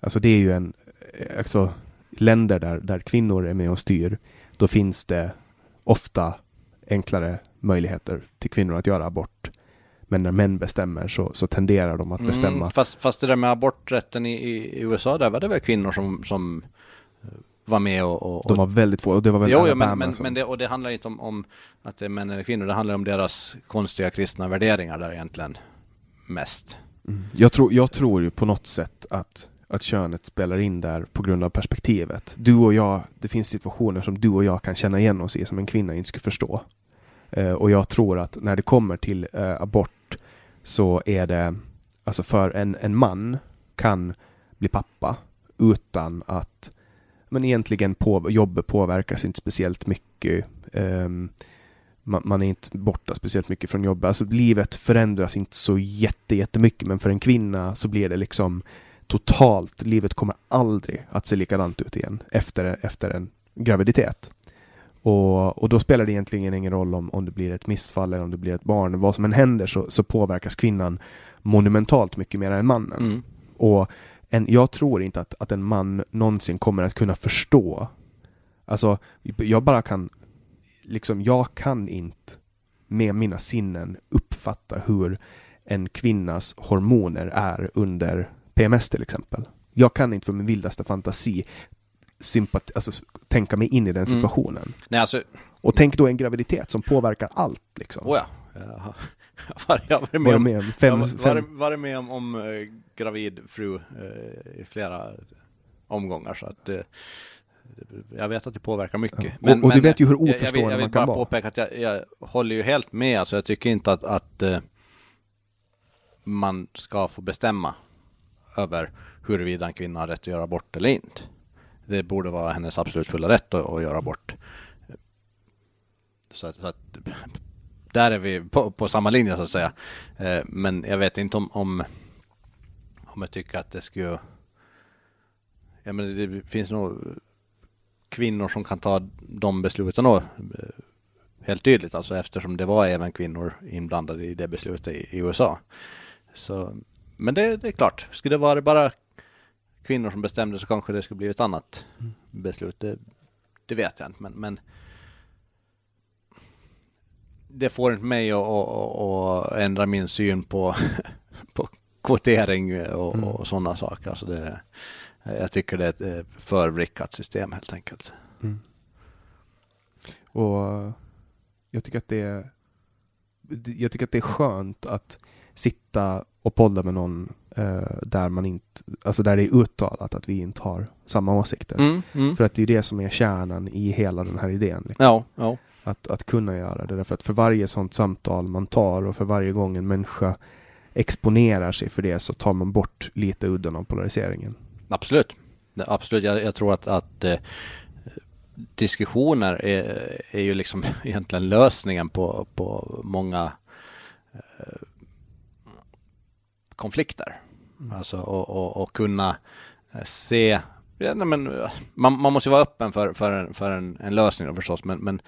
Alltså det är ju en, eh, alltså länder där, där kvinnor är med och styr, då finns det ofta enklare möjligheter till kvinnor att göra abort. Men när män bestämmer så, så tenderar de att bestämma. Mm, fast, fast det där med aborträtten i, i USA, där var det väl kvinnor som, som eh, var med och... och De var väldigt få och det var väl jo, jo, men, men, men det, och det handlar inte om, om att det är män eller kvinnor, det handlar om deras konstiga kristna värderingar där egentligen mest. Mm. Jag, tror, jag tror ju på något sätt att, att könet spelar in där på grund av perspektivet. Du och jag, det finns situationer som du och jag kan känna igen oss i som en kvinna inte skulle förstå. Eh, och jag tror att när det kommer till eh, abort så är det, alltså för en, en man kan bli pappa utan att men egentligen på, jobbet påverkas inte speciellt mycket. Ehm, um, man, man är inte borta speciellt mycket från jobbet. Alltså livet förändras inte så jätte, jättemycket men för en kvinna så blir det liksom totalt, livet kommer aldrig att se likadant ut igen efter, efter en graviditet. Och, och då spelar det egentligen ingen roll om, om det blir ett missfall eller om det blir ett barn. Vad som än händer så, så påverkas kvinnan monumentalt mycket mer än mannen. Mm. Och en, jag tror inte att, att en man någonsin kommer att kunna förstå. Alltså, jag bara kan, liksom, jag kan inte med mina sinnen uppfatta hur en kvinnas hormoner är under PMS till exempel. Jag kan inte för min vildaste fantasi sympati, alltså, tänka mig in i den Mm. situationen. Nej, alltså, Och tänk då en graviditet som påverkar allt liksom. oh ja. Jag har- jag med Var med om fem, jag fem, varit, varit med om, om eh, gravid fru eh, i flera omgångar så att eh, jag vet att det påverkar mycket. Ja. Och- och du vet ju hur jag- jag, vill, oförstående jag vill man kan bara vara. påpeka att jag, jag håller ju helt med. Alltså jag tycker inte att, att eh, man ska få bestämma över huruvida en kvinna har rätt att göra abort eller inte. Det borde vara hennes absolut fulla rätt att, att göra abort. Så att, så att där är vi på, på samma linje så att säga. Eh, men jag vet inte om, om, om jag tycker att det skulle... Ja, men det finns nog kvinnor som kan ta de besluten då, eh, helt tydligt alltså eftersom det var även kvinnor inblandade i det beslutet i, i USA. Så, men det, det är klart, skulle det vara bara kvinnor som bestämde så kanske det skulle bli ett annat beslut. Det, det vet jag inte, men, men det får inte mig att, att, att ändra min syn på, på kvotering och, Mm. och sådana saker. Alltså det, jag tycker det är ett eh, förvrickat system helt enkelt. Mm. Och jag tycker att det är jag tycker att det är skönt att sitta och podda med någon där man inte, alltså där det är uttalat att vi inte har samma åsikter. Mm, mm. För att det är det som är kärnan i hela den här idén. Liksom. Ja, ja. Att, att kunna göra det. Därför att för varje sånt samtal man tar och för varje gång en människa exponerar sig för det så tar man bort lite udden av polariseringen. Absolut. Absolut. Jag, jag tror att, att eh, diskussioner är, är ju liksom egentligen lösningen på, på många eh, konflikter. Alltså och, och, och kunna eh, se Ja, nej, men, man, man måste vara öppen för, för, en, för en, en lösning då förstås, men, men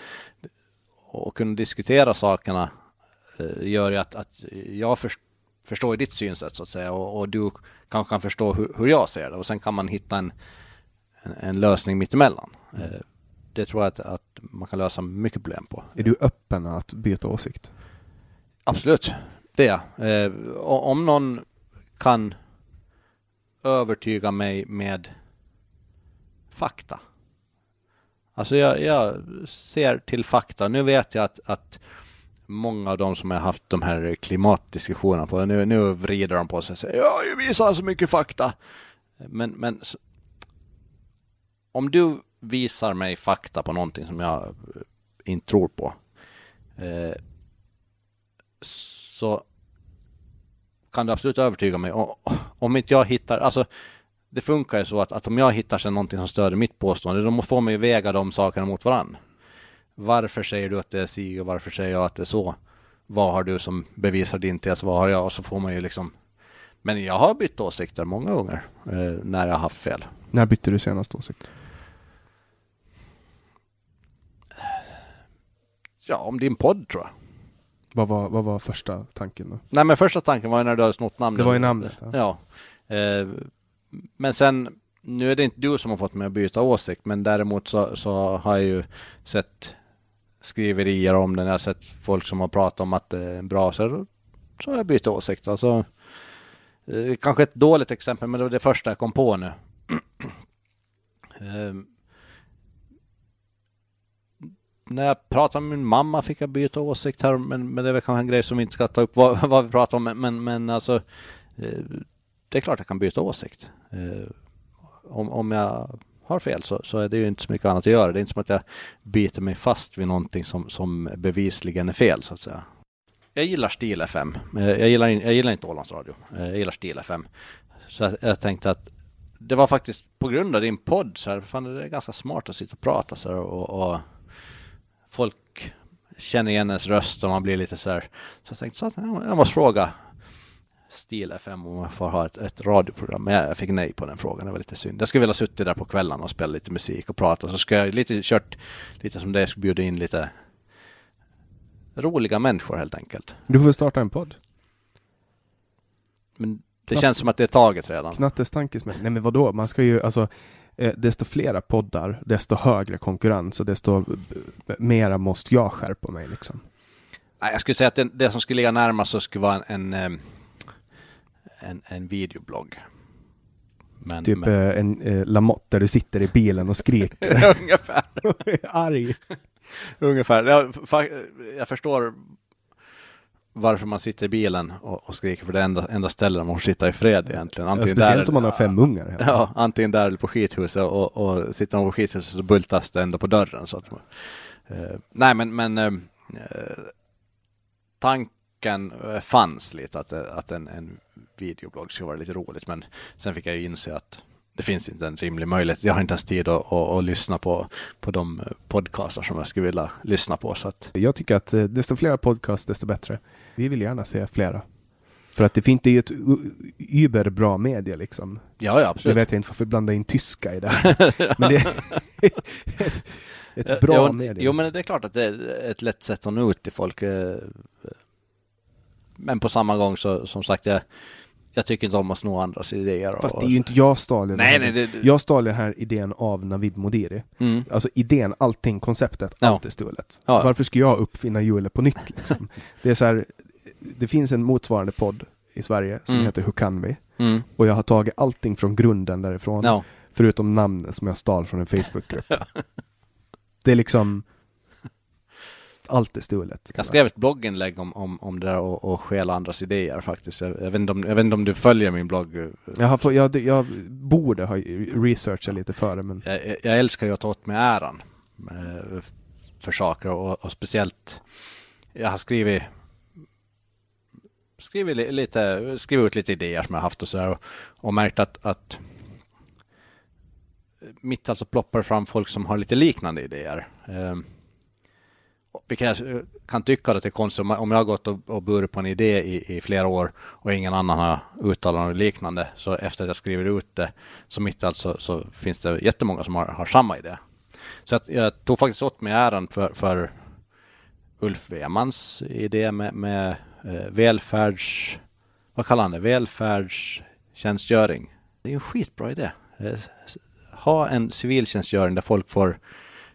och kunna diskutera sakerna eh, gör ju att, att jag först, förstår ditt synsätt så att säga och, och du kanske kan förstå hur, hur jag ser det och sen kan man hitta en, en, en lösning mittemellan. Eh, det tror jag att, att man kan lösa mycket problem på. Är du öppen att byta åsikt? Absolut, det är jag. Eh, om någon kan övertyga mig med fakta. Alltså jag, jag ser till fakta. Nu vet jag att, att många av de som har haft de här klimatdiskussionerna på, nu, nu vrider de på sig och säger ja, jag visar så mycket fakta. Men, men om du visar mig fakta på någonting som jag eh, inte tror på, eh, så kan du absolut övertyga mig. Om inte jag hittar, alltså det funkar ju så att, att om jag hittar sig någonting som stöder mitt påstående, då får man ju väga de sakerna mot varandra. Varför säger du att det är si och varför säger jag att det är så? Vad har du som bevisar din tes? Vad har jag? Och så får man ju liksom Men jag har bytt åsikter många gånger eh, när jag har haft fel. När bytte du senast åsikt? Ja, om din podd tror jag. Vad var, vad var första tanken då? Nej, men första tanken var ju när du hade snott namnet. Det var ju namnet. Ja. ja. Eh, men sen, nu är det inte du som har fått mig att byta åsikt, men däremot så, så har jag ju sett skriverier om den. Jag har sett folk som har pratat om att det är bra, så, så har jag bytt åsikt. Alltså, eh, kanske ett dåligt exempel, men det var det första jag kom på nu. eh, när jag pratade med min mamma fick jag byta åsikt här, men, men det är väl kanske en grej som vi inte ska ta upp vad, vad vi pratar om, men, men, alltså eh, det är klart jag kan byta åsikt. Eh, om, om jag har fel så, så är det ju inte så mycket annat att göra. Det är inte som att jag biter mig fast vid någonting som, som bevisligen är fel så att säga. Jag gillar Stil FM. Eh, jag gillar, jag gillar inte Ålands Radio. Eh, jag gillar Stil FM. Så jag, jag tänkte att det var faktiskt på grund av din podd så här, fan det är ganska smart att sitta och prata så här, och, och folk känner igen ens röst och man blir lite så här. Så jag tänkte så att jag måste fråga Stil FM om man får ha ett, ett radioprogram. Men jag fick nej på den frågan. Det var lite synd. Jag skulle vilja suttit där på kvällarna och spela lite musik och prata. Så ska jag lite kört lite som det. Jag skulle bjuda in lite roliga människor helt enkelt. Du får starta en podd. Men det Knapp, känns som att det är taget redan. Knattes tankesmedja. Nej men vadå? Man ska ju alltså eh, desto flera poddar, desto högre konkurrens och desto mera måste jag skärpa mig liksom. Jag skulle säga att det, det som skulle ligga närmast så skulle vara en, en eh, en, en videoblogg. Men, typ men... Eh, en eh, Lamotte där du sitter i bilen och skriker. Ungefär. Arg. Ungefär. Jag, jag förstår varför man sitter i bilen och, och skriker för det enda, enda stället man får sitta i fred egentligen. Antingen ja, speciellt där, om man har fem ungar. Ja, antingen där eller på skithuset och, och sitter man på skithuset så bultas det ändå på dörren. Så att man, eh, nej men, men eh, eh tanken fanns lite att, att en, en videoblogg skulle vara lite roligt. Men sen fick jag ju inse att det finns inte en rimlig möjlighet. Jag har inte ens tid att, att, att lyssna på, på de podcaster som jag skulle vilja lyssna på. Så att... Jag tycker att eh, desto fler podcast, desto bättre. Vi vill gärna se flera. För att det finns ju ett über bra media liksom. Ja, ja, absolut. Det vet jag inte varför jag blandar in tyska i det här. men det är ett, ett bra jo, media. Jo, men det är klart att det är ett lätt sätt att nå ut till folk. Eh, men på samma gång så, som sagt, jag, jag tycker inte om att sno andras idéer. Fast det är ju inte jag stal den. Nej, nej, det, Jag stal den här idén av Navid Modiri. Mm. Alltså idén, allting, konceptet, ja. allt är stulet. Ja. Varför ska jag uppfinna hjulet på nytt liksom? det är så här, det finns en motsvarande podd i Sverige som mm. heter Hur kan vi? Mm. Och jag har tagit allting från grunden därifrån. Ja. Förutom namnen som jag stal från en Facebookgrupp. det är liksom allt är stulet. Jag skrev ett blogginlägg om, om, om det där och, och stjäla andras idéer faktiskt. Jag, jag, vet inte om, jag vet inte om du följer min blogg? Jag, har, jag, jag borde ha researchat lite före men... Jag, jag älskar ju att ta åt mig äran eh, för saker och, och speciellt jag har skrivit skrivit lite, skrivit ut lite idéer som jag haft och sådär och, och märkt att, att mitt alltså ploppar fram folk som har lite liknande idéer. Ehm, eh, vilket jag kan tycka att det är konstigt om jag har gått och, och burit på en idé i, i, flera år och ingen annan har uttalat något liknande. Så efter att jag skriver ut det så mitt alltså så finns det jättemånga som har, har samma idé. Så att jag tog faktiskt åt mig äran för, för Ulf Wemans idé med, med eh, välfärds... Vad kallar han det? Välfärdstjänstgöring. Det är en skitbra idé. Eh, ha en civiltjänstgöring där folk får,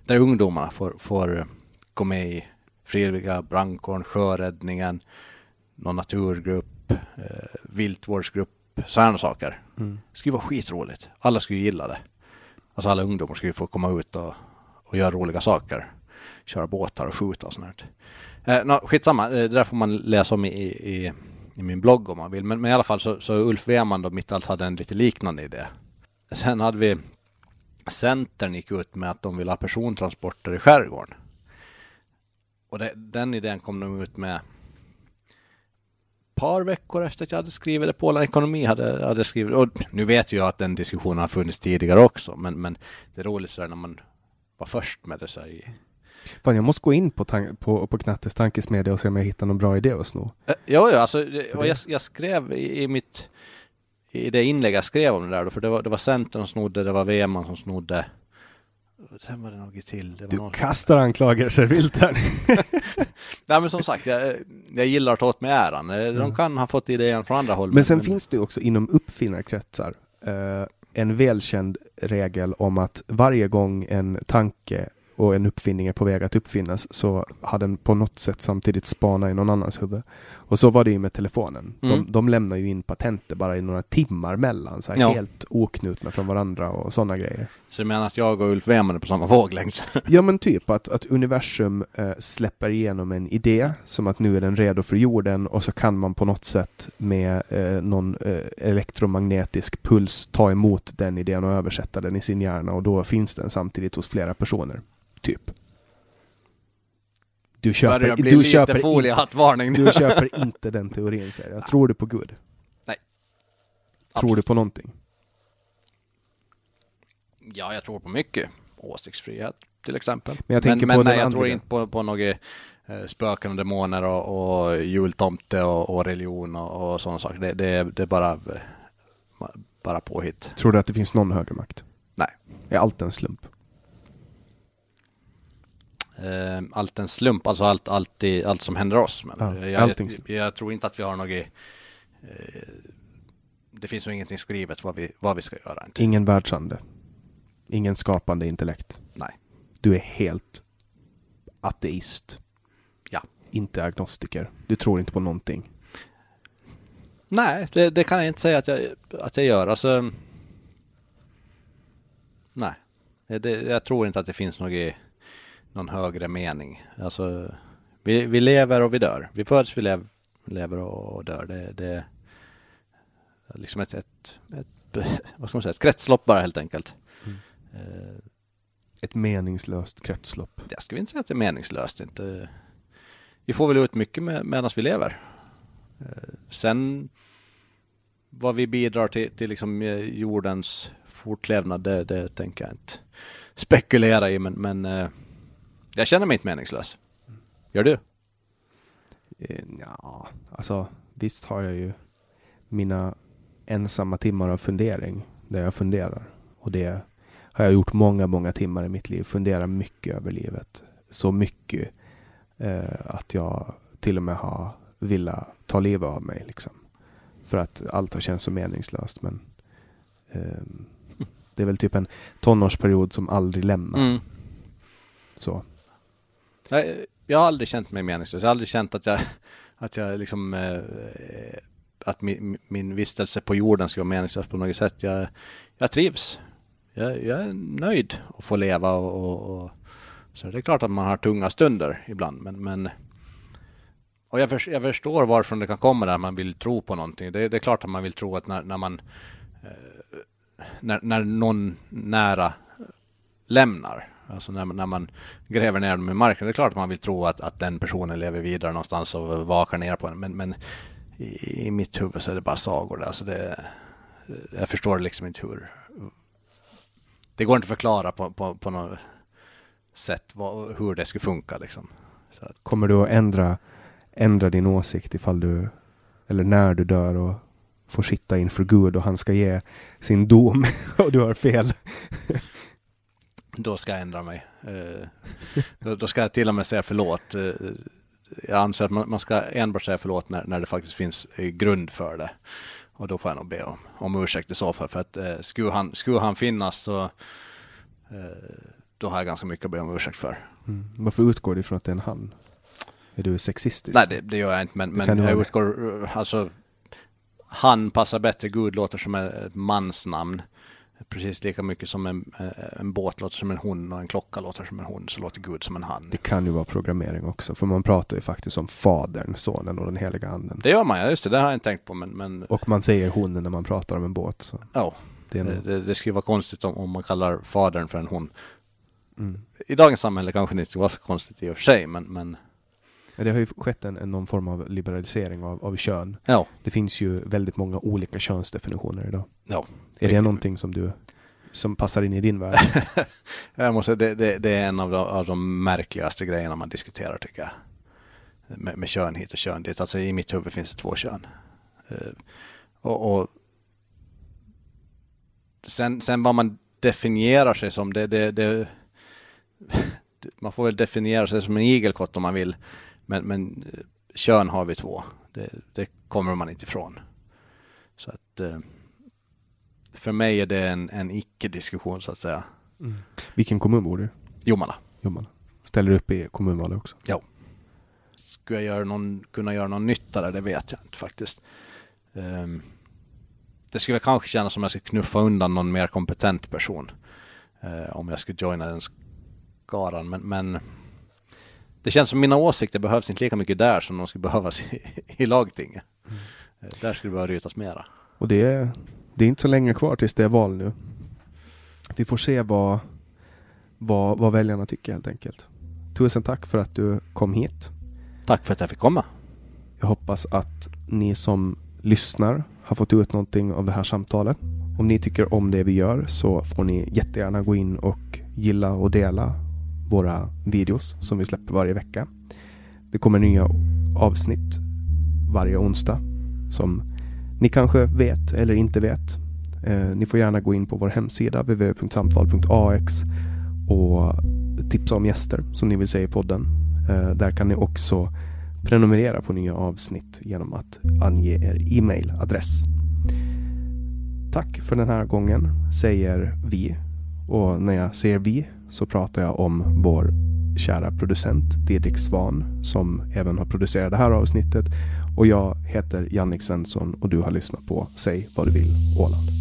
där ungdomarna får, får gå med i frivilliga brandkåren, sjöräddningen, någon naturgrupp, eh, viltvårdsgrupp, sådana saker. Mm. Det skulle vara skitroligt. Alla skulle gilla det. Alltså alla ungdomar skulle få komma ut och, och göra roliga saker. köra båtar och skjuta och sånt. Eh, no, skitsamma, eh, det där får man läsa om i, i, i min blogg om man vill. Men, men i alla fall så, så Ulf Weman och Mittalls hade en lite liknande idé. Sen hade vi Centern gick ut med att de vill ha persontransporter i skärgården. Och det, den idén kom de ut med par veckor efter att jag hade skrivit det. Polen Ekonomi hade, hade skrivit och nu vet jag att den diskussionen har funnits tidigare också, men, men det är roligt så när man var först med det så i... Fan, jag måste gå in på, på, på Knattes tankesmedja och se om jag hittar någon bra idé att sno. Uh, ja, ja, alltså, jag, jag skrev i, i, mitt i det inlägg jag skrev om det där då, för det var, det var Centern som snodde, det var Weman som snodde Sen var det något till. Det du kastar anklagelser vilt här. Nej men som sagt, jag, jag gillar att ta åt mig äran. Eh, de mm. kan ha fått idén från andra håll. Men, men sen men... finns det också inom uppfinnarkretsar eh, en välkänd regel om att varje gång en tanke och en uppfinning är på väg att uppfinnas så har den på något sätt samtidigt spanat i någon annans huvud. Och så var det ju med telefonen. Mm. De, de lämnar ju in patenter bara i några timmar mellan, så här ja. helt oknutna från varandra och sådana grejer. Så du menar att jag och Ulf Weman är på samma våglängd? ja men typ att, att universum äh, släpper igenom en idé som att nu är den redo för jorden och så kan man på något sätt med äh, någon äh, elektromagnetisk puls ta emot den idén och översätta den i sin hjärna och då finns den samtidigt hos flera personer. Typ. Du köper, bli du köper, foliehattvarning du köper inte den teorin säger jag. Tror du på Gud? Nej. Tror Absolut. du på någonting? Ja, jag tror på mycket. Åsiktsfrihet till exempel. Men jag tänker men, på men nej, jag tror inte på, på några eh, spöken och demoner och, och jultomte och, och religion och, och sådana saker. Det, det, det är bara, bara påhitt. Tror du att det finns någon högre makt? Nej. Är allt en slump? Eh, allt en slump, alltså allt, allt, i, allt som händer oss. Men ja, jag, jag, jag, tror inte att vi har något eh, det finns nog ingenting skrivet vad vi, vad vi ska göra. Inte. Ingen världsande. Ingen skapande intellekt. Nej. Du är helt ateist. Ja. Inte agnostiker. Du tror inte på någonting. Nej, det, det, kan jag inte säga att jag, att jag gör. Alltså, nej, det, jag tror inte att det finns något någon högre mening. Alltså, vi, vi lever och vi dör. Vi föds, vi lev, lever och dör. Det, det är liksom ett, ett, ett, vad ska man säga, ett kretslopp bara helt enkelt. Mm. Uh, ett meningslöst kretslopp. Jag skulle inte säga att det är meningslöst. Inte. Vi får väl ut mycket med, medan vi lever. Uh, sen vad vi bidrar till, till liksom eh, jordens fortlevnad, det, det tänker jag inte spekulera i. Men, men jag känner mig inte meningslös. Gör du? Eh, ja, alltså visst har jag ju mina ensamma timmar av fundering där jag funderar. Och det har jag gjort många, många timmar i mitt liv. Funderar mycket över livet. Så mycket eh, att jag till och med har velat ta livet av mig. Liksom. För att allt har känts så meningslöst. Men eh, det är väl typ en tonårsperiod som aldrig lämnar. Mm. Så. Jag, jag har aldrig känt mig meningslös. Jag har aldrig känt att jag, att jag liksom eh, eh att min, min vistelse på jorden ska vara meningslös på något sätt. Jag, jag trivs. Jag, jag är nöjd att få leva och, och, och, så det är klart att man har tunga stunder ibland, men, men och jag, för, jag förstår varifrån det kan komma där man vill tro på någonting. Det, det är klart att man vill tro att när, när man eh, när, när någon nära lämnar Alltså när, när man gräver ner dem i marken, det är klart att man vill tro att, att den personen lever vidare någonstans och vakar ner på en. Men, men i, i mitt huvud så är det bara sagor där. Alltså det, jag förstår liksom inte hur... Det går inte att förklara på, på, på något sätt vad, hur det skulle funka liksom. Att, Kommer du att ändra, ändra din åsikt ifall du, eller när du dör och får sitta inför Gud och han ska ge sin dom och du har fel? Då ska jag ändra mig. Eh, då, ska jag till och med säga förlåt. Eh, jag anser att man, ska enbart säga förlåt när, när det faktiskt finns eh, grund för det. Och då får jag nog be om, om ursäkt i så fall. För att eh, skulle, han, skulle han finnas så då har jag ganska mycket att be om ursäkt för. Mm. Varför utgår du ifrån att det är en han? Är du sexistisk? Nej, det, det gör jag inte. Men, men jag utgår, alltså han passar bättre. Gud låter som ett mansnamn. Precis lika mycket som en, eh, en båt låter som en hon och en klocka låter som en hon så låter Gud som en han. Det kan ju vara programmering också, för man pratar ju faktiskt om Fadern, Sonen och den heliga Anden. Det gör man, ja just det, det har jag inte tänkt på men, men Och man säger hon när man pratar om en båt. Så ja, det nog, det, det skulle vara konstigt om, om man kallar fadern för en hon. mm. I dagens samhälle kanske det inte skulle vara så konstigt i och för sig men, men Det har ju skett en, en någon form av liberalisering av, av kön. ja, Det finns ju väldigt många olika könsdefinitioner idag. ja. Är det Det- någonting som du som passar in i din värld? Jag måste, det, det, det är en av de, av de märkligaste grejerna man diskuterar tycker jag. Med, med kön hit och kön dit. Alltså i mitt huvud finns det två kön. Eh, och, och sen, sen vad man definierar sig som, det, det, det, man får väl definiera sig som en igelkott om man vill. Men, men eh, kön har vi två. Det, det kommer man inte ifrån. Så att eh, för mig är det en, en icke-diskussion så att säga. Vilken kommun bor du? Jomala. Jomala. Ställer du upp i kommunvalet också? Skulle jag göra någon, kunna göra någon nytta där? Det vet jag inte faktiskt. Ehm, det skulle kanske kännas som jag skulle knuffa undan någon mer kompetent person. eh, om jag skulle joina den skaran. Men, men det känns som mina åsikter behövs inte lika mycket där som de skulle behövas i, i lagtinget. Eh, där skulle det behöva rytas mera. Och det är, det är inte så länge kvar tills det är val nu. Vi får se vad, vad, vad väljarna tycker helt enkelt. Tusen tack för att du kom hit. Tack för att jag fick komma. Jag hoppas att ni som lyssnar har fått ut någonting av det här samtalet. Om ni tycker om det vi gör så får ni jättegärna gå in och gilla och dela våra videos som vi släpper varje vecka. Det kommer nya avsnitt varje onsdag som ni kanske vet eller inte vet. Eh, ni får gärna gå in på vår hemsida www.samtal.ax och tipsa om gäster som ni vill se i podden. Eh, där kan ni också prenumerera på nya avsnitt genom att ange er e-mailadress. Tack för den här gången, säger vi. Och när jag säger vi så pratar jag om vår kära producent Didrik Svan som även har producerat det här avsnittet. Och jag heter Jannik Svensson och du har lyssnat på Säg vad du vill Åland.